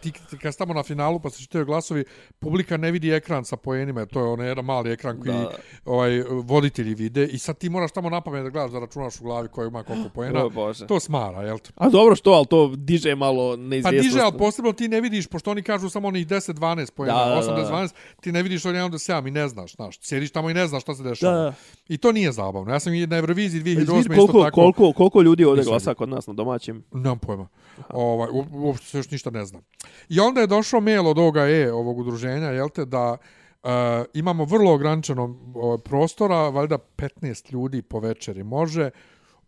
ti, ti kad stamo na finalu pa se čitaju glasovi, publika ne vidi ekran sa poenima, to je onaj jedan mali ekran koji Da. ovaj, voditelji vide i sad ti moraš tamo na pamet da gledaš da računaš u glavi koja ima koliko poena. O, Bože. To smara, jel? A dobro što, ali to diže malo Pa neizvjesnost. diže, ali posebno ti ne vidiš, pošto oni kažu samo onih 10-12 pojena, Da, da, da. 8-12, ti ne vidiš oni onda 7 i ne znaš, znaš. Sjediš tamo i ne znaš šta se dešava. Da, da. I to nije zabavno. Ja sam i na Euroviziji 2008. Izvidi isto koliko, tako... koliko, koliko ljudi ovdje glasa kod nas na domaćim. Nemam pojma. Ovaj, uopšte se još ništa ne znam. I onda je došao mail od ovoga E, ovog udruženja, jel te, da uh, imamo vrlo ograničeno ovaj, prostora, valjda 15 ljudi po večeri može,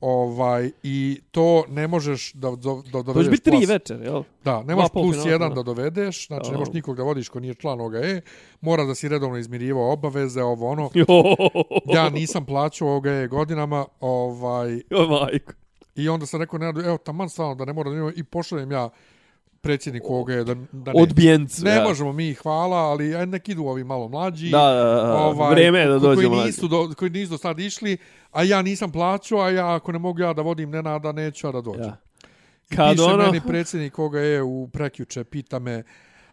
ovaj i to ne možeš da, do, da dovedeš To biti tri večer, jel? Da, ne možeš plus polufinala, jedan da. dovedeš, znači ne možeš nikog da vodiš ko nije član ovoga E, mora da si redovno izmirivao obaveze, ovo ono. (laughs) Ja nisam plaćao ovoga E godinama, ovaj, Jo, majko. I onda sam rekao, Nenadu, evo, taman stvarno da ne mora da imamo, i pošaljem ja predsjedniku ovoga da, da ne, Odbijencu. ne ja. možemo mi, hvala, ali aj nek idu ovi malo mlađi. Da, da, da. Vreme je da dođu koji mlađi. nisu, do, koji nisu do sad išli, a ja nisam plaćao, a ja ako ne mogu ja da vodim Nenada, neću ja da dođem. Ja. Kad piše ono- meni predsjednik koga je u prekjuče, pita me,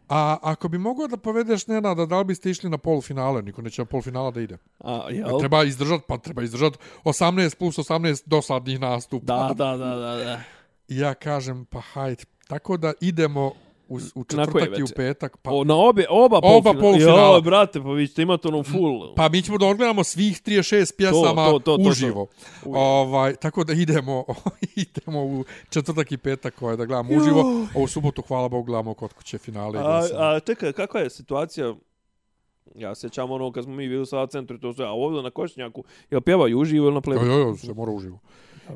a ako bi mogao da povedeš Nenada, da li biste išli na polufinale? Niko neće na polufinala da ide. A, jel? Treba izdržat, pa treba izdržat 18 plus 18 dosadnih nastupa. Da, da, da, da, da. I ja kažem, pa hajde. Tako da idemo u, u četvrtak i u petak. Pa, O, na obje, oba, Oba polufinala. Jo, brate, pa vi ćete imati ono full. pa mi ćemo da odgledamo svih 36 pjesama to, to, to, uživo. to. Ovaj, tako da idemo (laughs) idemo u četvrtak i petak ovaj, da gledamo uživo. Ovu subotu, hvala Bogu, gledamo kod kuće finale. A, a čekaj, kakva je situacija? Ja se sjećam ono kad smo mi bili u Sava centru to sve, a ovdje na Košnjaku, jel pjevaju uživo ili na Jo, plebu? jo, jo, se mora uživo.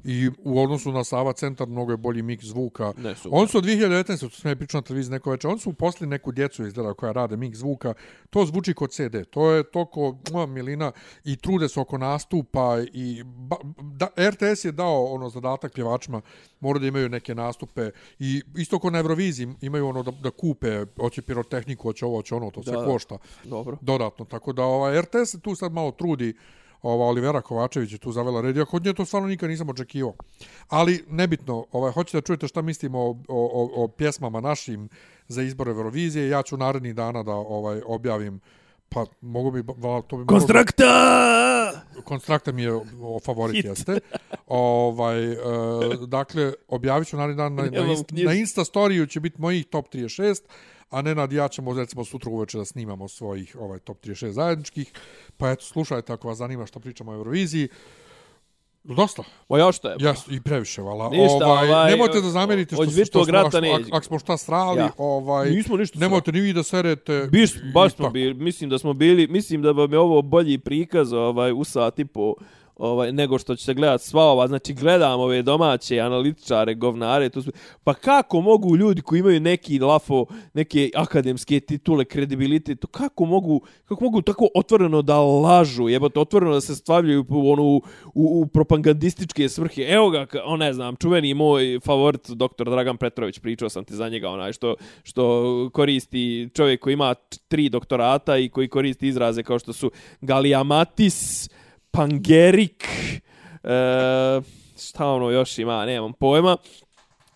I u odnosu na Sava centar mnogo je bolji mix zvuka. Ne, super. On su od 2019. to sam ja pričao na televiziji neko večer, on su uposlili neku djecu izgleda koja rade mix zvuka. To zvuči kod CD. To je toko moja milina i trude se oko nastupa i ba, da, RTS je dao ono zadatak pjevačima mora da imaju neke nastupe i isto kao na Euroviziji imaju ono da, da kupe hoće pirotehniku, hoće ovo, hoće ono, to Da, da. košta Dobro. dodatno. Tako da ovaj RTS se tu sad malo trudi ova Olivera Kovačević je tu zavela red. Ja kod nje to stvarno nikad nisam očekivao. Ali nebitno, ovaj hoćete da čujete šta mislimo o, o, o, o pjesmama našim za izbor Eurovizije. Ja ću narednih dana da ovaj objavim pa mogu bi to bi Konstrakta! Konstrakta mi je o favorit Hit. jeste. Ovaj e, dakle objavit ću naredni dan na, na, inst, knjiž- na Insta storiju će biti mojih top 36 a ne nad ja ćemo recimo sutra uveče da snimamo svojih ovaj top 36 zajedničkih. Pa eto, slušajte ako vas zanima što pričamo o Euroviziji. Dosta. O, ja što je? Ja i previše, vala. Ništa, ovaj, ovaj, nemojte da zamerite što, što, Vitog što, rata što, neće. ako, ako smo šta srali, Ja. ovaj, Nismo ništa nemojte ni vi da serete. Biš, baš smo bili, mislim da smo bili, mislim da vam je ovo bolji prikaz ovaj, u sat i po ovaj, nego što će se gledat sva ova, znači gledam ove domaće analitičare, govnare, tu su, pa kako mogu ljudi koji imaju neki lafo, neke akademske titule, kredibilitet, to kako mogu, kako mogu tako otvoreno da lažu, jebote, otvoreno da se stavljaju u, onu, u, u propagandističke svrhe. Evo ga, on ne znam, čuveni moj favorit, doktor Dragan Petrović, pričao sam ti za njega, onaj što, što koristi čovjek koji ima tri doktorata i koji koristi izraze kao što su Galiamatis, Pangerik, e, šta ono još ima, nemam pojma.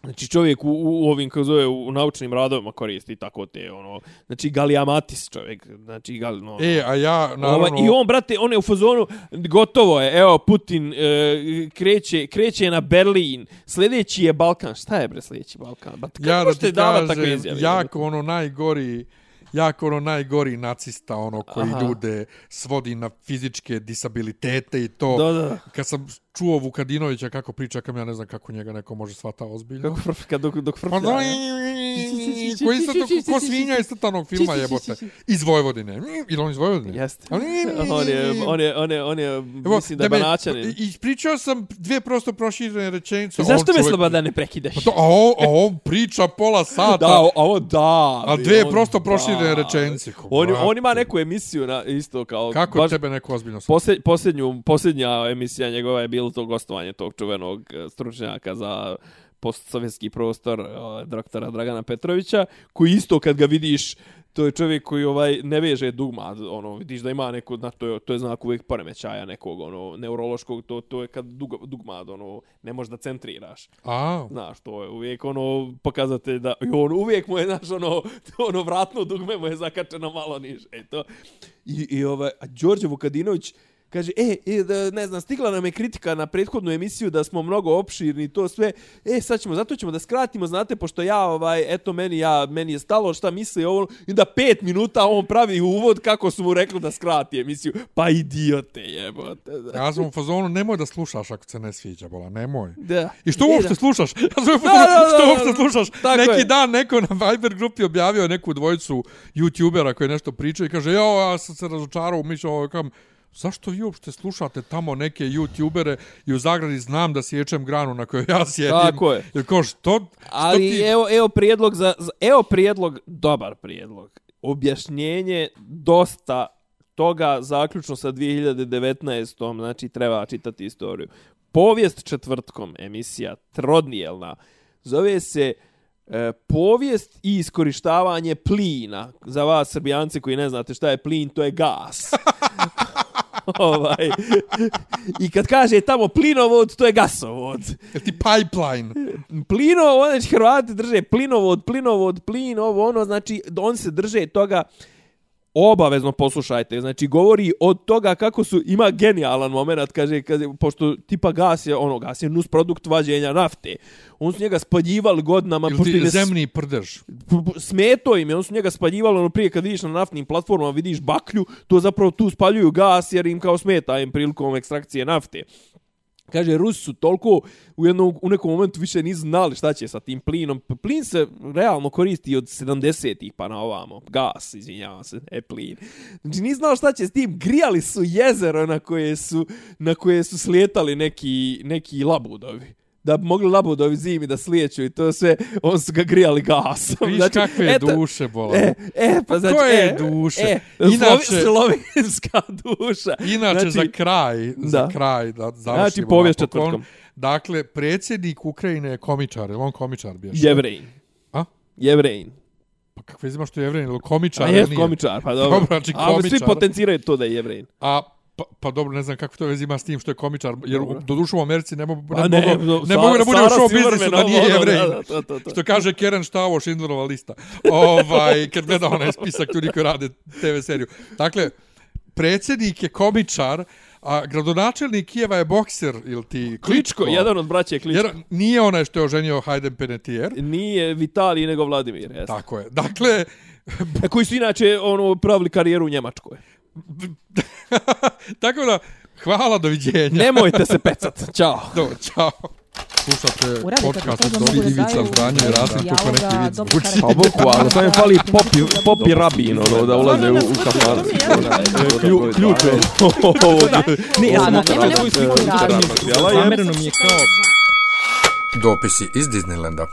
Znači čovjek u, u ovim kako zove u naučnim radovima koristi tako te ono znači Galiamatis čovjek znači gal no. E, a ja, naravno... Ovaj, I on, brate, on je u fazonu, gotovo je, evo, Putin e, kreće, kreće na Berlin, sljedeći je Balkan. Šta je, bre, sljedeći Balkan? Ba, ja da ti kažem, jako ono najgori, jako ono najgori nacista, ono koji Aha. ljude svodi na fizičke disabilitete i to. Da, da. Kad sam čuo Vukadinovića kako priča, kam ja ne znam kako njega neko može svata ozbiljno. Kako frf, kad dok, dok frf, pa, da, koji isto to, ko svinja iz tatanog filma jebote. Iz Vojvodine. Ili on iz Vojvodine? Jeste. On je, on je, on je, on je, mislim da je banačanin. Ispričao sam dvije prosto proširene rečenice. Zašto me sloboda ne prekidaš? Pa to, a, on, a on priča pola sata. Da, a ovo da. A dvije prosto proširene rečenice. On, on ima neku emisiju na isto kao... Kako baš, tebe neko ozbiljno posljednju, posljednja emisija njegova je bilo to gostovanje tog čuvenog e, stručnjaka za postsovjetski prostor uh, doktora Dragana Petrovića, koji isto kad ga vidiš, to je čovjek koji ovaj ne veže dugma, ono vidiš da ima neko na to je to je znak uvijek poremećaja nekog ono neurološkog to to je kad dug, dugma ono ne možeš da centriraš. A, znaš, to je uvijek ono pokazate da i on uvijek mu je znaš ono (laughs) ono vratno dugme mu je zakačeno malo niže. E to i i ovaj a Đorđe Vukadinović Kaže, e, e, da, ne znam, stigla nam je kritika na prethodnu emisiju da smo mnogo opširni to sve. E, sad ćemo, zato ćemo da skratimo, znate, pošto ja, ovaj, eto, meni, ja, meni je stalo šta misli ovo. I da pet minuta on pravi uvod kako su mu rekli da skrati emisiju. Pa idiote, jebote. Da. Ja sam u fazonu, nemoj da slušaš ako se ne sviđa, bola, nemoj. Da. I što e, uopšte da. slušaš? (laughs) Ja sam u fazonu, što uopšte slušaš? Tako Neki je. dan neko na Viber grupi objavio neku dvojicu youtubera koji nešto priča i kaže, jo, ja sam se razočarao, mišljao, ovaj, kam, zašto vi uopšte slušate tamo neke youtubere i u zagradi znam da sječem granu na kojoj ja sjedim. Tako je. Jer kao što, što Ali ti... evo, evo prijedlog za, za, evo prijedlog, dobar prijedlog. Objašnjenje dosta toga zaključno sa 2019. Znači treba čitati istoriju. Povijest četvrtkom, emisija Trodnijelna, zove se e, povijest i iskorištavanje plina. Za vas srbijanci koji ne znate šta je plin, to je gas. (laughs) (laughs) ovaj. I kad kaže tamo plinovod, to je gasovod. Je ti pipeline? Plinovod, znači Hrvati drže plinovod, plinovod, plin, ovo ono, znači on se drže toga obavezno poslušajte. Znači, govori od toga kako su, ima genijalan moment, kaže, kaže, pošto tipa gas je, ono, gas je nus produkt vađenja nafte. On su njega spaljivali godinama. Ili ti zemni prdež? Smeto im je, on su njega spaljivali, ono, prije kad vidiš na naftnim platformama, vidiš baklju, to zapravo tu spaljuju gas, jer im kao smeta im prilikom ekstrakcije nafte. Kaže, Rusi su toliko u, jednom, u nekom momentu više nisu znali šta će sa tim plinom. Plin se realno koristi od 70-ih pa na ovamo. Gas, izvinjavam se, e plin. Znači, nisu znali šta će s tim. Grijali su jezero na koje su, na koje su slijetali neki, neki labudovi da bi mogli labudovi zimi da slijeću i to sve, on su ga grijali gasom. Viš znači, kakve eto, duše, bola. E, e, pa znači, Koje e, duše? E, inače, slovenska duša. Inače, znači, za kraj, da. za kraj, da završimo. Znači, povijest četvrtkom. Dakle, predsjednik Ukrajine je komičar, je on komičar bio? Jevrejn. A? Jevrejn. Pa kakve zima što je jevrejn, ili komičar? A je komičar, pa dobro. dobro znači, komičar. Ali svi potenciraju to da je jevrejn. A Pa, pa dobro, ne znam kako to vezi ima s tim što je komičar, jer dobro. do dušu u Americi ne mogu, ne, ne, mogu, ne, mogu da bude u show biznisu da nije jevrej. Što kaže Keren Štavo, Schindlerova lista. Ovaj, kad gleda onaj spisak ljudi koji rade TV seriju. Dakle, predsjednik je komičar, a gradonačelnik Kijeva je bokser, ili ti Kličko? Kličko, jedan od braća je Kličko. Jer nije onaj što je oženio Hayden Panettiere. Nije Vitalij, nego Vladimir. Jes. Tako je. Dakle... koji su inače ono, pravili karijeru u Njemačkoj. Tako da, hvala, doviđenja. Nemojte se pecat. Ćao. Do, ćao. Slušate podcast od Dobri Ivica Zdanje i Rasim, kako neki vid zvuči. Pa bukvalno, to je fali popi, popi rabin, ono, da ulaze u, u kafan. Ključ je. Ne, ja sam svi koji radimo. Dopisi iz Disneylanda.